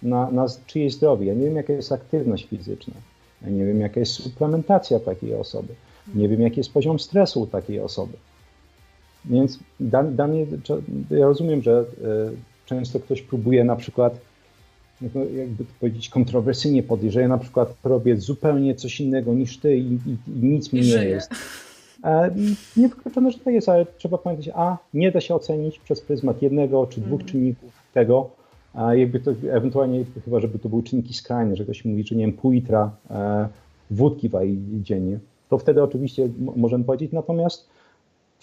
na, na czyjeś zdrowie? Ja nie wiem, jaka jest aktywność fizyczna. Ja nie wiem, jaka jest suplementacja takiej osoby. Nie wiem, jaki jest poziom stresu u takiej osoby. Więc dla, dla mnie, ja rozumiem, że y, często ktoś próbuje na przykład, jakby to powiedzieć, kontrowersyjnie podejść, że ja na przykład robię zupełnie coś innego niż ty i, i, i nic mi nie jest. E, nie wykluczone, że tak jest, ale trzeba pamiętać, a nie da się ocenić przez pryzmat jednego czy dwóch mm. czynników tego, a jakby to ewentualnie, chyba żeby to były czynniki skrajne, że ktoś mówi, że nie wiem, pół litra e, wódki wali dziennie, to wtedy oczywiście możemy powiedzieć, natomiast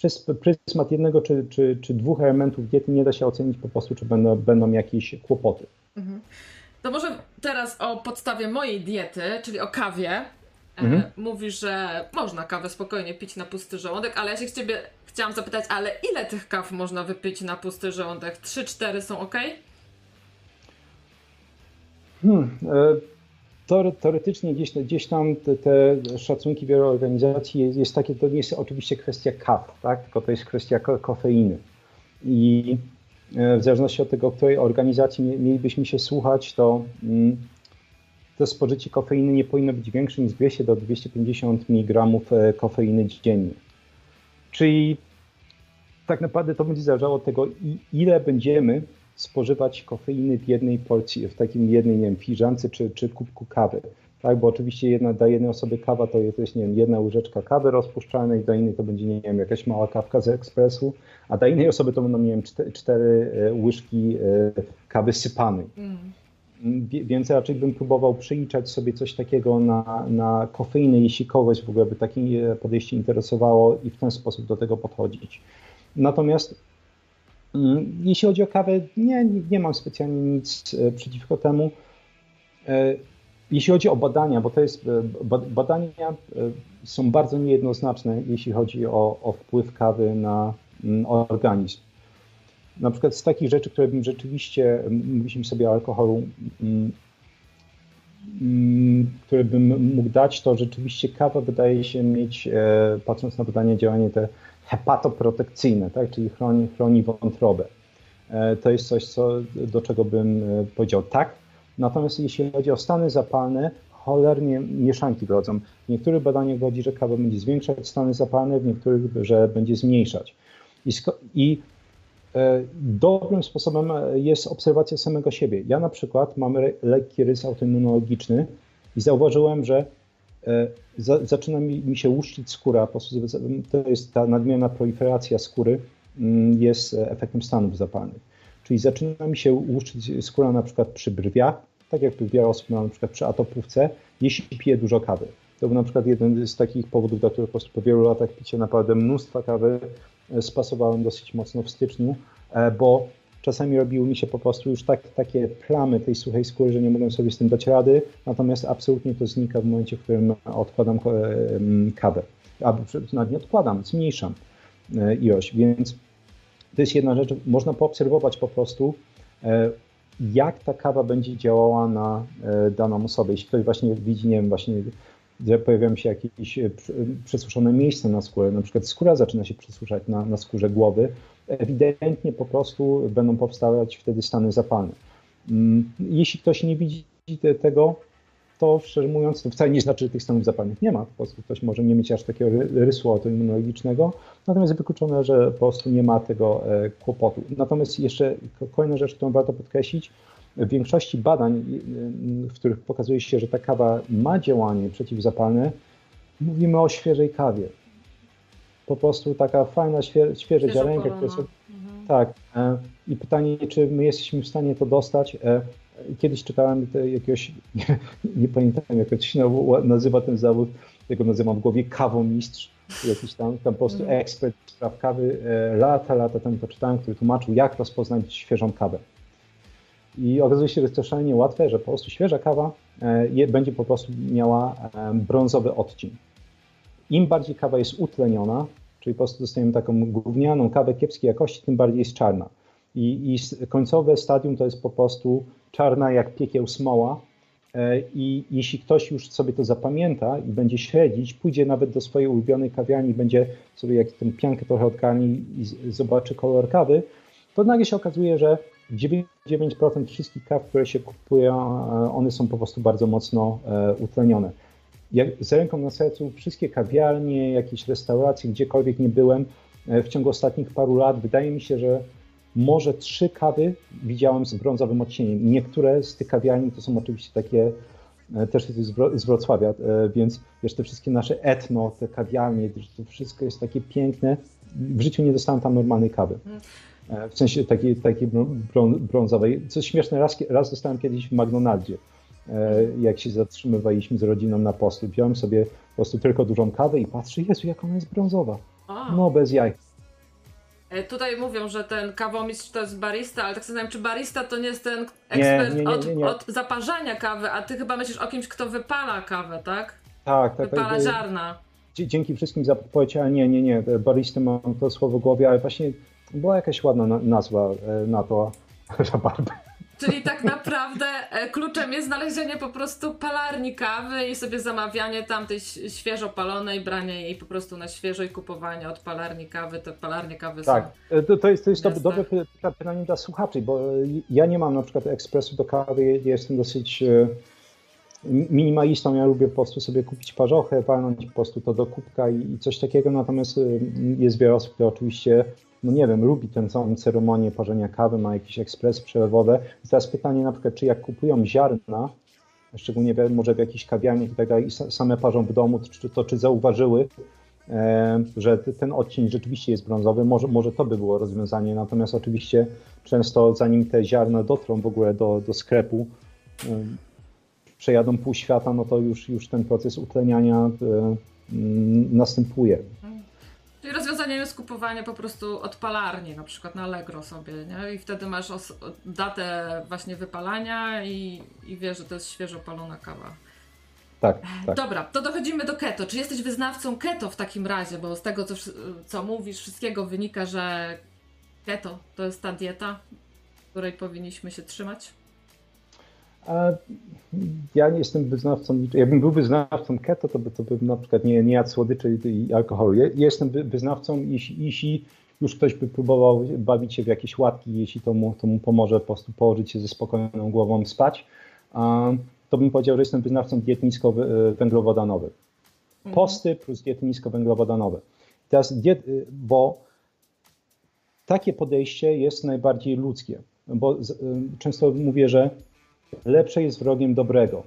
przez pryzmat jednego czy, czy, czy dwóch elementów diety nie da się ocenić po prostu, czy będą, będą jakieś kłopoty. Mhm. To może teraz o podstawie mojej diety, czyli o kawie. E, mhm. Mówi, że można kawę spokojnie pić na pusty żołądek, ale ja się z ciebie chciałam zapytać, ale ile tych kaw można wypić na pusty żołądek? 3-4 są ok? Hmm, e, teoretycznie gdzieś, gdzieś tam te, te, szacunki wielu organizacji jest, jest takie, to nie jest oczywiście kwestia kaw, tak? tylko to jest kwestia ko kofeiny. I e, w zależności od tego, której organizacji mielibyśmy się słuchać, to mm, to spożycie kofeiny nie powinno być większe niż 200 do 250 mg e, kofeiny dziennie. Czyli tak naprawdę to będzie zależało od tego, ile będziemy spożywać kofeiny w jednej porcji, w takim jednej, nie wiem, filiżance czy, czy kubku kawy. Tak, bo oczywiście jedna, dla jednej osoby kawa to jest, nie wiem, jedna łyżeczka kawy rozpuszczalnej, dla innej to będzie, nie wiem, jakaś mała kawka z ekspresu, a dla innej osoby to będą, nie wiem, cztery, cztery e, łyżki e, kawy sypanej. Mm więc raczej bym próbował przeliczać sobie coś takiego na, na kofeinę, jeśli kogoś w ogóle by takie podejście interesowało i w ten sposób do tego podchodzić. Natomiast jeśli chodzi o kawę, nie, nie mam specjalnie nic e, przeciwko temu. E, jeśli chodzi o badania, bo to jest, e, badania są bardzo niejednoznaczne, jeśli chodzi o, o wpływ kawy na mm, organizm na przykład z takich rzeczy, które bym rzeczywiście, mówiliśmy sobie o alkoholu, mm, mm, które bym mógł dać, to rzeczywiście kawa wydaje się mieć, patrząc na badania, działanie te hepatoprotekcyjne, tak? czyli chroni, chroni wątrobę. E, to jest coś, co, do czego bym e, powiedział tak. Natomiast jeśli chodzi o stany zapalne, cholernie mieszanki wrodzą. W niektórych badaniach chodzi, że kawa będzie zwiększać stany zapalne, w niektórych, że będzie zmniejszać. I, i E, dobrym sposobem jest obserwacja samego siebie. Ja na przykład mam lekki rys autoimmunologiczny i zauważyłem, że zaczyna mi, się łuszczyć skóra. To jest ta nadmierna proliferacja skóry mm, jest efektem stanów zapalnych. Czyli zaczyna mi się łuszczyć skóra na przykład przy brwiach, tak jak wiele osób ma na przykład przy atopówce, jeśli piję dużo kawy. To był na przykład jeden z takich powodów, dla których po prostu po wielu latach picia naprawdę mnóstwa kawy spasowałem dosyć mocno w styczniu, e, bo czasami robiły mi się po prostu już tak, takie plamy tej suchej skóry, że nie mogłem sobie z tym dać rady, natomiast absolutnie to znika w momencie, w którym odkładam e, kawę. Albo nawet nie odkładam, zmniejszam e, ilość, więc to jest jedna rzecz, można poobserwować po prostu, jak ta kawa będzie działała na daną osobę. Jeśli ktoś właśnie widzi, nie wiem, właśnie że pojawiają się jakieś przesuszone miejsca na skórze, na przykład skóra zaczyna się przesuszać na, na skórze głowy, ewidentnie po prostu będą powstawać wtedy stany zapalne. Mm, jeśli ktoś nie widzi tego, to szczerze mówiąc, to wcale nie znaczy, że tych stanów zapalnych nie ma. Po prostu ktoś może nie mieć aż takiego rysu autoimmunologicznego, natomiast wykluczone, że po prostu nie ma tego e, kłopotu. Natomiast jeszcze kolejna rzecz, którą warto podkreślić, w większości badań, w których pokazuje się, że ta kawa ma działanie przeciwzapalne, mówimy o świeżej kawie. Po prostu taka fajna, świe, świeże ziarenka, które są. Mhm. Tak. E, I pytanie, czy my jesteśmy w stanie to dostać. E, kiedyś czytałem jakiegoś, nie, (laughs) nie pamiętam jak to się nazywa ten zawód, tego nazywam w głowie kawomistrz, jakiś tam, tam po prostu mhm. ekspert spraw kawy. E, lata, lata temu to czytałem, który tłumaczył, jak rozpoznać świeżą kawę. I okazuje się, że jest to szalenie łatwe, że po prostu świeża kawa będzie po prostu miała brązowy odcień. Im bardziej kawa jest utleniona, czyli po prostu dostajemy taką gównianą kawę kiepskiej jakości, tym bardziej jest czarna. I, I końcowe stadium to jest po prostu czarna jak piekieł smoła. E, I jeśli ktoś już sobie to zapamięta i będzie śledzić, pójdzie nawet do swojej ulubionej kawiarni, będzie sobie jak tę piankę trochę odkarni i zobaczy kolor kawy, to nagle się okazuje, że 99% wszystkich kaw, które się kupuje, one są po prostu bardzo mocno e, utlenione jak, z ręką na sercu wszystkie kawiarnie, jakieś restauracje, gdziekolwiek nie byłem e, w ciągu ostatnich paru lat, wydaje mi się, że może trzy kawy widziałem z brązowym odcieniem. Niektóre z tych kawiarni to są oczywiście takie, e, też z Wrocławia, e, więc wiesz, te wszystkie nasze etno, te kawiarnie, to wszystko jest takie piękne. W życiu nie dostałem tam normalnej kawy. W sensie takiej, takiej brązowej. Co śmieszne, raz, raz dostałem kiedyś w McDonaldzie. E, jak się zatrzymywaliśmy z rodziną na postu. Wziąłem sobie po prostu tylko dużą kawę i patrzę, Jezu, jak ona jest brązowa. No, bez jaj. E, tutaj mówią, że ten kawomistrz to jest barista, ale tak sobie czy barista to nie jest ten ekspert nie, nie, nie, od, od, zaparzania kawy, a ty chyba myślisz o kimś, kto wypala kawę, tak? Tak, tak. Wypala tak, ziarna. Dzięki wszystkim za podpowiedź, ale nie, nie, nie, baristy mam to słowo w głowie, ale właśnie była jakaś ładna nazwa e, na to, (laughs) rabarby. Czyli tak naprawdę e, kluczem jest znalezienie po prostu palarni kawy i sobie zamawianie tamtej świeżo palonej, branie jej po prostu na świeżo i kupowanie od palarni kawy. Te palarnie kawy tak. są. Tak, to, jest, to jest dobre pytanie dla słuchaczy, bo ja nie mam na przykład ekspresu do kawy, jestem dosyć e, minimalistą, ja lubię po prostu sobie kupić parzochę, walnąć po prostu to do kubka i, coś takiego, natomiast e, jest wiele osób, które oczywiście no nie wiem, lubi tę całą ceremonię parzenia kawy, ma jakiś ekspres przelewowe. I teraz pytanie na przykład, czy jak kupują ziarna, szczególnie może w jakichś kawiarniach i tak dalej, i same parzą w domu, czy to czy zauważyły, e, że ten odcień rzeczywiście jest brązowy, może, może to by było rozwiązanie, natomiast oczywiście często zanim te ziarna dotrą w ogóle do, do sklepu, e, przejadą pół świata, no to już, już ten proces utleniania e, następuje. Czyli rozwiązaniem jest kupowanie po prostu od palarni, na przykład na Allegro sobie, nie? I wtedy masz datę właśnie wypalania i, i wiesz, że to jest świeżo palona kawa. Tak, tak. Dobra, to dochodzimy do keto. Czy jesteś wyznawcą keto w takim razie? Bo z tego, co, co mówisz, wszystkiego wynika, że keto to jest ta dieta, której powinniśmy się trzymać? Ja nie jestem wyznawcą, jakbym był wyznawcą keto, to, by, to bym na przykład nie, nie jadł słodyczy i alkoholu. Ja jestem wyznawcą, jeśli, jeśli już ktoś by próbował bawić się w jakieś łatki, jeśli to mu, to mu pomoże po prostu położyć się ze spokojną głową spać, to bym powiedział, że jestem wyznawcą diet niskowęglowodanowych. Mhm. Posty plus diety niskowęglowodanowe. Teraz diet, y, bo takie podejście jest najbardziej ludzkie, bo y, często mówię, że lepsze jest wrogiem dobrego.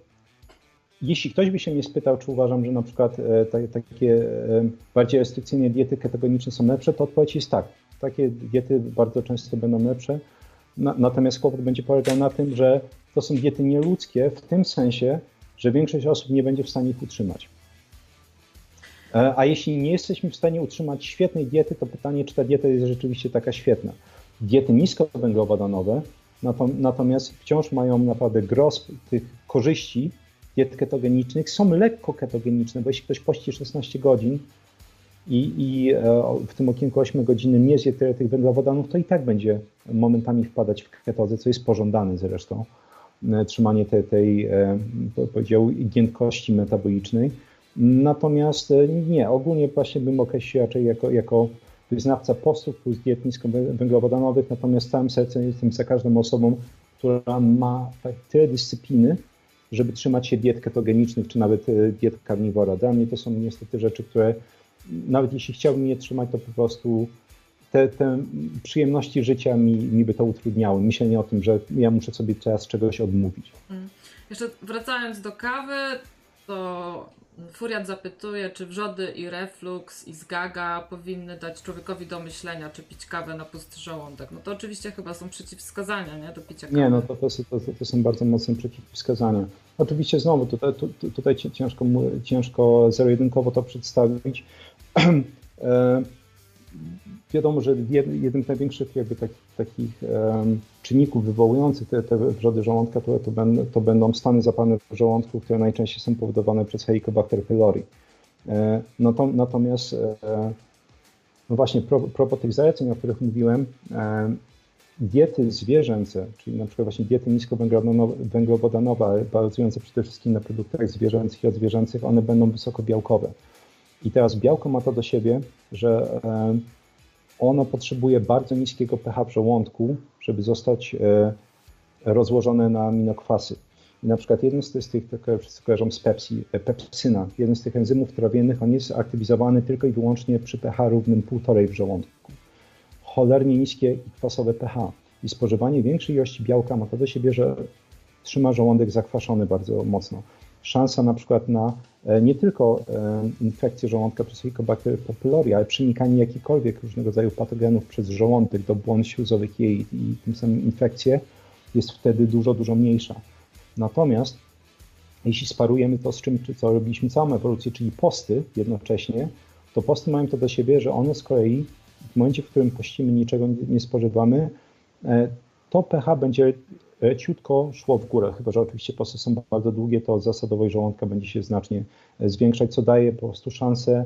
Jeśli ktoś by się mnie spytał, czy uważam, że na przykład e, takie e, bardziej restrykcyjne diety ketogeniczne są lepsze, to odpowiedź jest tak. Takie diety bardzo często będą lepsze. natomiast kłopot będzie polegał na tym, że to są diety nieludzkie w tym sensie, że większość osób nie będzie w stanie ich utrzymać. E, a jeśli nie jesteśmy w stanie utrzymać świetnej diety, to pytanie, czy ta dieta jest rzeczywiście taka świetna. Diety niskowęglowodanowe natomiast wciąż mają naprawdę gros tych korzyści diet ketogenicznych. Są lekko ketogeniczne, bo jeśli ktoś pości 16 godzin, i, i w tym okienku 8-godzinnym nie zje tyle tych węglowodanów, to i tak będzie momentami wpadać w ketozę, co jest pożądane zresztą. Trzymanie tej, tej powiedział, giętkości metabolicznej. Natomiast nie, ogólnie właśnie bym określił raczej jako, jako wyznawca postów plus diet niskowęglowodanowych, natomiast całym sercem jestem za każdą osobą, która ma tyle dyscypliny, żeby trzymać się diet ketogenicznych, czy nawet e, diet karniwora. Dla mnie to są niestety rzeczy, które nawet jeśli chciałbym je trzymać, to po prostu te, te przyjemności życia mi, mi by to utrudniały. Myślenie o tym, że ja muszę sobie teraz czegoś odmówić. Mm. Jeszcze wracając do kawy, to Furiat zapytuje, czy wrzody i reflux i zgaga powinny dać człowiekowi do myślenia, czy pić kawę na pusty żołądek. No to oczywiście chyba są przeciwwskazania nie? do picia kawy. Nie, no to, to, to, to są bardzo mocne przeciwwskazania. Oczywiście znowu tutaj, tutaj ciężko, ciężko zero-jedynkowo to przedstawić. (clears throat) E, wiadomo, że jednym z największych jakby takich, takich czynników wywołujących te, te wrzody żołądka to, to, będą, to będą stany zapalne w żołądku, które najczęściej są powodowane przez Helicobacter pylori. E, natomiast e, no właśnie, propos tych zaleceń, o których mówiłem, e, diety zwierzęce, czyli na przykład właśnie diety niskowęglowodanowe, bazujące przede wszystkim na produktach zwierzęcych i odzwierzęcych, one będą wysoko białkowe. I teraz białko ma to do siebie, że ono potrzebuje bardzo niskiego pH w żołądku, żeby zostać e, rozłożone na aminokwasy. I na przykład jeden z tych, które wszyscy kojarzą z pepsi, e, pepsyna, jeden z tych enzymów trawiennych, on jest aktywizowany tylko i wyłącznie przy pH równym 1,5 w żołądku. Cholernie niskie i kwasowe pH. I spożywanie większej ilości białka ma to do siebie, że trzyma żołądek zakwaszony bardzo mocno szansa na przykład na e, nie tylko e, infekcję żołądka przez Helicobacter pylori, ale przenikanie jakichkolwiek różnego rodzaju patogenów przez żołądek do błon śluzowych jej i tym samym infekcje jest wtedy dużo, dużo mniejsza. Natomiast jeśli sparujemy to z czym, co robiliśmy całą ewolucję, czyli posty jednocześnie, to posty mają to do siebie, że one z kolei w momencie, w którym pościmy, niczego nie spożywamy, e, to pH będzie ciutko szło w górę, chyba że oczywiście posty są bardzo długie, to zasadowość żołądka będzie się znacznie e, zwiększać, co daje po prostu szansę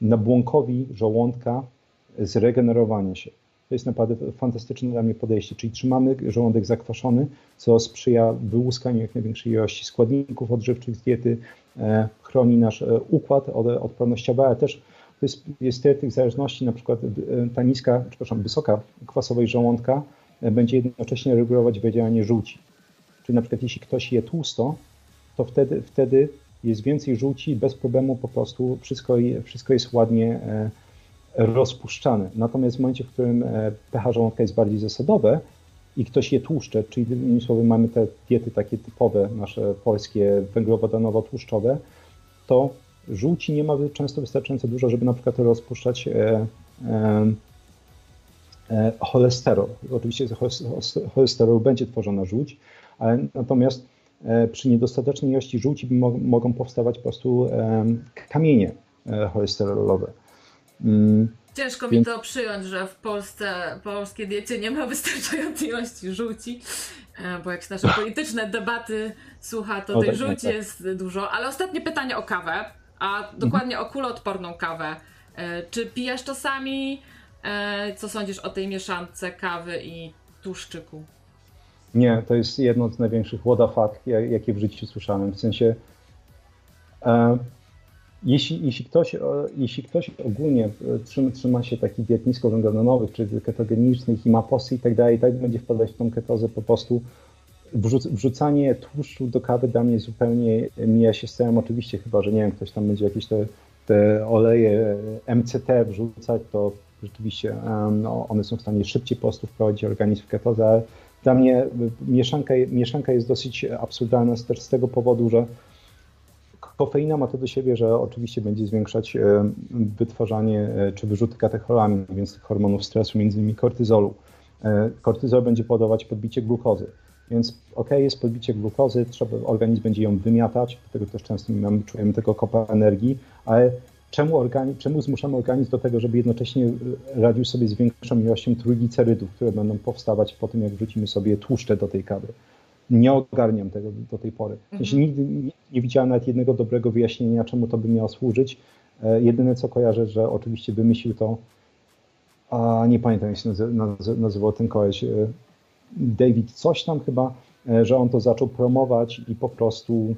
nabłonkowi żołądka zregenerowania się. To jest naprawdę fantastyczne dla mnie podejście, czyli trzymamy żołądek zakwaszony, co sprzyja wyłuskaniu jak największej ilości składników odżywczych z diety, e, chroni nasz e, układ odpornościowy, ale też to jest, jest tyle tych zależności, na przykład ta niska, przepraszam, wysoka kwasowość żołądka będzie jednocześnie regulować wydzielanie żółci. Czyli na przykład jeśli ktoś je tłusto, to wtedy, wtedy jest więcej żółci bez problemu po prostu wszystko, wszystko jest ładnie e, rozpuszczane. Natomiast w momencie, w którym e, pH żołądka jest bardziej zasadowe i ktoś je tłuszcze, czyli innymi słowy mamy te diety takie typowe, nasze polskie węglowodanowo-tłuszczowe, to żółci nie ma często wystarczająco dużo, żeby na przykład rozpuszczać e, cholesterol. Oczywiście cholesterol będzie tworzona żółć, ale natomiast e, przy niedostatecznej ilości żółci mogą powstawać po prostu kamienie e, cholesterolowe. Mm, Ciężko Więc... mi to przyjąć, że w Polsce, polskiej diecie nie ma (laughs) wystarczającej ilości żółci, bo jak się nasze (laughs) polityczne debaty słucha, to tej tak, żółci tak. jest dużo. Ale ostatnie pytanie o kawę, a dokładnie mhm. o kuloodporną kawę. Czy pijesz czasami E, co sądzisz o tej mieszance kawy i tłuszczyku? Nie, to jest jedno z największych what jakie w życiu słyszałem. W sensie, e, jeśli, jeśli, ktoś, e, jeśli ktoś ogólnie trzyma, trzyma się takich diet niskowęglowodanowych, czy ketogenicznych i ma posty i tak dalej, tak będzie wpadać w tą ketozę po prostu wrzuc wrzucanie tłuszczu do kawy dla mnie zupełnie mija się z celem. Oczywiście, chyba że nie wiem, ktoś tam będzie jakieś te, te oleje MCT wrzucać, to rzeczywiście no, one są w stanie szybciej po prostu wprowadzić organizm w ketozę, dla mnie mieszanka, mieszanka jest dosyć absurdalna też z tego powodu, że kofeina ma to do siebie, że oczywiście będzie zwiększać wytwarzanie e, czy wyrzuty katecholamin, więc tych hormonów stresu, między innymi kortyzolu. E, kortyzol będzie powodować podbicie glukozy. Więc ok, jest podbicie glukozy, trzeba, organizm będzie ją wymiatać, dlatego też często mamy, czujemy tego kopa energii, ale czemu, organizm, czemu zmuszamy organizm do tego, żeby jednocześnie e, radził sobie z większą ilością trójglicerydów, które będą powstawać po tym, jak wrzucimy sobie tłuszcze do tej kawy. Nie ogarniam tego do tej pory. Mhm. nigdy nie, nie widziałem nawet jednego dobrego wyjaśnienia, czemu to by miało służyć. Jedyne co kojarzę, że oczywiście wymyślił to, a nie pamiętam jak się nazywał ten koleś, David coś tam chyba, że on to zaczął promować i po prostu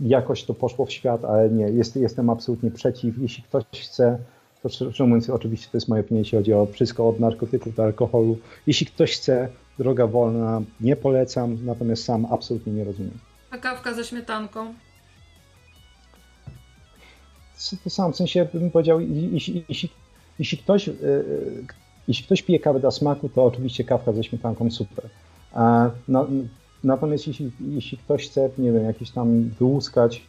jakoś to poszło w świat, ale nie, jest, jestem absolutnie przeciw. Jeśli ktoś chce, to szczerze mówiąc, oczywiście to jest moje opinia, jeśli chodzi o wszystko od narkotyków do alkoholu. Jeśli ktoś chce, droga wolna, nie polecam, natomiast sam absolutnie nie rozumiem. A kawka ze śmietanką? To sam, w sensie bym powiedział, jeśli, jeśli, jeśli, ktoś, yy, jeśli ktoś pije kawę dla smaku, to oczywiście kawka ze śmietanką super. No, Natomiast jeśli, jeśli ktoś chce, nie wiem, jakieś tam wyłuskać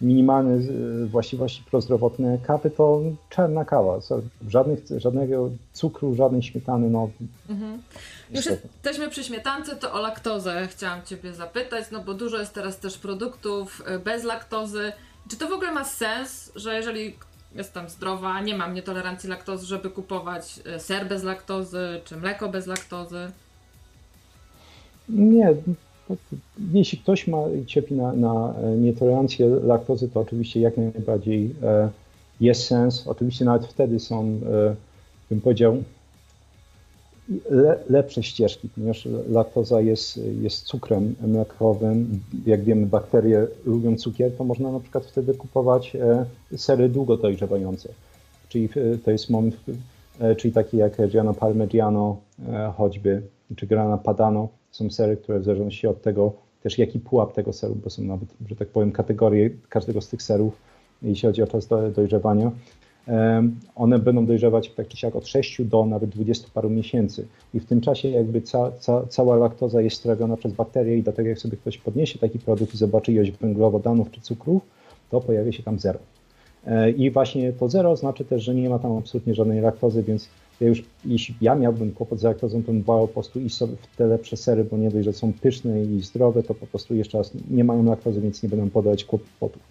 minimalne właściwości prozdrowotne kawy, to czarna kawa. Żadnych, żadnego cukru, żadnej śmietany. No, mhm. Już jesteśmy przy śmietance, to o laktozę chciałam Ciebie zapytać, no bo dużo jest teraz też produktów y, bez laktozy. Czy to w ogóle ma sens, że jeżeli jestem zdrowa, nie mam nietolerancji laktozy, żeby kupować y, ser bez laktozy, czy mleko bez laktozy? Nie. Jeśli ktoś ma cierpi na, na nietolerancję laktozy, to oczywiście jak najbardziej e, jest sens. Oczywiście nawet wtedy są, e, bym powiedział, le, lepsze ścieżki, ponieważ laktoza jest, jest cukrem mlekowym. Jak wiemy, bakterie lubią cukier, to można na przykład wtedy kupować e, sery długo dojrzewające. Czyli to jest moment, czyli takie jak Giano Parmigiano choćby, czy Grana Padano, są sery, które w zależności od tego też jaki pułap tego seru, bo są nawet, że tak powiem, kategorie każdego z tych serów, jeśli chodzi o czas do, dojrzewania, one będą dojrzewać tak czy siak od 6 do nawet 20 paru miesięcy. I w tym czasie jakby ca, ca, cała laktoza jest strawiona przez bakterie i dlatego jak sobie ktoś podniesie taki produkt i zobaczy ilość węglowodanów czy cukrów, to pojawia się tam zero. E, I właśnie to zero znaczy też, że nie ma tam absolutnie żadnej laktozy, więc ja już, jeśli ja miałbym kłopot z laktozą, to bym po prostu iść sobie w te lepsze sery, bo nie dość, że są pyszne i zdrowe, to po prostu jeszcze raz nie mają laktozy, więc nie będą podawać kłopotów.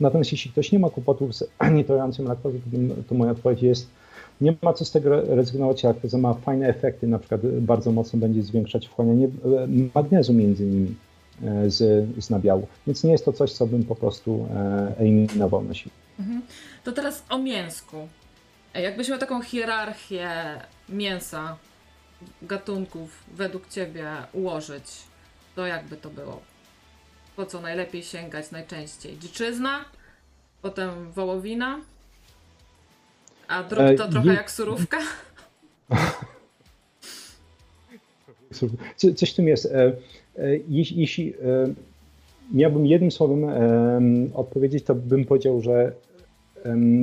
Natomiast jeśli ktoś nie ma kłopotów z (clears throat) nietolerancją laktozy, to, to moja odpowiedź jest, nie ma co z tego rezygnować, laktoza ma fajne efekty, na przykład bardzo mocno będzie zwiększać wchłanianie e, magnezu między innymi e, z, z nabiału, więc nie jest to coś, co bym po prostu e, eliminował na siłę. Mhm. To teraz o mięsku. Jakbyś miał taką hierarchię mięsa, gatunków według Ciebie ułożyć, to jakby to było? Po co najlepiej sięgać najczęściej? Dziczyzna, potem wołowina, a drób to e, trochę jak surówka? (laughs) Co, coś w tym jest. E, e, jeśli, jeśli miałbym jednym słowem odpowiedzieć, to bym powiedział, że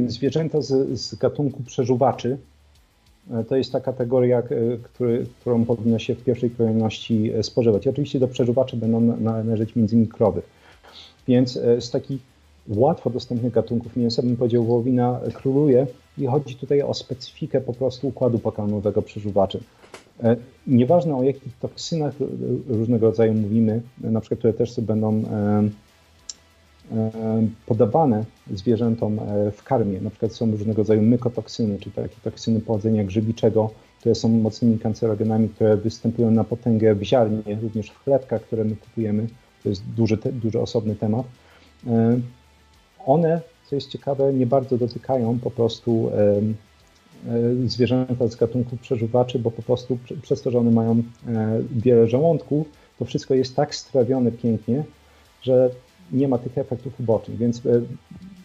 Zwierzęta z, z gatunku przeżuwaczy e, to jest ta kategoria, e, który, którą powinno się w pierwszej kolejności e, spożywać. Oczywiście do przeżuwaczy będą należeć między innymi krowy. Więc z takich łatwo dostępnych gatunków mięsa bym powiedział wołowina króluje i chodzi tutaj o specyfikę po prostu układu pokarmowego przeżuwaczy. Nieważne o jakich toksynach różnego rodzaju mówimy, na przykład które też będą podawane zwierzętom e, w karmie. Na przykład są różnego rodzaju mykotoksyny, czyli takie toksyny pochodzenia grzybiczego, które są mocnymi kancerogenami, które występują na potęgę w ziarnie, również w chlebkach, które my kupujemy. To jest duży, duży osobny temat. E, one, co jest ciekawe, nie bardzo dotykają po prostu zwierzęta z gatunku przeżuwaczy, bo po prostu przez to, że one mają wiele żołądków, to wszystko jest tak strawione pięknie, że nie ma tych efektów ubocznych, więc e,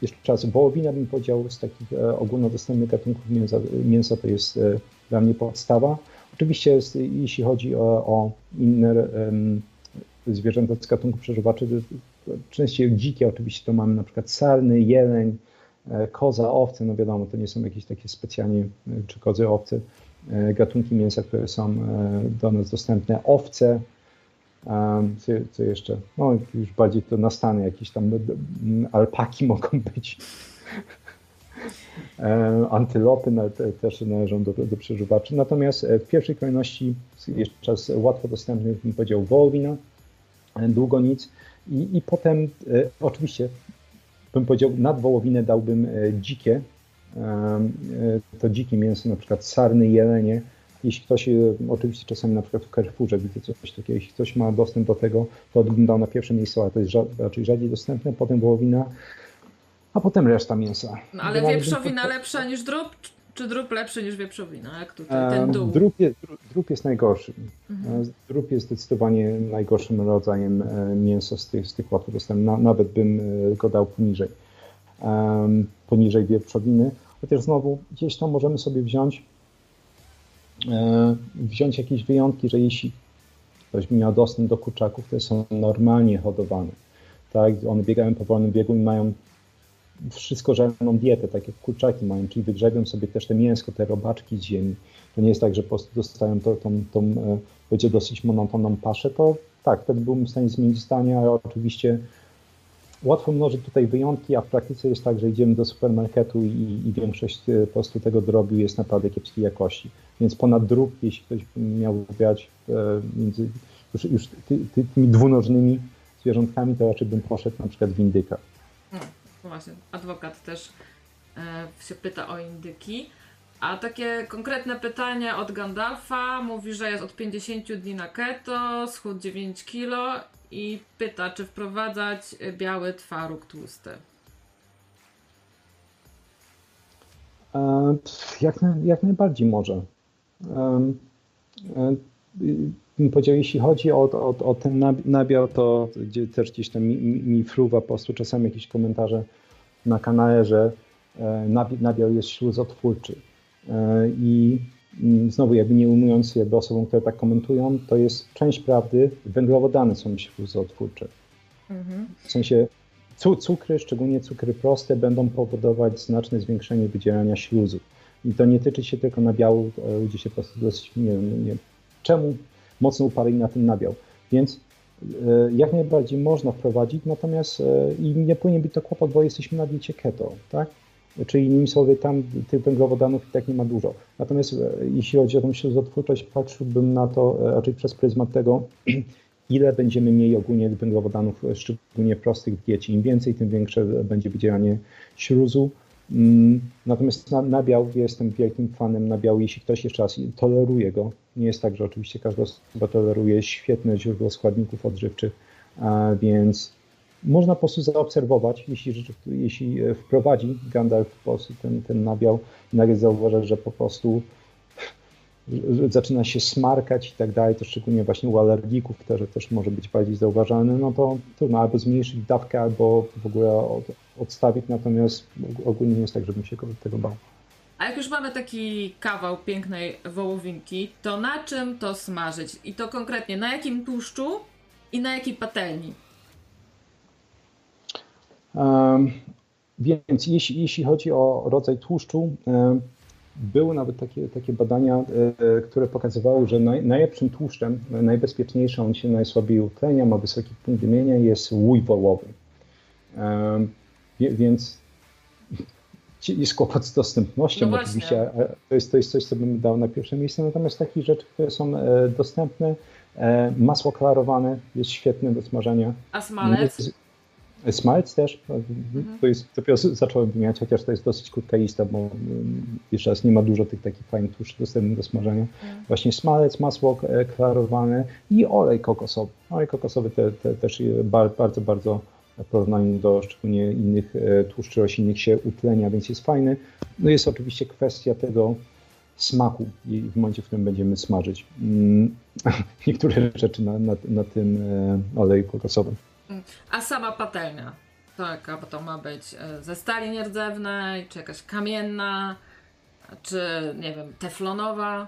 jeszcze raz, wołowina bym powiedział z takich e, ogólnodostępnych gatunków mięsa, mięsa to jest e, dla mnie podstawa. Oczywiście jest, jeśli chodzi o, o inne um, zwierzęta z gatunku przeżuwaczy, częściej dzikie oczywiście to mamy na przykład sarny, jeleń, koza, owce, no wiadomo, to nie są jakieś takie specjalnie, czy kozy, owce, gatunki mięsa, które są do nas dostępne. Owce, co, co, jeszcze? No, już bardziej to na Stany jakieś tam alpaki (laughs) mogą być. Antylopy też należą do, do przeżywaczy. Natomiast e, w pierwszej kolejności jeszcze raz łatwo dostępnych, bym powiedział, wołowina, e, długonic i, i potem e, oczywiście bym powiedział, nad wołowinę dałbym dzikie, to dzikie mięso, na przykład sarny, jelenie, jeśli ktoś, e, oczywiście czasami na przykład w Carrefourze widzę coś takiego, jeśli ktoś ma dostęp do tego, to bym dał na pierwsze miejsce, ale to jest raczej rzadziej dostępne, potem wołowina, a potem reszta mięsa. No, ale wieprzowina lepsza niż drób, czy drób lepszy niż wieprzowina? Jak tutaj ten dół? Drób jest, drób jest najgorszy. Mhm. Drób jest zdecydowanie najgorszym rodzajem mięsa z tych, z tych łatwo dostępnych. Nawet bym go dał poniżej, poniżej wieprzowiny. Chociaż znowu gdzieś tam możemy sobie wziąć wziąć jakieś wyjątki, że jeśli ktoś miał dostęp do kurczaków, które są normalnie hodowane, tak, one biegają po wolnym biegu i mają wszystko żelną dietę, tak jak kurczaki mają, czyli wygrzebią sobie też te mięsko, te robaczki z ziemi. To nie jest tak, że po prostu dostają to, tą, tą, e, będzie dosyć monotonną paszę, to tak, wtedy byłbym w stanie zmienić zdanie, ale oczywiście łatwo mnożyć tutaj wyjątki, a w praktyce jest tak, że idziemy do supermarketu i, i większość e, po prostu tego drobiu jest naprawdę kiepskiej jakości. Więc ponad drób, jeśli ktoś miał wybrać e, między już, już ty, ty, tymi dwunożnymi zwierzątkami, to raczej bym poszedł na przykład w indyka. No, właśnie, adwokat też e, się pyta o indyki. A takie konkretne pytanie od Gandalfa. Mówi, że jest od 50 dni na keto, schód 9 kilo i pyta, czy wprowadzać biały twaróg tłusty. E, jak, jak najbardziej może. E, powiedział, jeśli chodzi o, o, o ten nabiał, to też gdzieś tam mi, mi fruwa po prostu czasami jakieś komentarze na kanale, że e, nabiał jest śluzotwórczy. I znowu, jakby nie ujmując jakby osobom, które tak komentują, to jest część prawdy, węglowodany są śluzotwórcze. Mhm. W sensie cukry, szczególnie cukry proste, będą powodować znaczne zwiększenie wydzielania śluzu. I to nie tyczy się tylko nabiału, e, ludzie się po prostu dosyć, nie wiem, nie, czemu mocno uparli na ten nabiał. Więc e, jak najbardziej można wprowadzić, natomiast e, i nie powinien być to kłopot, bo jesteśmy na diecie keto, tak? Czyli innymi słowy, tam tych węglowodanów i tak nie ma dużo. Natomiast e, jeśli chodzi o tą śluzotwórczość, patrzyłbym na to raczej przez pryzmat tego, (clears throat) ile będziemy mieli ogólnie węglowodanów, szczególnie prostych w diecie. Im więcej, tym większe będzie wydzielanie śluzu. Mm, natomiast nabiał, jestem wielkim fanem nabiału, jeśli ktoś jeszcze raz toleruje go. Nie jest tak, że oczywiście każda osoba toleruje świetne źródło składników odżywczych, więc można po prostu zaobserwować, jeśli, jeśli e, wprowadzi Gandalf po prostu ten, ten nabiał nagle zauważy, że po prostu zaczyna się smarkać i tak dalej, to szczególnie właśnie u alergików, które też może być bardziej zauważalne, no to trudno albo zmniejszyć dawkę, albo w ogóle odstawić, natomiast ogólnie nie jest tak, żebym się tego bał. A jak już mamy taki kawał pięknej wołowinki, to na czym to smażyć? I to konkretnie na jakim tłuszczu i na jakiej patelni? Więc jeśli, jeśli chodzi o rodzaj tłuszczu, były nawet takie, takie badania, e, które pokazywały, że naj, najlepszym tłuszczem, najbezpieczniejszy, on się najsłabiej utlenia, ma wysoki punkt dymienia, jest łój wołowy. Więc jest kłopot z dostępnością no oczywiście, to jest, to jest coś, co bym dał na pierwsze miejsce, natomiast takich rzeczy, które są e, dostępne, e, masło klarowane jest świetne do smażenia. A smalec? Smalec też, mhm. to jest, dopiero zacząłem wymieniać, chociaż to jest dosyć krótka lista, bo mm, jeszcze raz nie ma dużo tych takich fajnych tłuszczy dostępnych do smażenia. Mhm. Właśnie smalec, masło e, klarowane i olej kokosowy. Olej kokosowy te, te, też bardzo, bardzo w porównaniu do szczególnie innych e, tłuszczy roślinnych się utlenia, więc jest fajny. No jest oczywiście kwestia tego smaku w momencie, w którym będziemy smażyć mm, (laughs) niektóre rzeczy na, na, na tym e, oleju kokosowym. A sama patelnia? Tak, a to ma być e, ze stali nierdzewnej, czy jakaś kamienna, czy nie wiem, teflonowa?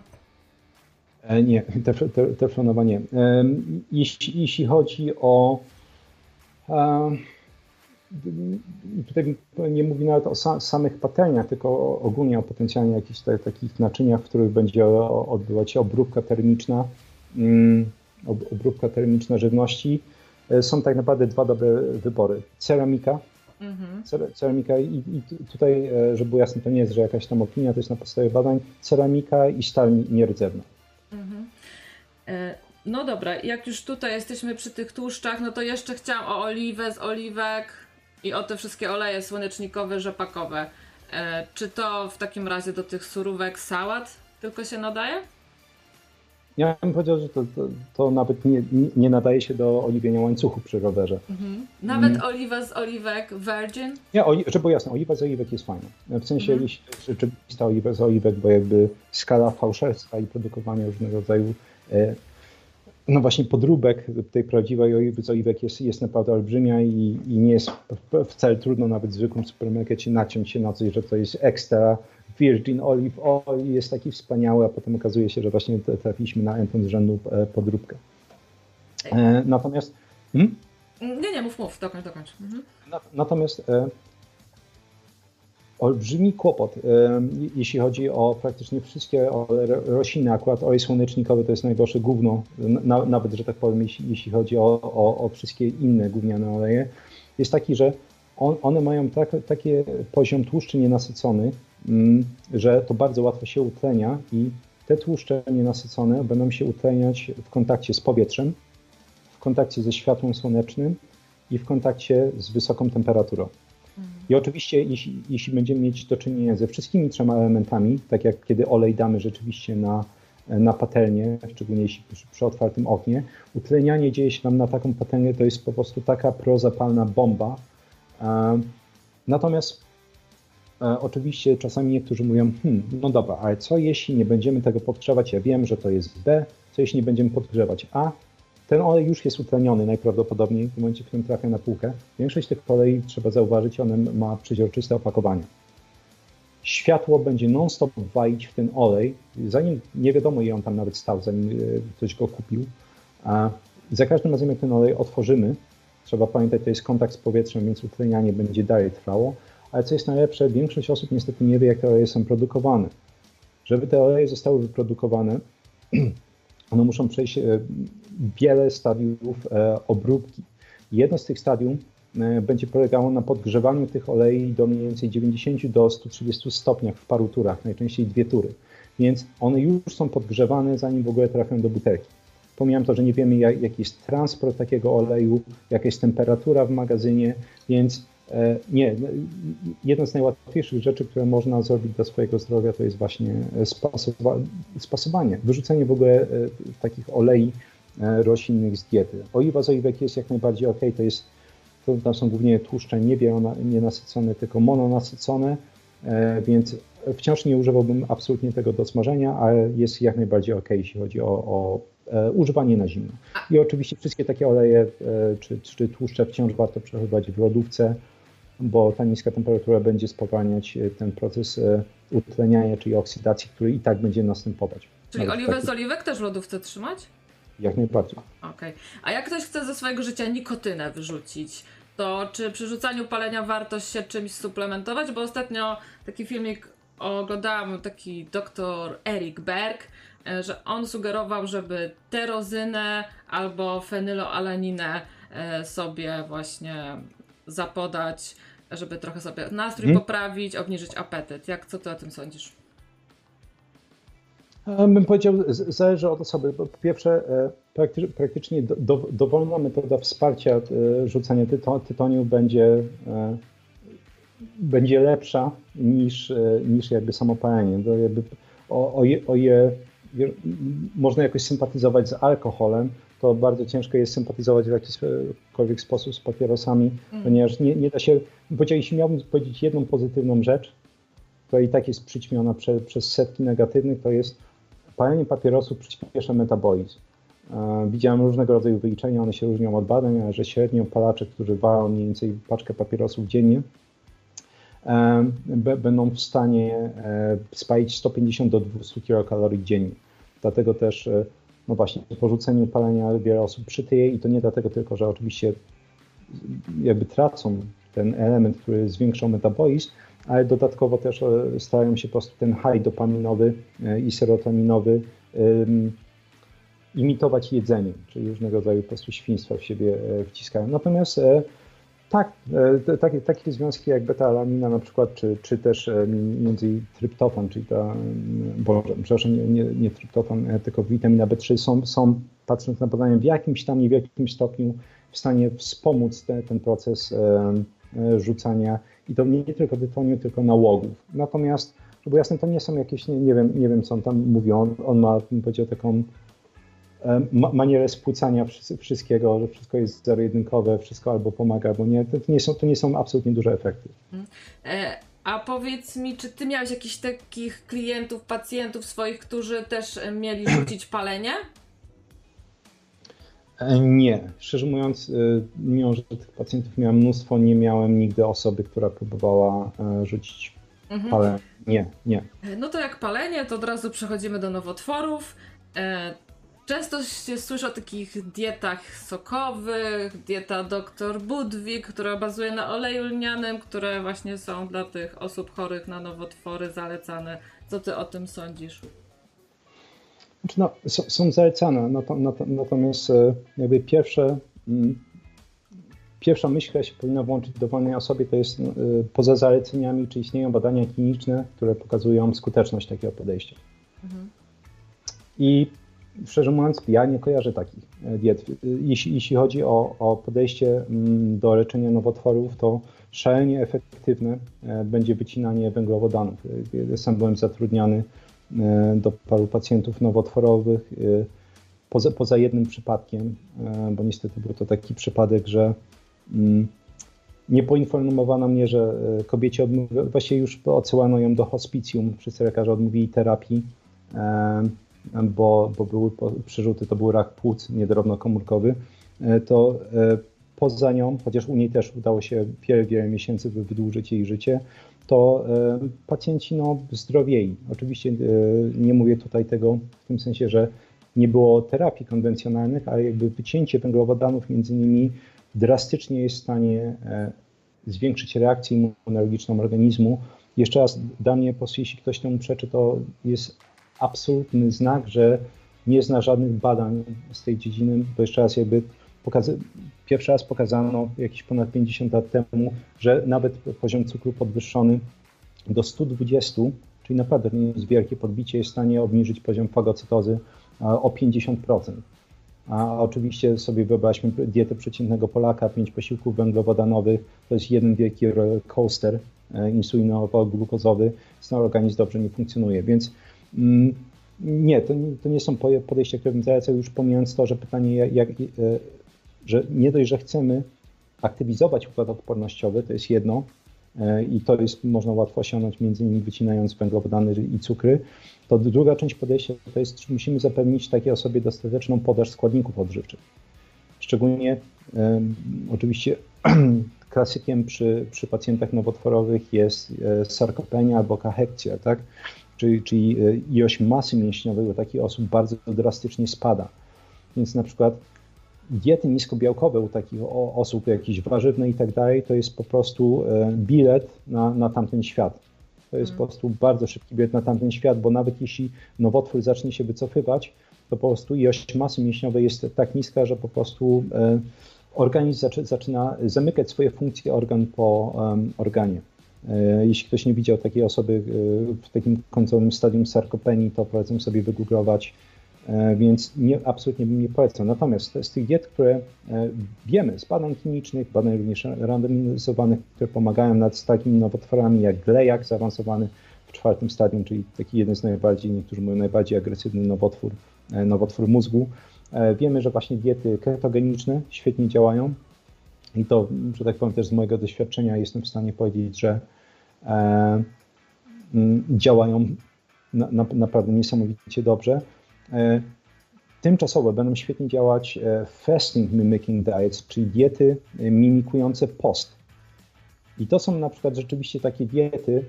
E, nie, tef, teflonowa nie. E, jeśli, jeśli chodzi o. Tutaj nie mówię nawet o samych patelniach, tylko ogólnie o potencjalnie jakichś takich naczyniach, w których będzie odbywać się obróbka termiczna, mm, obróbka termiczna żywności E, są tak naprawdę dwa dobre wybory. Ceramika. Mhm. Ceramika i, i, tutaj, e, żeby było jasne, to nie jest, że jakaś tam opinia, to jest na podstawie badań. Ceramika i stal nierdzewna. Mhm. E, no dobra, jak już tutaj jesteśmy przy tych tłuszczach, no to jeszcze chciałam o oliwę z oliwek i o te wszystkie oleje słonecznikowe, rzepakowe. czy to w takim razie do tych surówek sałat tylko się nadaje? Ja bym powiedział, że to, to, to nawet nie, nie, nadaje się do oliwienia łańcuchu przy rowerze. Mhm. Nawet mm. oliwa z oliwek Virgin? Nie, oli, żeby jasne, oliwa z oliwek jest fajna. W sensie mhm. rzeczywista oliwa z oliwek, bo jakby skala fałszerstwa i produkowania różnego rodzaju e, no właśnie podróbek tej prawdziwej oliwy z oliwek jest, jest naprawdę olbrzymia i, i nie jest wcale trudno nawet w zwykłym supermarkecie naciąć się na coś, że to jest ekstra virgin olive oil jest taki wspaniały, a potem okazuje się, że właśnie trafiliśmy na entą z rzędu e, podróbkę. E, natomiast... Hmm? Nie, nie, mów, mów, dokończ, dokończ. Mhm. Natomiast e, olbrzymi kłopot, jeśli chodzi o praktycznie wszystkie rośliny, akurat olej słonecznikowy to jest najgorsze gówno, na, nawet, że tak powiem, jeśli, chodzi o, o, o, wszystkie inne gówniane oleje, jest taki, że on, one mają tak, taki poziom tłuszczy nienasyconych, mm, że to bardzo łatwo się utlenia i te tłuszcze nienasycone będą się utleniać w kontakcie z powietrzem, w kontakcie ze światłem słonecznym i w kontakcie z wysoką temperaturą. I oczywiście, jeśli, jeśli będziemy mieć do czynienia ze wszystkimi trzema elementami, tak jak kiedy olej damy rzeczywiście na, na patelnię, szczególnie jeśli przy, przy otwartym oknie, utlenianie dzieje się nam na taką patelnię, to jest po prostu taka prozapalna bomba. E, natomiast oczywiście czasami niektórzy mówią, hmm, no dobra, ale co jeśli nie będziemy tego podgrzewać? Ja wiem, że to jest B, co jeśli nie będziemy podgrzewać A? Ten olej już jest utleniony najprawdopodobniej w momencie, w którym trafia na półkę. Większość tych olei, trzeba zauważyć, one ma przeźroczyste opakowanie. Światło będzie non-stop walić w ten olej, zanim nie wiadomo, ile on tam nawet stał, zanim e, ktoś go kupił. A za każdym razem, jak ten olej otworzymy, trzeba pamiętać, to jest kontakt z powietrzem, więc utlenianie będzie dalej trwało. Ale co jest najlepsze, większość osób niestety nie wie, jak te oleje są produkowane. Żeby te oleje zostały wyprodukowane, (clears throat) one muszą przejść e, wiele stadiów e, obróbki. Jedno z tych stadium e, będzie polegało na podgrzewaniu tych olei do mniej więcej 90 do 130 stopniach w paru turach, najczęściej dwie tury. Więc one już są podgrzewane, zanim w ogóle trafią do butelki. Pomijam to, że nie wiemy, jak, jaki jest transport takiego oleju, jaka jest temperatura w magazynie, więc nie, no, jedna z najłatwiejszych rzeczy, które można zrobić dla swojego zdrowia, to jest właśnie spasowanie, wyrzucenie w ogóle e, takich olei e, roślinnych z diety. Oliwa z oliwek jest jak najbardziej ok, to jest, to tam są głównie tłuszcze nie nienasycone, tylko mononasycone, więc wciąż nie używałbym absolutnie tego do smażenia, ale jest jak najbardziej ok, jeśli chodzi o, o używanie na zimno. I oczywiście wszystkie takie oleje czy, czy tłuszcze wciąż warto przechowywać w lodówce, bo ta niska temperatura będzie spowalniać e, ten proces e, utleniania, czyli oksydacji, który i tak będzie następować. Czyli Nawet oliwę taki... z oliwek też w lodówce trzymać? Jak najbardziej. Okej. Okay. A jak ktoś chce ze swojego życia nikotynę wyrzucić, to czy przy rzucaniu palenia warto się czymś suplementować? Bo ostatnio taki filmik oglądałam, taki doktor Eric Berg, e, że on sugerował, żeby terozynę albo fenyloalaninę sobie właśnie zapodać żeby trochę sobie nastrój hmm. poprawić, obniżyć apetyt. Jak co ty o tym sądzisz? E, bym powiedział, zależy od osoby. Po pierwsze, e, praktycznie do, do, dowolna metoda wsparcia e, rzucania tytoniu będzie, będzie lepsza niż, niż jakby samopalenie. To jakby o, o, je, o je można jakoś sympatyzować z alkoholem, to bardzo ciężko jest sympatyzować w jakikolwiek sposób z papierosami, mm. ponieważ nie, nie da się, jeśli miałbym powiedzieć jedną pozytywną rzecz, która i tak jest przyćmiona prze, przez setki negatywnych, to jest palenie papierosów przyspiesza metabolizm. E, widziałem różnego rodzaju wyliczenia, one się różnią od badań, ale że średnio palacze, którzy walą mniej więcej paczkę papierosów dziennie, e, będą w stanie e, spalić 150 do 200 kilokalorii dziennie. Dlatego też no właśnie, porzuceniu palenia wiele osób przytyje i to nie dlatego tylko, że oczywiście jakby tracą ten element, który zwiększał metabolizm, ale dodatkowo też e, starają się po prostu ten high dopaminowy e, i serotoninowy imitować jedzeniem, czyli różnego rodzaju po prostu świństwa w siebie e, wciskają. Natomiast tak, e, takie, takie związki jak beta-alanina na przykład, czy, czy też e, między tryptofan, czyli ta, Boże, przepraszam, nie, nie, nie tryptofan, e, tylko witamina B3 są, są, patrząc na badania, w jakimś tam niewielkim stopniu w stanie wspomóc te, ten proces e, rzucania i to nie, tylko tytoniu, tylko nałogów. Natomiast, żeby jasne, to nie są jakieś, nie, nie, wiem, nie wiem co on tam mówi, on, on ma, bym powiedział, taką manierę spłucania wszystkiego, że wszystko jest zero-jedynkowe, wszystko albo pomaga, bo nie, to nie są, to nie są absolutnie duże efekty. Mhm. E, a powiedz mi, czy ty miałeś jakichś takich klientów, pacjentów swoich, którzy też mieli rzucić (clears throat) palenie? E, nie. Szczerze mówiąc, e, mimo że tych pacjentów miałem mnóstwo, nie miałem nigdy osoby, która próbowała e, rzucić mhm. palenie. Nie, nie. No to jak palenie, to od razu przechodzimy do nowotworów. Często się słyszy o takich dietach sokowych, dieta dr Budwig, która bazuje na oleju lnianym, które właśnie są dla tych osób chorych na nowotwory zalecane. Co ty o tym sądzisz? Znaczy no, są zalecane, natomiast e, jakby pierwsze, mm, pierwsza myśl, która się powinna włączyć do wolnej osoby, to jest e, poza zaleceniami, czy istnieją badania kliniczne, które pokazują skuteczność takiego podejścia. Mhm. I szczerze mówiąc, ja nie kojarzę takich e, diet. Jeśli, jeśli chodzi o, o podejście mm, do leczenia nowotworów, to szalenie efektywne będzie wycinanie węglowodanów. Sam byłem zatrudniany E, do paru pacjentów nowotworowych, e, poza, poza jednym przypadkiem, e, bo niestety był to taki przypadek, że mm, nie poinformowano mnie, że kobiecie odmówi, właściwie już odsyłano ją do hospicjum, wszyscy lekarze odmówili terapii, bo, bo były przerzuty, to był rak płuc niedrobnokomórkowy, to poza nią, chociaż u niej też udało się wiele, miesięcy wydłużyć jej życie, to e, pacjenci no, zdrowiej. Oczywiście e, nie mówię tutaj tego w tym sensie, że nie było terapii konwencjonalnych, ale jakby wycięcie węglowodanów między nimi drastycznie jest w stanie e, zwiększyć reakcję immunologiczną organizmu. Jeszcze raz, dla mnie, jeśli ktoś temu przeczy, to jest absolutny znak, że nie zna żadnych badań z tej dziedziny, bo jeszcze raz jakby pierwszy raz pokazano jakieś ponad 50 lat temu, że nawet poziom cukru podwyższony do 120, czyli naprawdę nie jest wielkie podbicie, jest w stanie obniżyć poziom fagocytozy o 50%. A oczywiście sobie wyobraźmy dietę przeciętnego Polaka, 5 posiłków węglowodanowych, to jest jeden wielki coaster e, insulinowo-glukozowy, organizm dobrze nie funkcjonuje. Więc nie to, nie, to nie są podejścia, które bym zalecał, już pomijając to, że pytanie, jak, jak, e, że nie dość, że chcemy aktywizować układ odpornościowy, to jest jedno e, i to jest można łatwo osiągnąć między innymi wycinając węglowodany i cukry, to druga część podejścia to jest, że musimy zapewnić takiej osobie dostateczną podaż składników odżywczych. Szczególnie e, oczywiście (clears throat) klasykiem przy, przy pacjentach nowotworowych jest sarkopenia albo kachekcja, tak? Czyli, czyli e, ilość masy mięśniowej u takich osób bardzo drastycznie spada. Więc na przykład diety niskobiałkowe u takich osób, jakieś warzywne i tak dalej, to jest po prostu e, bilet na, na tamten świat. To jest po prostu bardzo szybki bilet na tamten świat, bo nawet jeśli nowotwór zacznie się wycofywać, to po prostu ilość masy mięśniowej jest tak niska, że po prostu e, organizm zaczyna zamykać swoje funkcje organ po organie. E, jeśli ktoś nie widział takiej osoby w takim końcowym stadium sarkopenii, to polecam sobie wygooglować E, więc nie, absolutnie bym nie polecał. Natomiast z tych diet, które e, wiemy z badań klinicznych, badań również randomizowanych, które pomagają nad takimi nowotworami jak glejak zaawansowany w czwartym stadium, czyli taki jeden z najbardziej, niektórzy mówią najbardziej agresywny nowotwór, e, nowotwór mózgu. Wiemy, że właśnie diety ketogeniczne świetnie działają i to, że tak powiem też z mojego doświadczenia jestem w stanie powiedzieć, że działają na, na, naprawdę niesamowicie dobrze. E, tymczasowo będą świetnie działać e, fasting mimicking diets, czyli diety e, mimikujące post. I to są na przykład rzeczywiście takie diety,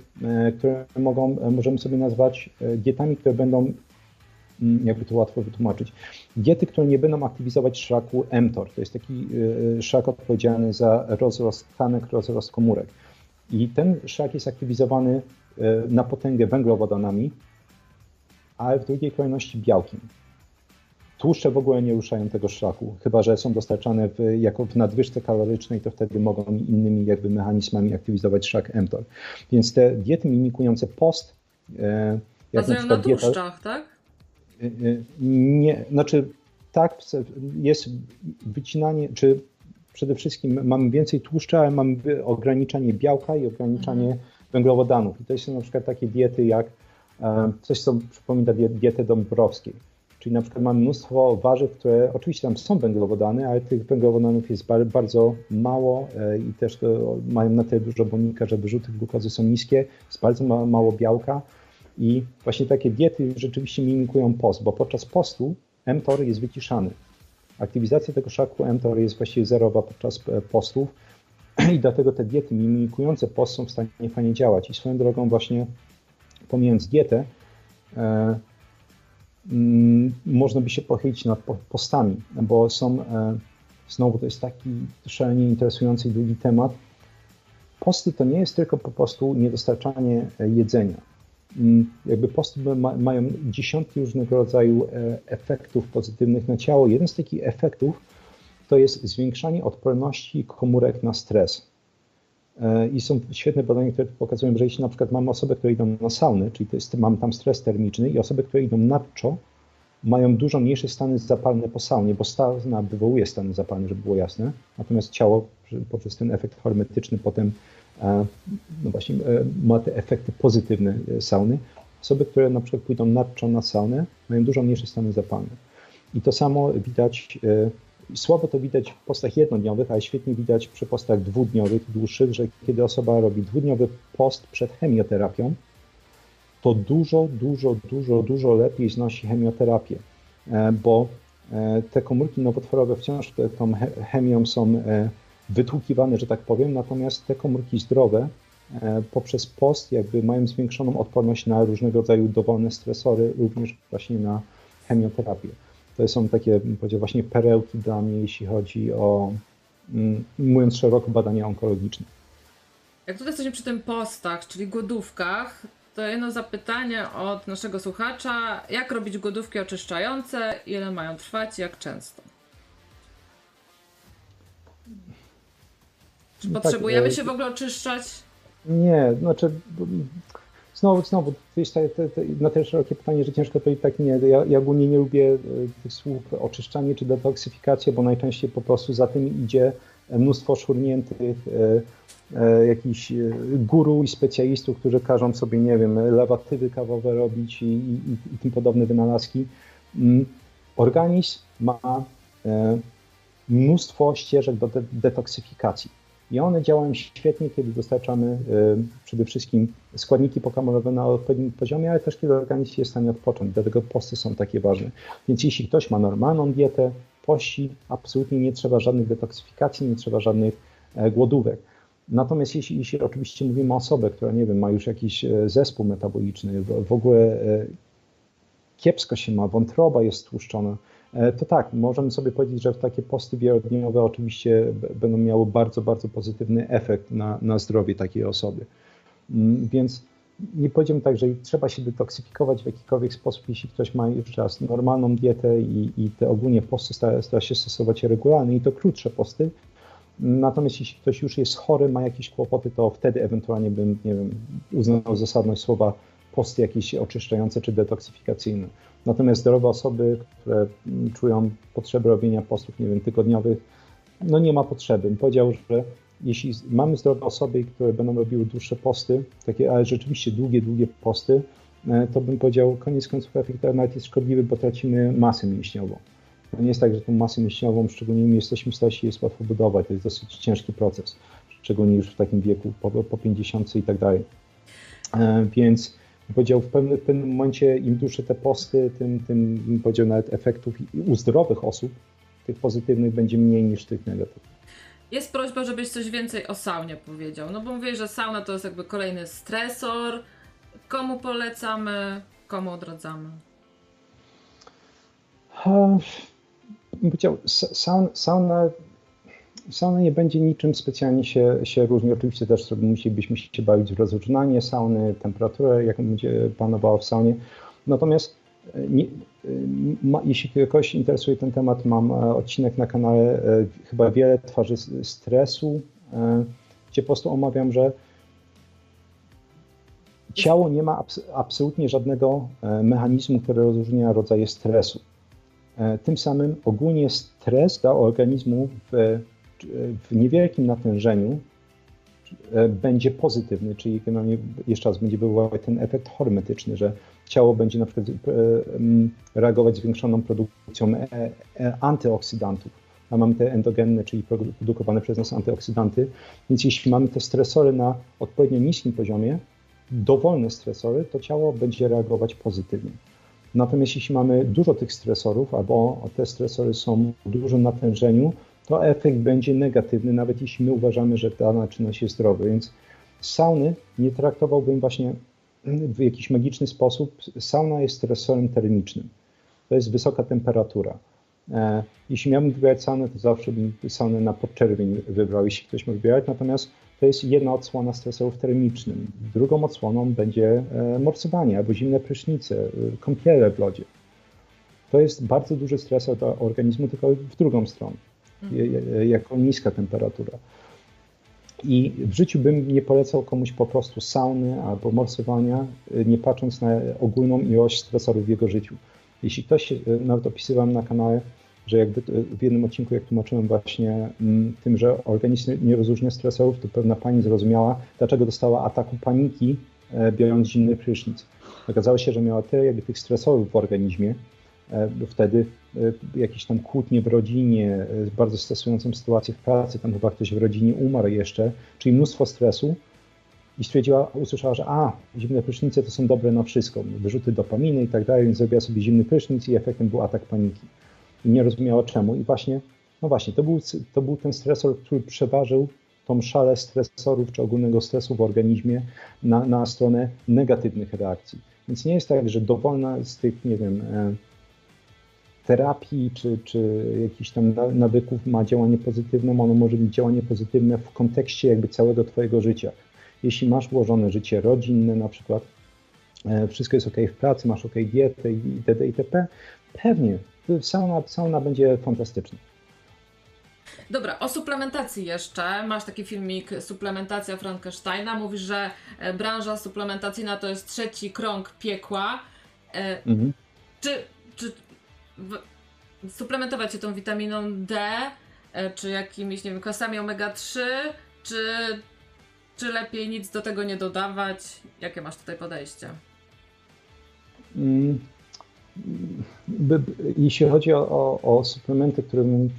które mogą, możemy sobie nazwać dietami, które będą, jakby to łatwo wytłumaczyć, diety, które nie będą aktywizować szlaku mTOR. To jest taki szlak odpowiedzialny za rozrost tkanek, rozrost komórek. I ten szlak jest aktywizowany na potęgę węglowodanami, ale w drugiej kolejności białkiem. Tłuszcze w ogóle nie ruszają tego szlaku, chyba że są dostarczane w, jako w nadwyżce kalorycznej, to wtedy mogą innymi jakby mechanizmami aktywizować szlak mTOR. Więc te diety mimikujące post, e, jak Bazują na, na tłuszczach, tak? E, e, nie, znaczy tak, jest wycinanie, czy przede wszystkim mamy więcej tłuszcza, ale mamy ograniczanie białka i ograniczanie mhm. węglowodanów. I to są na przykład takie diety jak Coś, co przypomina dietę Dąbrowskiej. Czyli na przykład mamy mnóstwo warzyw, które oczywiście tam są węglowodany, ale tych węglowodanów jest bardzo mało e, i też mają na tyle dużo błonnika, że wyrzuty glukozy są niskie, jest bardzo mało białka i właśnie takie diety rzeczywiście mimikują post, bo podczas postu mTOR jest wyciszany. Aktywizacja tego szaku mTOR jest właściwie zerowa podczas e, postów (clears throat) i dlatego te diety mimikujące post są w stanie fajnie działać. I swoją drogą właśnie pomijając dietę, e, mm, można by się pochylić nad postami, bo są, e, znowu to jest taki szalenie interesujący i długi temat. Posty to nie jest tylko po prostu niedostarczanie jedzenia. Mm, jakby posty ma, mają dziesiątki różnego rodzaju e, efektów pozytywnych na ciało. Jeden z takich efektów to jest zwiększanie odporności komórek na stres. E, I są świetne badania, które pokazują, że jeśli na przykład mamy osoby, które idą na sauny, czyli to jest, mamy tam stres termiczny i osoby, które idą na czo, mają dużo mniejsze stany zapalne po saunie, bo sauna wywołuje stany zapalne, żeby było jasne, natomiast ciało poprzez ten efekt hormetyczny potem no właśnie e, ma te efekty pozytywne e, sauny. Osoby, które na przykład pójdą nadczo na saunę, mają dużo mniejsze stany zapalne. I to samo widać, e, słabo to widać w postach jednodniowych, ale świetnie widać przy postach dwudniowych, dłuższych, że kiedy osoba robi dwudniowy post przed chemioterapią, to dużo, dużo, dużo, dużo lepiej znosi chemioterapię, bo te komórki nowotworowe wciąż tą chemią są wytłukiwane, że tak powiem, natomiast te komórki zdrowe e, poprzez post jakby mają zwiększoną odporność na różnego rodzaju dowolne stresory, również właśnie na chemioterapię. To są takie, bym powiedział, właśnie perełki dla mnie, jeśli chodzi o, mm, mówiąc szeroko, badania onkologiczne. Jak tutaj jesteśmy przy tym postach, czyli głodówkach, to jedno zapytanie od naszego słuchacza. Jak robić głodówki oczyszczające? Ile mają trwać? Jak często? Czy no potrzebujemy tak, się w ogóle oczyszczać? Nie, znaczy znowu, znowu, te, te, te, na tyle szerokie pytanie, że ciężko powiedzieć tak nie. Ja, ja ogólnie nie lubię e, tych słów oczyszczanie czy detoksyfikacja, bo najczęściej po prostu za tym idzie mnóstwo szurniętych e, e, jakichś guru i specjalistów, którzy każą sobie, nie wiem, lewatywy kawowe robić i, i, i tym podobne wynalazki. Mm, organizm ma e, mnóstwo ścieżek do de detoksyfikacji i one działają świetnie, kiedy dostarczamy y, przede wszystkim składniki pokarmowe na odpowiednim poziomie, ale też kiedy organizm jest w stanie odpocząć. Dlatego posty są takie ważne. Więc jeśli ktoś ma normalną dietę, pości, absolutnie nie trzeba żadnych detoksyfikacji, nie trzeba żadnych e, głodówek. Natomiast jeśli, jeśli oczywiście mówimy o osobie, która, nie wiem, ma już jakiś e, zespół metaboliczny, w ogóle e, kiepsko się ma, wątroba jest stłuszczona, E, to tak, możemy sobie powiedzieć, że takie posty wielodniowe oczywiście będą miały bardzo, bardzo pozytywny efekt na, na zdrowie takiej osoby. Mm, więc nie powiedziałbym tak, że trzeba się detoksyfikować w jakikolwiek sposób, jeśli ktoś ma już raz normalną dietę i, i te ogólnie posty stara, stara się stosować regularnie i to krótsze posty. Natomiast jeśli ktoś już jest chory, ma jakieś kłopoty, to wtedy ewentualnie bym, nie wiem, uznał zasadność słowa posty jakieś oczyszczające czy detoksyfikacyjne. Natomiast zdrowe osoby, które czują potrzebę robienia postów, nie wiem, tygodniowych, no nie ma potrzeby. Bym powiedział, że jeśli mamy zdrowe osoby, które będą robiły dłuższe posty, takie, ale rzeczywiście długie, długie posty, e, to bym powiedział, koniec końców efekt nawet jest szkodliwy, bo tracimy masę mięśniową. To nie jest tak, że tą masę mięśniową, szczególnie my jesteśmy stanie jest łatwo budować, to jest dosyć ciężki proces, szczególnie już w takim wieku, po, po 50 i tak dalej. E, więc powiedział, w pewnym, w pewnym momencie im dłuższe te posty, tym, tym powiedział nawet efektów u zdrowych osób, tych pozytywnych będzie mniej niż tych negatywnych. Jest prośba, żebyś coś więcej o saunie powiedział. No bo mówię, że sauna to jest jakby kolejny stresor. Komu polecamy, komu odradzamy? Um, powiedział, sauna, sauna sauna nie będzie niczym specjalnie się, się różni. Oczywiście też musielibyśmy się bawić w rozróżnianie sauny, temperaturę, jaką będzie panowała w saunie. Natomiast e, nie, e, ma, jeśli kogoś interesuje ten temat, mam e, odcinek na kanale chyba wiele twarzy stresu, gdzie po prostu omawiam, że ciało nie ma abs absolutnie żadnego mechanizmu, który rozróżnia rodzaje stresu. Tym samym ogólnie stres dla organizmu w w niewielkim natężeniu, będzie pozytywny, czyli jeszcze raz będzie był ten efekt hormetyczny, że ciało będzie na przykład reagować zwiększoną produkcją antyoksydantów a mamy te endogenne, czyli produkowane przez nas antyoksydanty. Więc jeśli mamy te stresory na odpowiednio niskim poziomie, dowolne stresory, to ciało będzie reagować pozytywnie. Natomiast jeśli mamy dużo tych stresorów, albo te stresory są w dużym natężeniu, to efekt będzie negatywny, nawet jeśli my uważamy, że dana czynność jest zdrowa. Więc sauny nie traktowałbym właśnie w jakiś magiczny sposób. Sauna jest stresorem termicznym. To jest wysoka temperatura. E, jeśli miałbym wybierać saunę, to zawsze bym saunę na podczerwień wybrał, jeśli ktoś ma wybierać. Natomiast to jest jedna odsłona stresorów termicznym. Drugą odsłoną będzie e, morsowanie albo zimne prysznice, e, kąpiele w lodzie. To jest bardzo duży stresor dla organizmu, tylko w drugą stronę. Jako niska temperatura. I w życiu bym nie polecał komuś po prostu sauny albo morsowania, nie patrząc na ogólną ilość stresorów w jego życiu. Jeśli ktoś, nawet opisywałem na kanale, że jakby w jednym odcinku, jak tłumaczyłem właśnie mm, tym, że organizm nie rozróżnia stresorów, to pewna pani zrozumiała, dlaczego dostała ataku paniki, e, biorąc zimny prysznic. Okazało się, że miała tyle jakby tych stresorów w organizmie, e, wtedy e, jakieś tam kłótnie w rodzinie, bardzo stresującą sytuację w pracy, tam chyba ktoś w rodzinie umarł jeszcze, czyli mnóstwo stresu i stwierdziła, usłyszała, że a, zimne prysznice to są dobre na wszystko, wyrzuty dopaminy i tak dalej, więc zrobiła sobie zimny prysznic i efektem był atak paniki i nie rozumiała czemu. I właśnie, no właśnie, to był, to był ten stresor, który przeważył tą szalę stresorów czy ogólnego stresu w organizmie na, na stronę negatywnych reakcji. Więc nie jest tak, że dowolna z tych, nie wiem, e, terapii czy, czy jakichś tam nawyków ma działanie pozytywne, ono może mieć działanie pozytywne w kontekście jakby całego Twojego życia. Jeśli masz ułożone życie rodzinne na przykład, e, wszystko jest ok w pracy, masz ok dietę itd., itp., pewnie sauna, sauna będzie fantastyczna. Dobra, o suplementacji jeszcze. Masz taki filmik Suplementacja Frankensteina. Mówisz, że e, branża suplementacyjna to jest trzeci krąg piekła. E, mhm. Czy, czy suplementować się tą witaminą D, e, czy jakimiś, nie wiem, kwasami omega-3, czy, czy lepiej nic do tego nie dodawać? Jakie masz tutaj podejście? Mm, jeśli chodzi o, o, o suplementy, które bym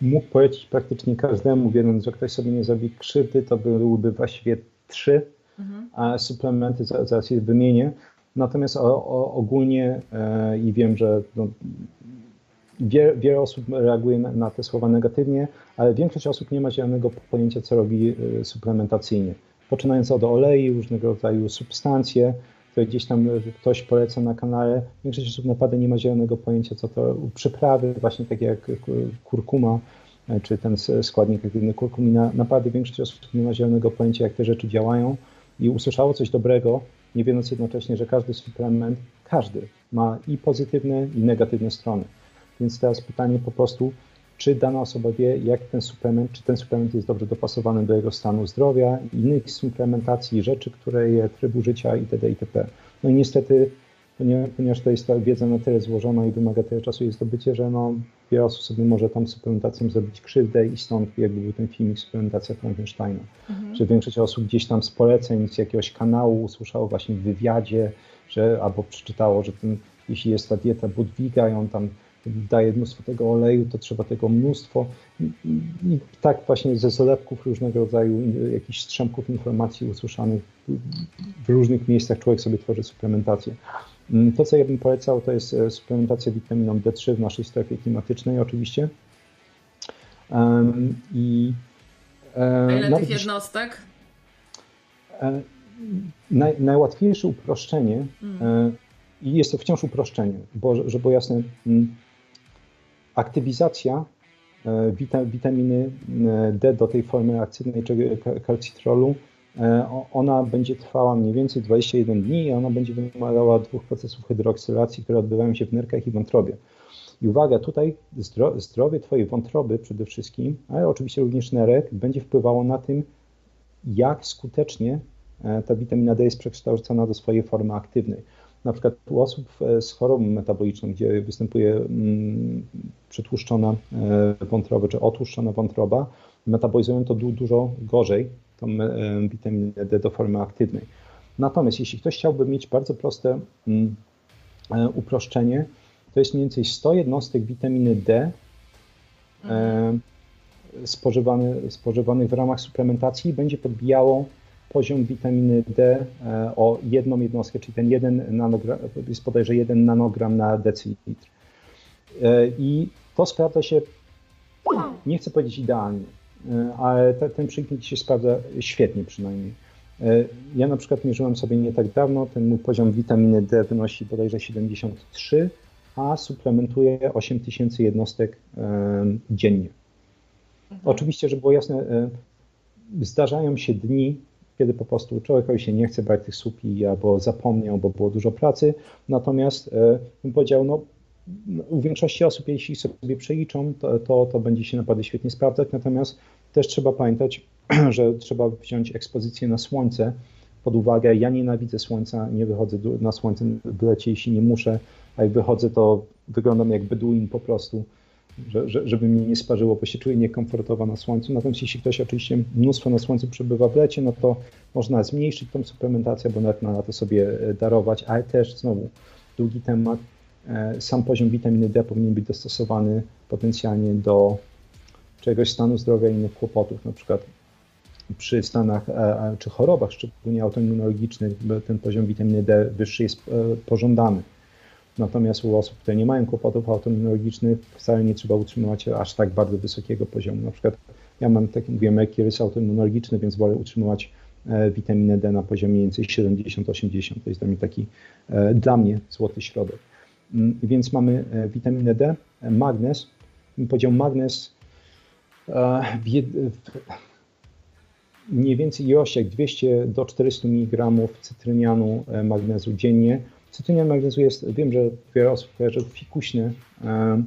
mógł polecić praktycznie każdemu, wiedząc, że ktoś sobie nie zrobi krzywdy, to byłyby właściwie trzy mhm. suplementy, zaraz je wymienię. Natomiast o, o, ogólnie e, i wiem, że no, wie, wiele osób reaguje na, na, te słowa negatywnie, ale większość osób nie ma zielonego pojęcia, co robi e, suplementacyjnie. Poczynając od olei, różnego rodzaju substancje, które gdzieś tam ktoś poleca na kanale. Większość osób naprawdę nie ma zielonego pojęcia, co to przyprawy, właśnie takie jak kurkuma, e, czy ten składnik aktywny kurkumina. Naprawdę większość osób nie ma zielonego pojęcia, jak te rzeczy działają i usłyszało coś dobrego, nie wiedząc jednocześnie, że każdy suplement, każdy ma i pozytywne, i negatywne strony. Więc teraz pytanie po prostu, czy dana osoba wie, jak ten suplement, czy ten suplement jest dobrze dopasowany do jego stanu zdrowia, innych suplementacji, rzeczy, które je, trybu życia itd. itp. No i niestety, ponieważ to jest ta wiedza na tyle złożona i wymaga tyle czasu jej zdobycie, że no, wiele osób sobie może tam suplementacją zrobić krzywdę i stąd jakby był ten filmik Suplementacja Frankensteina. Mhm. Że większość osób gdzieś tam z poleceń z jakiegoś kanału usłyszało właśnie w wywiadzie, że albo przeczytało, że ten, jeśli jest ta dieta Budwiga i on tam daje mnóstwo tego oleju, to trzeba tego mnóstwo. I, i tak właśnie ze zalepków różnego rodzaju, jakichś strzępków informacji usłyszanych w różnych miejscach człowiek sobie tworzy suplementację. Mm, to, co ja bym polecał, to jest e, suplementacja witaminą D3 w naszej strefie klimatycznej oczywiście. Um, I e, A ile tych jednostek? E, naj, najłatwiejsze uproszczenie mm. i jest to wciąż uproszczenie, bo, żeby było jasne, mm, aktywizacja e, witaminy e, D do tej formy aktywnej, czyli kalcitrolu, e, ona będzie trwała mniej więcej 21 dni i ona będzie wymagała dwóch procesów hydroksylacji, które odbywają się w nerkach i wątrobie. I uwaga, tutaj zdrowie Twojej wątroby przede wszystkim, ale oczywiście również nerek, będzie wpływało na tym, jak skutecznie ta witamina D jest przekształcona do swojej formy aktywnej na przykład u osób e, z chorobą metaboliczną, gdzie występuje mm, przetłuszczona e, wątroba czy otłuszczona wątroba, metabolizują to dużo gorzej, tą witaminę D do formy aktywnej. Natomiast jeśli ktoś chciałby mieć bardzo proste mm, uproszczenie, to jest mniej więcej 100 jednostek witaminy D mhm. spożywany, spożywanych w ramach suplementacji i będzie podbijało poziom witaminy D e, o jedną jednostkę, czyli ten jeden nanogram, jest bodajże 1 nanogram na decylitr. E, I to sprawdza się, nie chcę powiedzieć idealnie, e, ale ten przykład się sprawdza świetnie przynajmniej. Ja na przykład mierzyłem sobie nie tak dawno, ten mój poziom witaminy D wynosi bodajże 73, a suplementuję 8000 jednostek dziennie. Mhm. Oczywiście, żeby było jasne, zdarzają się dni, kiedy po prostu człowiekowi się nie chce brać tych supi albo zapomniał, bo było dużo pracy. Natomiast e, bym powiedział, no u większości osób, jeśli sobie przeliczą, to, to, to będzie się naprawdę świetnie sprawdzać. Natomiast też trzeba pamiętać, (clears throat) że trzeba wziąć ekspozycję na słońce pod uwagę. Ja nienawidzę słońca, nie wychodzę na słońce w lecie, jeśli nie muszę, a jak wychodzę, to wyglądam jak beduin po prostu że, że, żeby mnie nie sparzyło, bo się czuję niekomfortowo na słońcu. Natomiast jeśli ktoś oczywiście mnóstwo na słońcu przebywa w lecie, no to można zmniejszyć tą suplementację, bo nawet na to sobie e, darować, ale też znowu długi temat. E, sam poziom witaminy D powinien być dostosowany potencjalnie do czegoś stanu zdrowia i innych kłopotów, na przykład przy stanach e, czy chorobach, szczególnie autoimmunologicznych, ten poziom witaminy D wyższy jest pożądany. Natomiast u osób, które nie mają kłopotów autoimmunologicznych, wcale nie trzeba utrzymywać aż tak bardzo wysokiego poziomu. Na przykład ja mam, tak jak mówiłem, lekki rys autoimmunologiczny, więc wolę utrzymywać e, witaminę D na poziomie mniej więcej 70-80. To jest dla mnie taki, e, dla mnie złoty środek. Mm, więc mamy e, witaminę D, magnez. Podział magnez w mniej więcej ilościach 200 do 400 mg cytrynianu magnezu dziennie Cytrynian magnezu jest, wiem, że wiele osób kojarzy fikuśne e,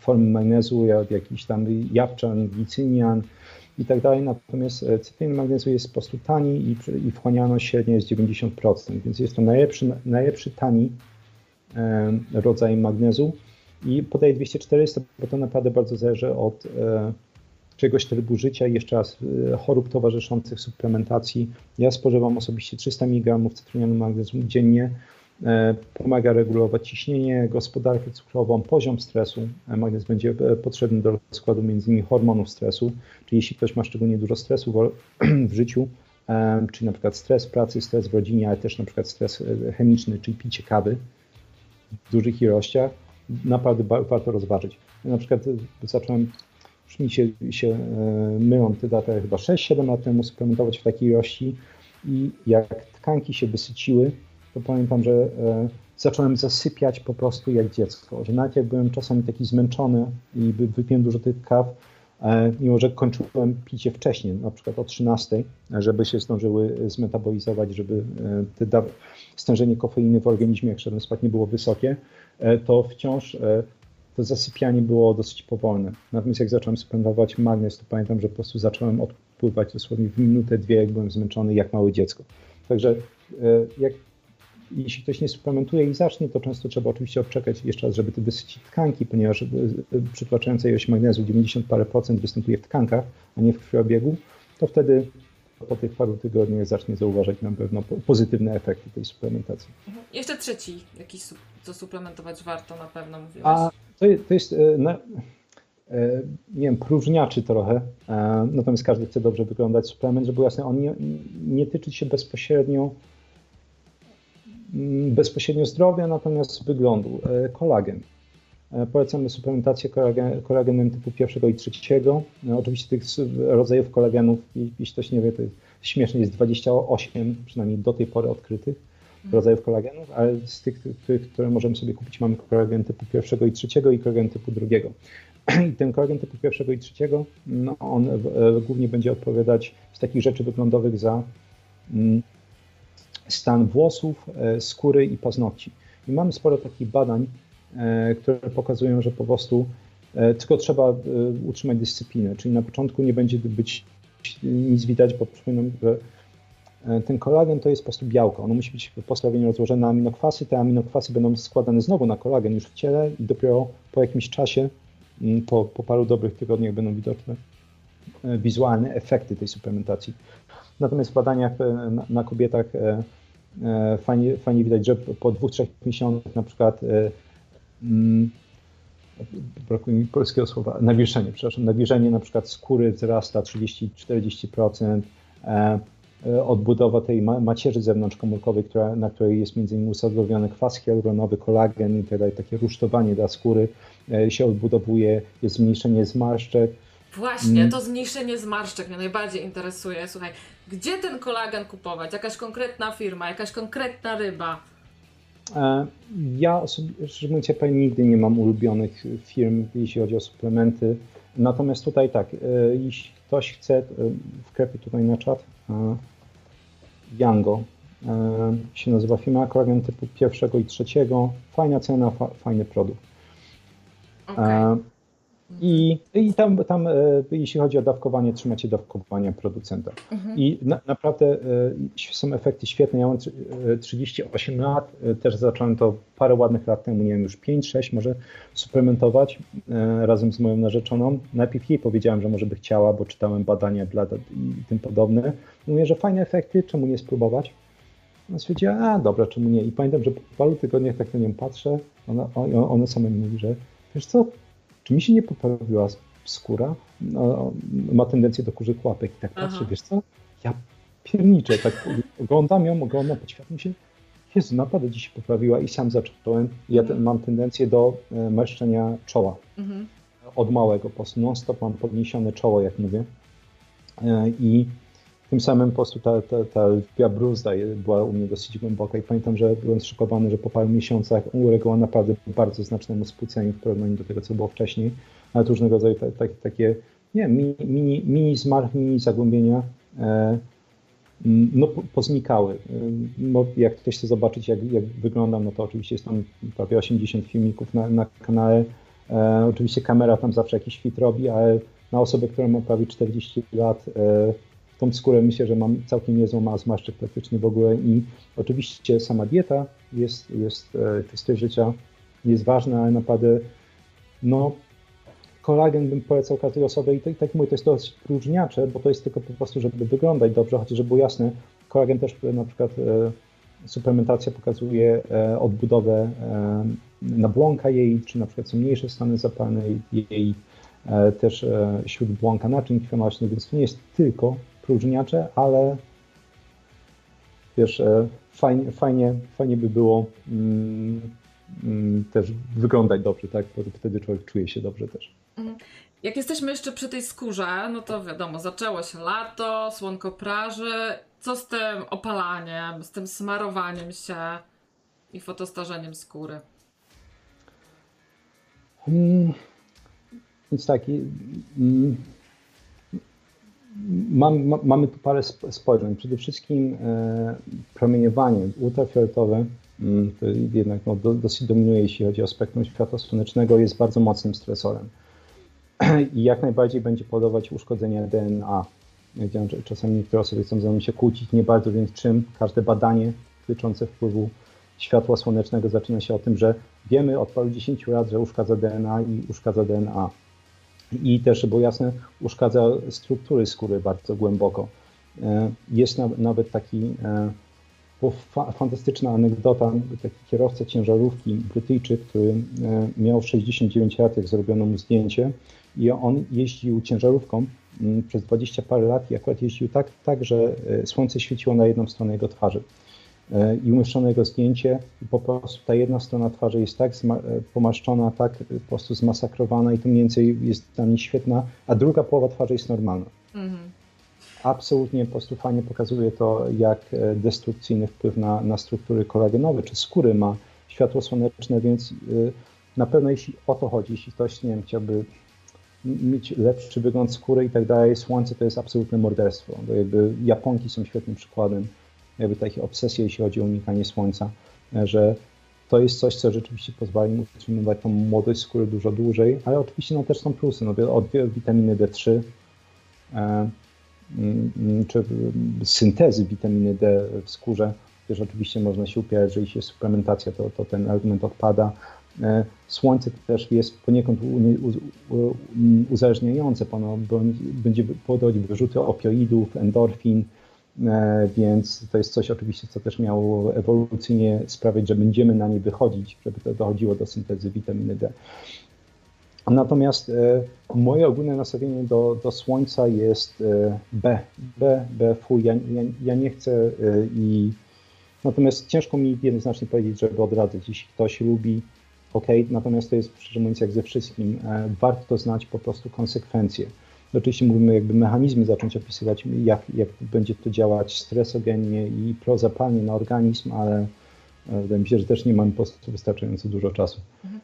formy magnezu, jak jakiś tam jawczan, licynian i tak dalej, natomiast e, cytrynian magnezu jest po prostu tani i, i wchłaniano średnio jest 90%, więc jest to najlepszy, najlepszy tani e, rodzaj magnezu i podaję 200-400, bo to naprawdę bardzo zależy od czegoś trybu życia i jeszcze raz chorób towarzyszących suplementacji. Ja spożywam osobiście 300 mg cytrynianu magnezu dziennie. E, pomaga regulować ciśnienie, gospodarkę cukrową, poziom stresu. E, magnez będzie e, potrzebny do rozkładu m.in. hormonów stresu, czyli jeśli ktoś ma szczególnie dużo stresu w (clears throat) życiu, czyli na przykład stres pracy, stres w rodzinie, ale też na przykład stres chemiczny, czyli picie kawy dużych ilościach, naprawdę warto rozważyć. Ja na przykład zacząłem, już mi się, się mylą te daty, chyba 6-7 lat temu suplementować w takiej ilości i jak tkanki się wysyciły, to pamiętam, że e, zacząłem zasypiać po prostu jak dziecko, że nawet jak byłem czasami taki zmęczony i wypiłem dużo tych kaw, e, mimo że kończyłem picie wcześniej, na przykład o 13, żeby się zdążyły zmetabolizować, żeby e, te stężenie kofeiny w organizmie, jak szedłem spać, nie było wysokie, to wciąż to zasypianie było dosyć powolne. Natomiast jak zacząłem suplementować magnez, to pamiętam, że po prostu zacząłem odpływać dosłownie w minutę, dwie, jak byłem zmęczony, jak małe dziecko. Także jak jeśli ktoś nie suplementuje i zacznie, to często trzeba oczywiście odczekać jeszcze raz, żeby wysycić tkanki, ponieważ przytłaczająca ilość magnezu 90 parę procent występuje w tkankach, a nie w krwiobiegu, to wtedy po tych paru tygodniach zacznie zauważać na pewno pozytywne efekty tej suplementacji. Mhm. Jeszcze trzeci, jakiś co suplementować warto na pewno mówiłeś. A to, to jest, e, e, nie wiem, próżniaczy trochę, e, natomiast każdy chce dobrze wyglądać suplement, żeby jasne, on nie, nie tyczy się bezpośrednio bezpośrednio zdrowia, natomiast wyglądu. E, kolagen. E, polecamy suplementację kolagen, kolagenem typu pierwszego i trzeciego. E, oczywiście tych rodzajów kolagenów, jeśli ktoś nie wie, to jest śmiesznie, jest 28, przynajmniej do tej pory odkrytych mhm. rodzajów kolagenów, ale z tych, tych, które możemy sobie kupić, mamy kolagen typu pierwszego i trzeciego i kolagen typu drugiego. (clears throat) I ten kolagen typu pierwszego i trzeciego, no on głównie będzie odpowiadać z takich rzeczy wyglądowych za mm, stan włosów, e, skóry i paznokci. I mamy sporo takich badań, e, które pokazują, że po prostu e, tylko trzeba utrzymać dyscyplinę, czyli na początku nie będzie być nic widać, bo przypominam, że ten kolagen to jest po prostu białko. Ono musi być postawienie rozłożone na aminokwasy. Te aminokwasy będą składane znowu na kolagen już w ciele i dopiero po jakimś czasie, mm, po, po paru dobrych tygodniach będą widoczne wizualne efekty tej suplementacji. Natomiast w badaniach na, na kobietach fajnie, fajnie widać, że po dwóch, trzech miesiącach na przykład mm, brakuje mi polskiego słowa, nawilżenie, przepraszam, nawilżenie na przykład skóry wzrasta 30-40%, e, e, odbudowa tej macierzy zewnątrzkomórkowej, która, na której jest między innymi usadowiony kwas hialuronowy, kolagen i tak takie rusztowanie dla skóry e, się odbudowuje, jest zmniejszenie zmarszczek. Właśnie, mm. to zmniejszenie zmarszczek mnie najbardziej interesuje. Słuchaj, gdzie ten kolagen kupować? Jakaś konkretna firma, jakaś konkretna ryba? E, ja osobiście, szczerze mówiąc, ja nigdy nie mam ulubionych firm, jeśli chodzi o suplementy. Natomiast tutaj tak, e, jeśli ktoś chce, e, wklepię tutaj na czat, Yango się nazywa firma, kolagen typu pierwszego i trzeciego. Fajna cena, fa, fajny produkt. Okay. I, i tam, tam, e, jeśli chodzi o dawkowanie, trzymacie dawkowania producenta. Mhm. I na, naprawdę e, są efekty świetne. Ja mam 38 e, lat, też zacząłem to parę ładnych lat temu, nie wiem, już 5-6 może suplementować razem z moją narzeczoną. Najpierw jej powiedziałem, że może by chciała, bo czytałem badania dla i tym podobne. Mówię, że fajne efekty, czemu nie spróbować? Ona stwierdziła, a dobra, czemu nie? I pamiętam, że po paru tygodniach tak na nią patrzę, ona, ona sama mi mówi, że wiesz co, czy mi się nie poprawiła skóra? No, ma tendencję do kurzych łapek i tak Aha. patrzę, wiesz co? Ja pierniczę, tak oglądam ją, oglądam, podświadczam się, Jezu, naprawdę dziś się poprawiła i sam zacząłem. Ja ten, mam tendencję do e, meszczenia czoła. Mhm. Od małego po prostu non-stop mam podniesione czoło, jak mówię. E, I tym samym po prostu ta, ta, ta lwia bruzda była u mnie dosyć głęboka i pamiętam, że byłem zszokowany, że po paru miesiącach uległa naprawdę bardzo znacznemu spłuceniu w porównaniu do tego, co było wcześniej, ale różnego rodzaju ta, ta, takie nie, mini, mini, mini zmarch, mini zagłębienia e, no, poznikały. No, jak ktoś chce zobaczyć, jak, jak wyglądam, no to oczywiście jest tam prawie 80 filmików na, na kanale. E, oczywiście kamera tam zawsze jakiś fit robi, ale na osobę, która ma prawie 40 lat, e, tą skórę myślę, że mam całkiem niezłą, ma zmarszczek praktycznie w ogóle i oczywiście sama dieta jest, jest e, styl życia jest ważna, ale naprawdę no kolagen bym polecał każdej osobie i tak, tak mówię, to jest dość próżniacze, bo to jest tylko po prostu, żeby wyglądać dobrze, chociaż żeby było jasne, kolagen też na przykład e, suplementacja pokazuje e, odbudowę e, nabłonka jej, czy na przykład są mniejsze stany zapalne jej, e, też e, śródbłąka naczyń krwionośnych, więc to nie jest tylko próżniacze, ale wiesz, e, fajnie, fajnie, fajnie by było mm, mm, też wyglądać dobrze, tak? Bo wtedy człowiek czuje się dobrze też. Mhm. Jak jesteśmy jeszcze przy tej skórze, no to wiadomo, zaczęło się lato, słonko praży. Co z tym opalaniem, z tym smarowaniem się i fotostarzeniem skóry? Hmm, więc taki. Hmm, Mam, ma, mamy tu parę spojrzeń. Przede wszystkim e, promieniowanie ultrafioletowe, mm, to jednak no, do, dosyć dominuje, jeśli chodzi o spektrum światła słonecznego, jest bardzo mocnym stresorem. (clears throat) I jak najbardziej będzie powodować uszkodzenia DNA. Wiedziałem, że czasami niektóre osoby chcą ze mną się kłócić, nie bardzo więc czym. Każde badanie dotyczące wpływu światła słonecznego zaczyna się o tym, że wiemy od paru dziesięciu lat, że uszkadza DNA i uszkadza DNA i też, było jasne, uszkadza struktury skóry bardzo głęboko. E, jest nawet taki e, fantastyczna anegdota, taki kierowca ciężarówki Brytyjczyk, który e, miał 69 lat, jak zrobiono mu zdjęcie i on jeździł ciężarówką przez 20 parę lat i akurat jeździł tak, tak, że słońce świeciło na jedną stronę jego twarzy. E, i umieszczono jego zdjęcie i po prostu ta jedna strona twarzy jest tak e, pomaszczona, tak po prostu zmasakrowana i to mniej więcej jest dla mnie świetna, a druga połowa twarzy jest normalna. Mhm. Absolutnie po prostu fajnie pokazuje to, jak e, destrukcyjny wpływ na, na struktury kolagenowe czy skóry ma światło słoneczne, więc na pewno jeśli o to chodzi, jeśli ktoś nie wiem, chciałby mieć lepszy wygląd skóry i tak dalej, słońce to jest absolutne morderstwo. Japonki są świetnym przykładem jakby takie obsesje, jeśli chodzi o unikanie słońca, że to jest coś, co rzeczywiście pozwala im utrzymywać tą młodość skóry dużo dłużej, ale oczywiście no, też są plusy, no, od witaminy D3, e, mm, czy syntezy witaminy D w skórze, też oczywiście można się upierać, że jeśli jest suplementacja, to, to ten argument odpada. Słońce też jest poniekąd uzależniające, ono będzie powodować wyrzuty opioidów, endorfin, więc to jest coś oczywiście, co też miało ewolucyjnie sprawiać, że będziemy na nie wychodzić, żeby to dochodziło do syntezy witaminy D. Natomiast e, moje ogólne nastawienie do, do słońca jest e, B. B, B, fuj, ja, ja, ja nie chcę e, i natomiast ciężko mi jednoznacznie powiedzieć, żeby odradzać. Jeśli ktoś lubi, ok, natomiast to jest szczerze mówiąc jak ze wszystkim, warto znać po prostu konsekwencje. Oczywiście mówimy jakby mechanizmy zacząć opisywać, jak, jak będzie to działać stresogennie i prozapalnie na organizm, ale wydaje mi się, że też nie mam po prostu wystarczająco dużo czasu. Mhm.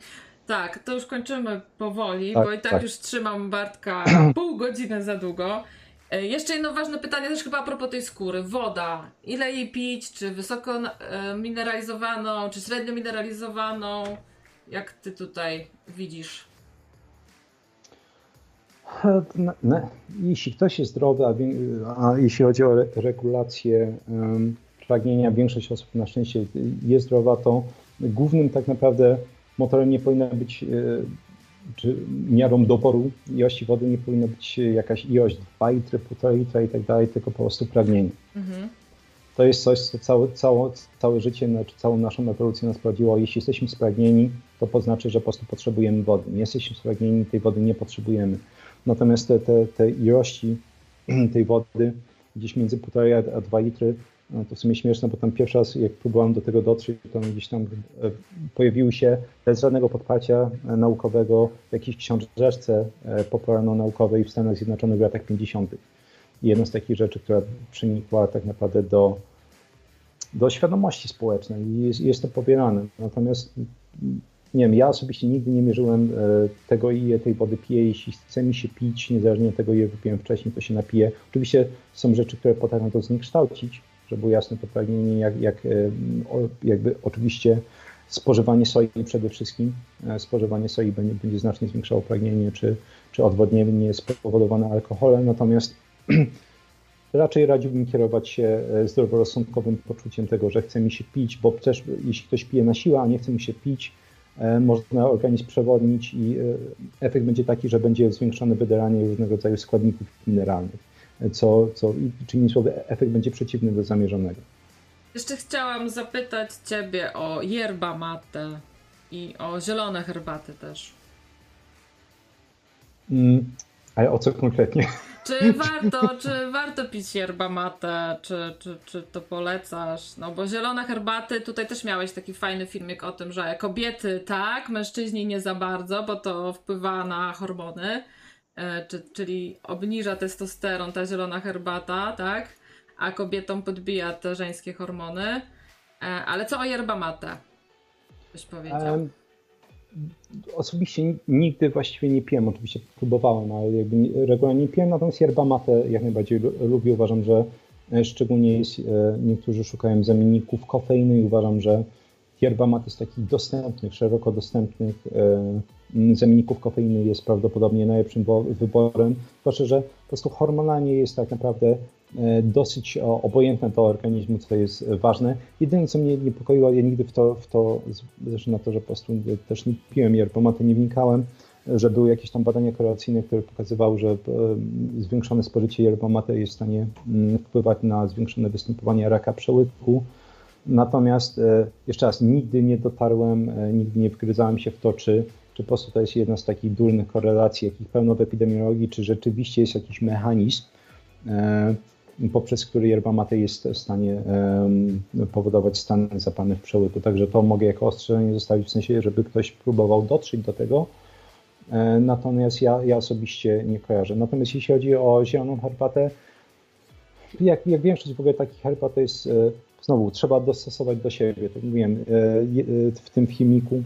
Tak, to już kończymy powoli, tak, bo i tak, tak, już trzymam Bartka (clears throat) pół godziny za długo. E, jeszcze jedno ważne pytanie też chyba a propos tej skóry. Woda. Ile jej pić? Czy wysoko e, mineralizowaną, czy średnio mineralizowaną? Jak ty tutaj widzisz? Jeśli ktoś jest zdrowy, a, a jeśli chodzi o regulację um, pragnienia, większość osób na szczęście jest zdrowa, to głównym tak naprawdę motorem nie powinna być, e, czy miarą doboru ilości wody nie powinna być jakaś ilość 2 litry, 1,5 litra i tak dalej, tylko po prostu pragnienie. Mhm. To jest coś, co całe, całe, całe życie, czy znaczy całą naszą ewolucję nas prowadziło. Jeśli jesteśmy spragnieni, to poznaczy, że po prostu potrzebujemy wody. Nie jesteśmy spragnieni, tej wody nie potrzebujemy. Natomiast te, te, te ilości (clears throat) tej wody gdzieś między 1,5 a 2 litry no to w sumie śmieszne, bo tam pierwszy raz jak próbowałem do tego dotrzeć, to gdzieś tam e, pojawiły się bez żadnego podparcia e, naukowego w jakiejś książeczce e, popularno-naukowej w Stanach Zjednoczonych w latach 50. I jedna z takich rzeczy, która przenikła tak naprawdę do, do świadomości społecznej i jest, jest to pobierane. Natomiast nie wiem, ja osobiście nigdy nie mierzyłem tego, ile tej wody piję. Jeśli chce mi się pić, niezależnie od tego, ile wypiłem wcześniej, to się napiję. Oczywiście są rzeczy, które potrafią to zniekształcić, żeby było jasne to pragnienie, jak, jak, jakby oczywiście spożywanie soi przede wszystkim. E, spożywanie soi będzie, będzie znacznie zwiększało pragnienie, czy, czy odwodnienie spowodowane alkoholem, natomiast (clears throat) raczej radziłbym kierować się e, zdroworozsądkowym poczuciem tego, że chce mi się pić, bo też jeśli ktoś pije na siłę, a nie chce mi się pić, e, można organizm przewodnić i efekt będzie taki, że będzie zwiększone wydieranie różnego rodzaju składników mineralnych co, co czyli słowy, efekt będzie przeciwny do zamierzonego. Jeszcze chciałam zapytać Ciebie o yerba mate i o zielone herbaty też. Mm, ale o co konkretnie? Czy (laughs) warto, czy warto pić yerba mate, czy, czy, czy to polecasz? No bo zielone herbaty, tutaj też miałeś taki fajny filmik o tym, że kobiety tak, mężczyźni nie za bardzo, bo to wpływa na hormony. E, czy, czyli obniża testosteron, ta zielona herbata, tak? A kobietom podbija te żeńskie hormony. E, ale co o yerba mate? Ktoś powiedział. Um, osobiście nigdy właściwie nie piłem, oczywiście próbowałem, ale jakby regularnie nie piłem, natomiast yerba mate jak najbardziej lubię. Uważam, że e, szczególnie jest, niektórzy szukają zamienników kofeiny i uważam, że yerba mate z takich dostępnych, szeroko dostępnych zamienników kofeiny jest prawdopodobnie najlepszym wyborem, zwłaszcza, że po prostu hormonalnie jest tak naprawdę e, dosyć obojętne do organizmu, co jest ważne. Jedyne, co mnie niepokoiło, ja nigdy w to, w to zresztą na to, że po prostu też nie piłem yerbomaty, nie wnikałem, że były jakieś tam badania korelacyjne, które pokazywały, że e, zwiększone spożycie yerbomaty jest w stanie mm, wpływać na zwiększone występowanie raka przełyku. Natomiast e, jeszcze raz, nigdy nie dotarłem, nigdy nie wgryzałem się w to, czy czy po prostu to jest jedna z takich durnych korelacji, jakich pełno w epidemiologii, czy rzeczywiście jest jakiś mechanizm, e, poprzez który yerba mate jest w stanie powodować stan zapalny w przełyku. Także to mogę jako ostrzeżenie zostawić w sensie, żeby ktoś próbował dotrzeć do tego. E, natomiast ja, ja osobiście nie kojarzę. Natomiast jeśli chodzi o zieloną herbatę, jak, jak większość w ogóle takich herbat to jest e, znowu trzeba dostosować do siebie. Tak mówiłem, e, w tym filmiku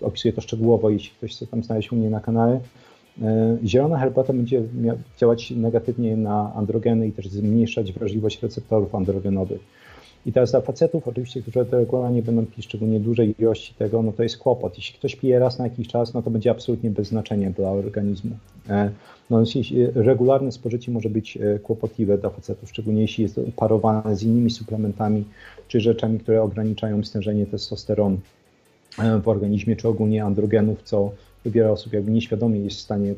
opisuję to szczegółowo, jeśli ktoś chce tam znaleźć u mnie na kanale. Zielona herbata będzie działać negatywnie na androgeny i też zmniejszać wrażliwość receptorów androgenowych. I teraz dla facetów, oczywiście, którzy regularnie będą pić szczególnie dużej ilości tego, no to jest kłopot. Jeśli ktoś pije raz na jakiś czas, no to będzie absolutnie bez znaczenia dla organizmu. E, no, regularne spożycie może być e, kłopotliwe dla facetów, szczególnie jeśli jest parowane z innymi suplementami czy rzeczami, które ograniczają stężenie testosteronu. w organizmie, czy ogólnie androgenów, co wiele osób jakby nieświadomie jest w stanie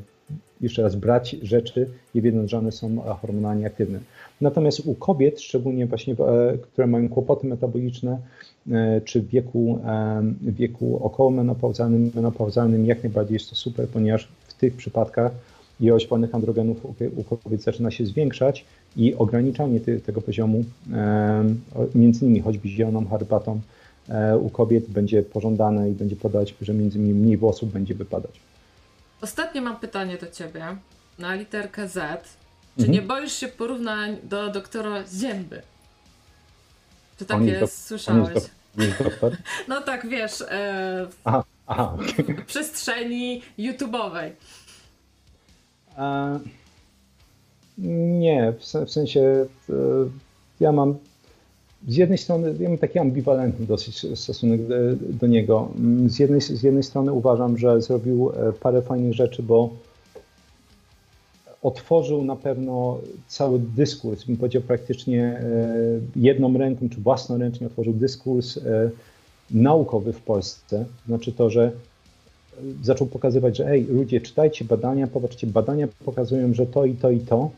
jeszcze raz brać rzeczy, nie wiedząc, że one są hormonalnie aktywne. Natomiast u kobiet, szczególnie właśnie, które mają kłopoty metaboliczne, czy w wieku, w wieku okołomenopauzalnym, menopauzalnym, jak najbardziej jest to super, ponieważ w tych przypadkach ilość wolnych androgenów u kobiet zaczyna się zwiększać i ograniczanie tego poziomu, między innymi choćby zieloną herbatą, e, u kobiet będzie pożądane i będzie podawać, że między innymi mniej włosów będzie wypadać. Ostatnie mam pytanie do Ciebie na literkę Z. Czy mhm. nie boisz się porównań do doktora Zięby? Czy takie słyszałeś? Jest, doktor? (laughs) No tak, wiesz, e, w, aha, aha, w przestrzeni YouTube'owej. E, nie, w, w sensie e, ja mam z jednej strony ja mam taki ambiwalentny dosyć stosunek do, niego. Z jednej, z jednej strony uważam, że zrobił e, parę fajnych rzeczy, bo otworzył na pewno cały dyskurs, bym powiedział praktycznie jedną ręką czy własnoręcznie otworzył dyskurs naukowy w Polsce. Znaczy to, że zaczął pokazywać, że ej, ludzie, czytajcie badania, popatrzcie, badania pokazują, że to i to i to.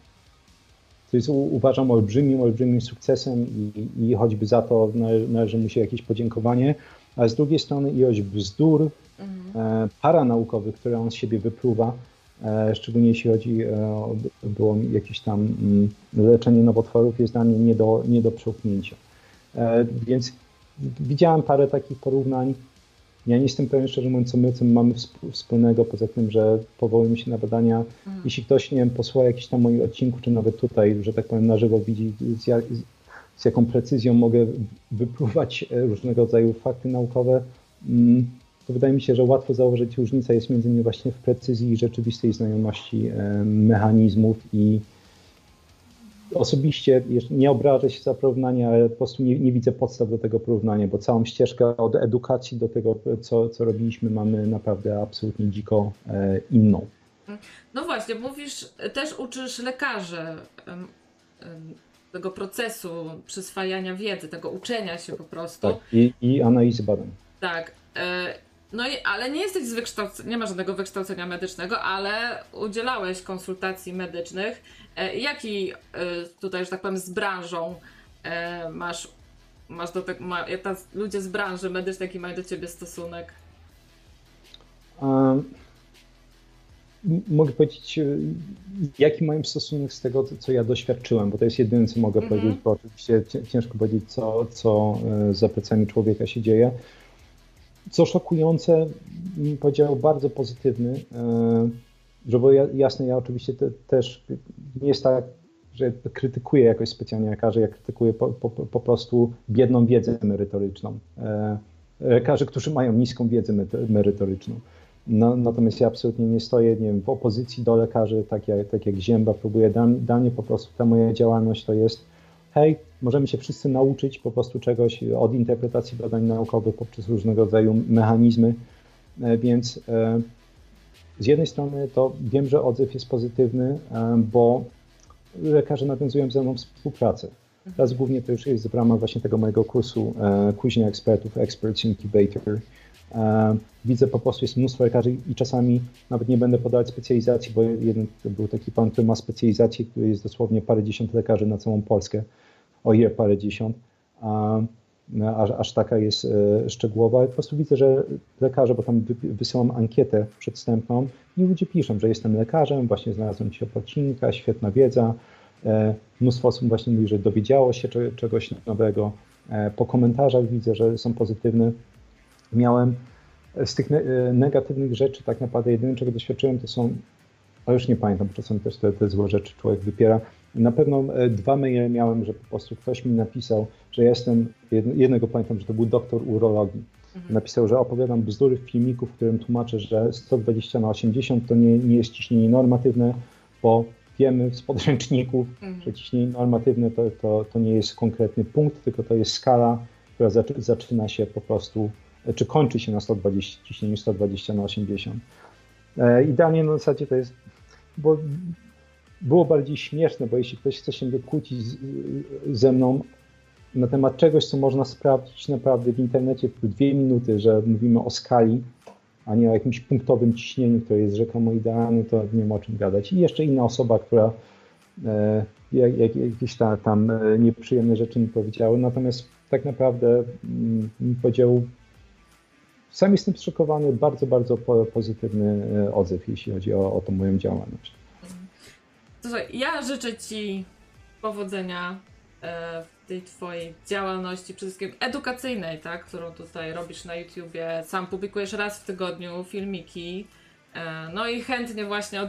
To jest uważam olbrzymim, olbrzymim sukcesem i, i choćby za to należy, mu się jakieś podziękowanie. A z drugiej strony ilość bzdur mhm. e, paranaukowych, które on z siebie wypluwa, e, szczególnie jeśli chodzi e, o było jakieś tam mm, leczenie nowotworów, jest dla mnie nie do, nie do przełknięcia. Więc widziałem parę takich porównań. Ja nie jestem pewien, szczerze mówiąc, co my, my mamy wspólnego, poza tym, że powołujemy się na badania. Mhm. Jeśli ktoś, nie wiem, posła jakiś tam mój odcinku, czy nawet tutaj, że tak powiem, na żywo widzi, z, jak, z jaką precyzją mogę wypluwać e, różnego rodzaju fakty naukowe, mm, to wydaje mi się, że łatwo założyć różnica jest między innymi właśnie w precyzji i rzeczywistej znajomości e, mechanizmów i osobiście nie obrażę się za porównanie, ale po prostu nie, nie, widzę podstaw do tego porównania, bo całą ścieżkę od edukacji do tego, co, co robiliśmy, mamy naprawdę absolutnie dziko e, inną. No właśnie, mówisz, też uczysz lekarzy tego procesu przyswajania wiedzy, tego uczenia się po prostu. Tak, i, i analizy badań. Tak. E, no i, ale nie jesteś z wykształcenia, nie masz żadnego wykształcenia medycznego, ale udzielałeś konsultacji medycznych. E, jaki e, tutaj, że tak powiem, z branżą e, masz, masz do tego, ma, ludzie z branży medycznej, jaki mają do ciebie stosunek? Um, mogę powiedzieć, jaki mają stosunek z tego, co ja doświadczyłem, bo to jest jedyne, co mogę mm -hmm. powiedzieć, bo oczywiście ciężko powiedzieć, co, co za plecami człowieka się dzieje co szokujące, powiedział bardzo pozytywny, e, że bo jasne, ja oczywiście te, też nie jest tak, że krytykuję jakoś specjalnie lekarzy, ja krytykuję po, po, po prostu biedną wiedzę merytoryczną. E, lekarzy, którzy mają niską wiedzę merytoryczną. No, natomiast ja absolutnie nie stoję nie wiem, w opozycji do lekarzy, tak jak, tak jak Zięba próbuje. Dla po prostu ta moja działalność to jest hej, możemy się wszyscy nauczyć po prostu czegoś od interpretacji badań naukowych poprzez różnego rodzaju mechanizmy, e, więc e, z jednej strony to wiem, że odzew jest pozytywny, e, bo lekarze nawiązują ze mną współpracę. Teraz głównie to już jest w ramach właśnie tego mojego kursu Kuźnia Ekspertów, Experts Incubator. Widzę po prostu jest mnóstwo lekarzy i czasami nawet nie będę podawać specjalizacji, bo jeden był taki pan, który ma specjalizację, który jest dosłownie parę dziesiąt lekarzy na całą Polskę o parę dziesiąt, a, aż, aż taka jest e, szczegółowa. Po prostu widzę, że lekarze, bo tam wysyłam ankietę przedstępną i ludzie piszą, że jestem lekarzem, właśnie znalazłem się opłatnika, świetna wiedza. E, mnóstwo osób właśnie mówi, że dowiedziało się czegoś nowego. E, po komentarzach widzę, że są pozytywne. Miałem z tych negatywnych rzeczy tak naprawdę jedyne, czego doświadczyłem, to są, a już nie pamiętam, bo czasem też te, te złe rzeczy człowiek wypiera, na pewno e, dwa maile miałem, że po prostu ktoś mi napisał, że jestem, jednego pamiętam, że to był doktor urologii. Mhm. Napisał, że opowiadam bzdury w filmiku, w którym tłumaczę, że 120 na 80 to nie, nie jest ciśnienie normatywne, bo wiemy z podręczników, mhm. że ciśnienie normatywne to, to, to nie jest konkretny punkt, tylko to jest skala, która zaczyna się po prostu, e, czy kończy się na 120, ciśnieniu 120 na 80. E, idealnie na zasadzie to jest, bo było bardziej śmieszne, bo jeśli ktoś chce się kłócić ze mną, na temat czegoś, co można sprawdzić naprawdę w internecie w dwie minuty, że mówimy o skali, a nie o jakimś punktowym ciśnieniu, które jest rzekomo idealne, to nie ma o czym gadać. I jeszcze inna osoba, która e, jak, jak, jakieś ta, tam e, nieprzyjemne rzeczy mi powiedziały, natomiast tak naprawdę mm, mi powiedział, sam jestem zszokowany, bardzo, bardzo pozytywny e, odzew, jeśli chodzi o, o tą moją działalność. Słuchaj, ja życzę Ci powodzenia e, w tej Twojej działalności, przede wszystkim edukacyjnej, tak, którą tutaj robisz na YouTubie. Sam publikujesz raz w tygodniu filmiki. E, no i chętnie właśnie od,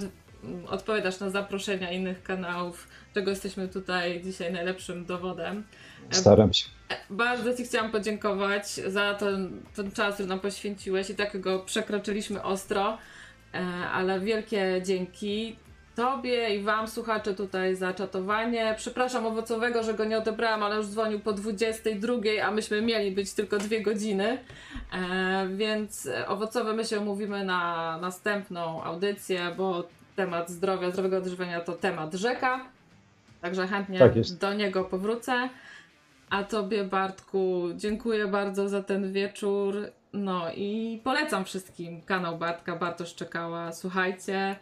odpowiadasz na zaproszenia innych kanałów, czego jesteśmy tutaj dzisiaj najlepszym dowodem. Staram się. Bardzo Ci chciałam podziękować za ten, ten czas, który nam poświęciłeś i tak go przekroczyliśmy ostro, ale wielkie dzięki. Tobie i Wam, słuchacze, tutaj za czatowanie. Przepraszam owocowego, że go nie odebrałam, ale już dzwonił po 22, a myśmy mieli być tylko dwie godziny. E, więc owocowe my się umówimy na następną audycję, bo temat zdrowia, zdrowego odżywiania to temat rzeka. Także chętnie tak do niego powrócę. A Tobie, Bartku, dziękuję bardzo za ten wieczór. No i polecam wszystkim kanał Bartka, Bartosz Czekała. Słuchajcie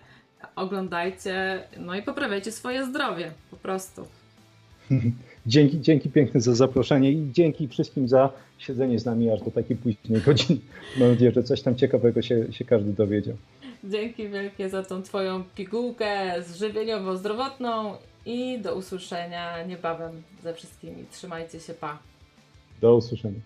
oglądajcie, no i poprawiajcie swoje zdrowie, po prostu. (laughs) Dzięki, dzięki piękne za zaproszenie i dzięki wszystkim za siedzenie z nami aż do takiej późnej godziny. (laughs) Mam nadzieję, że coś tam ciekawego się, się każdy dowiedział. Dzięki wielkie za tą Twoją pigułkę żywieniowo-zdrowotną i do usłyszenia niebawem ze wszystkimi. Trzymajcie się, pa. Do usłyszenia.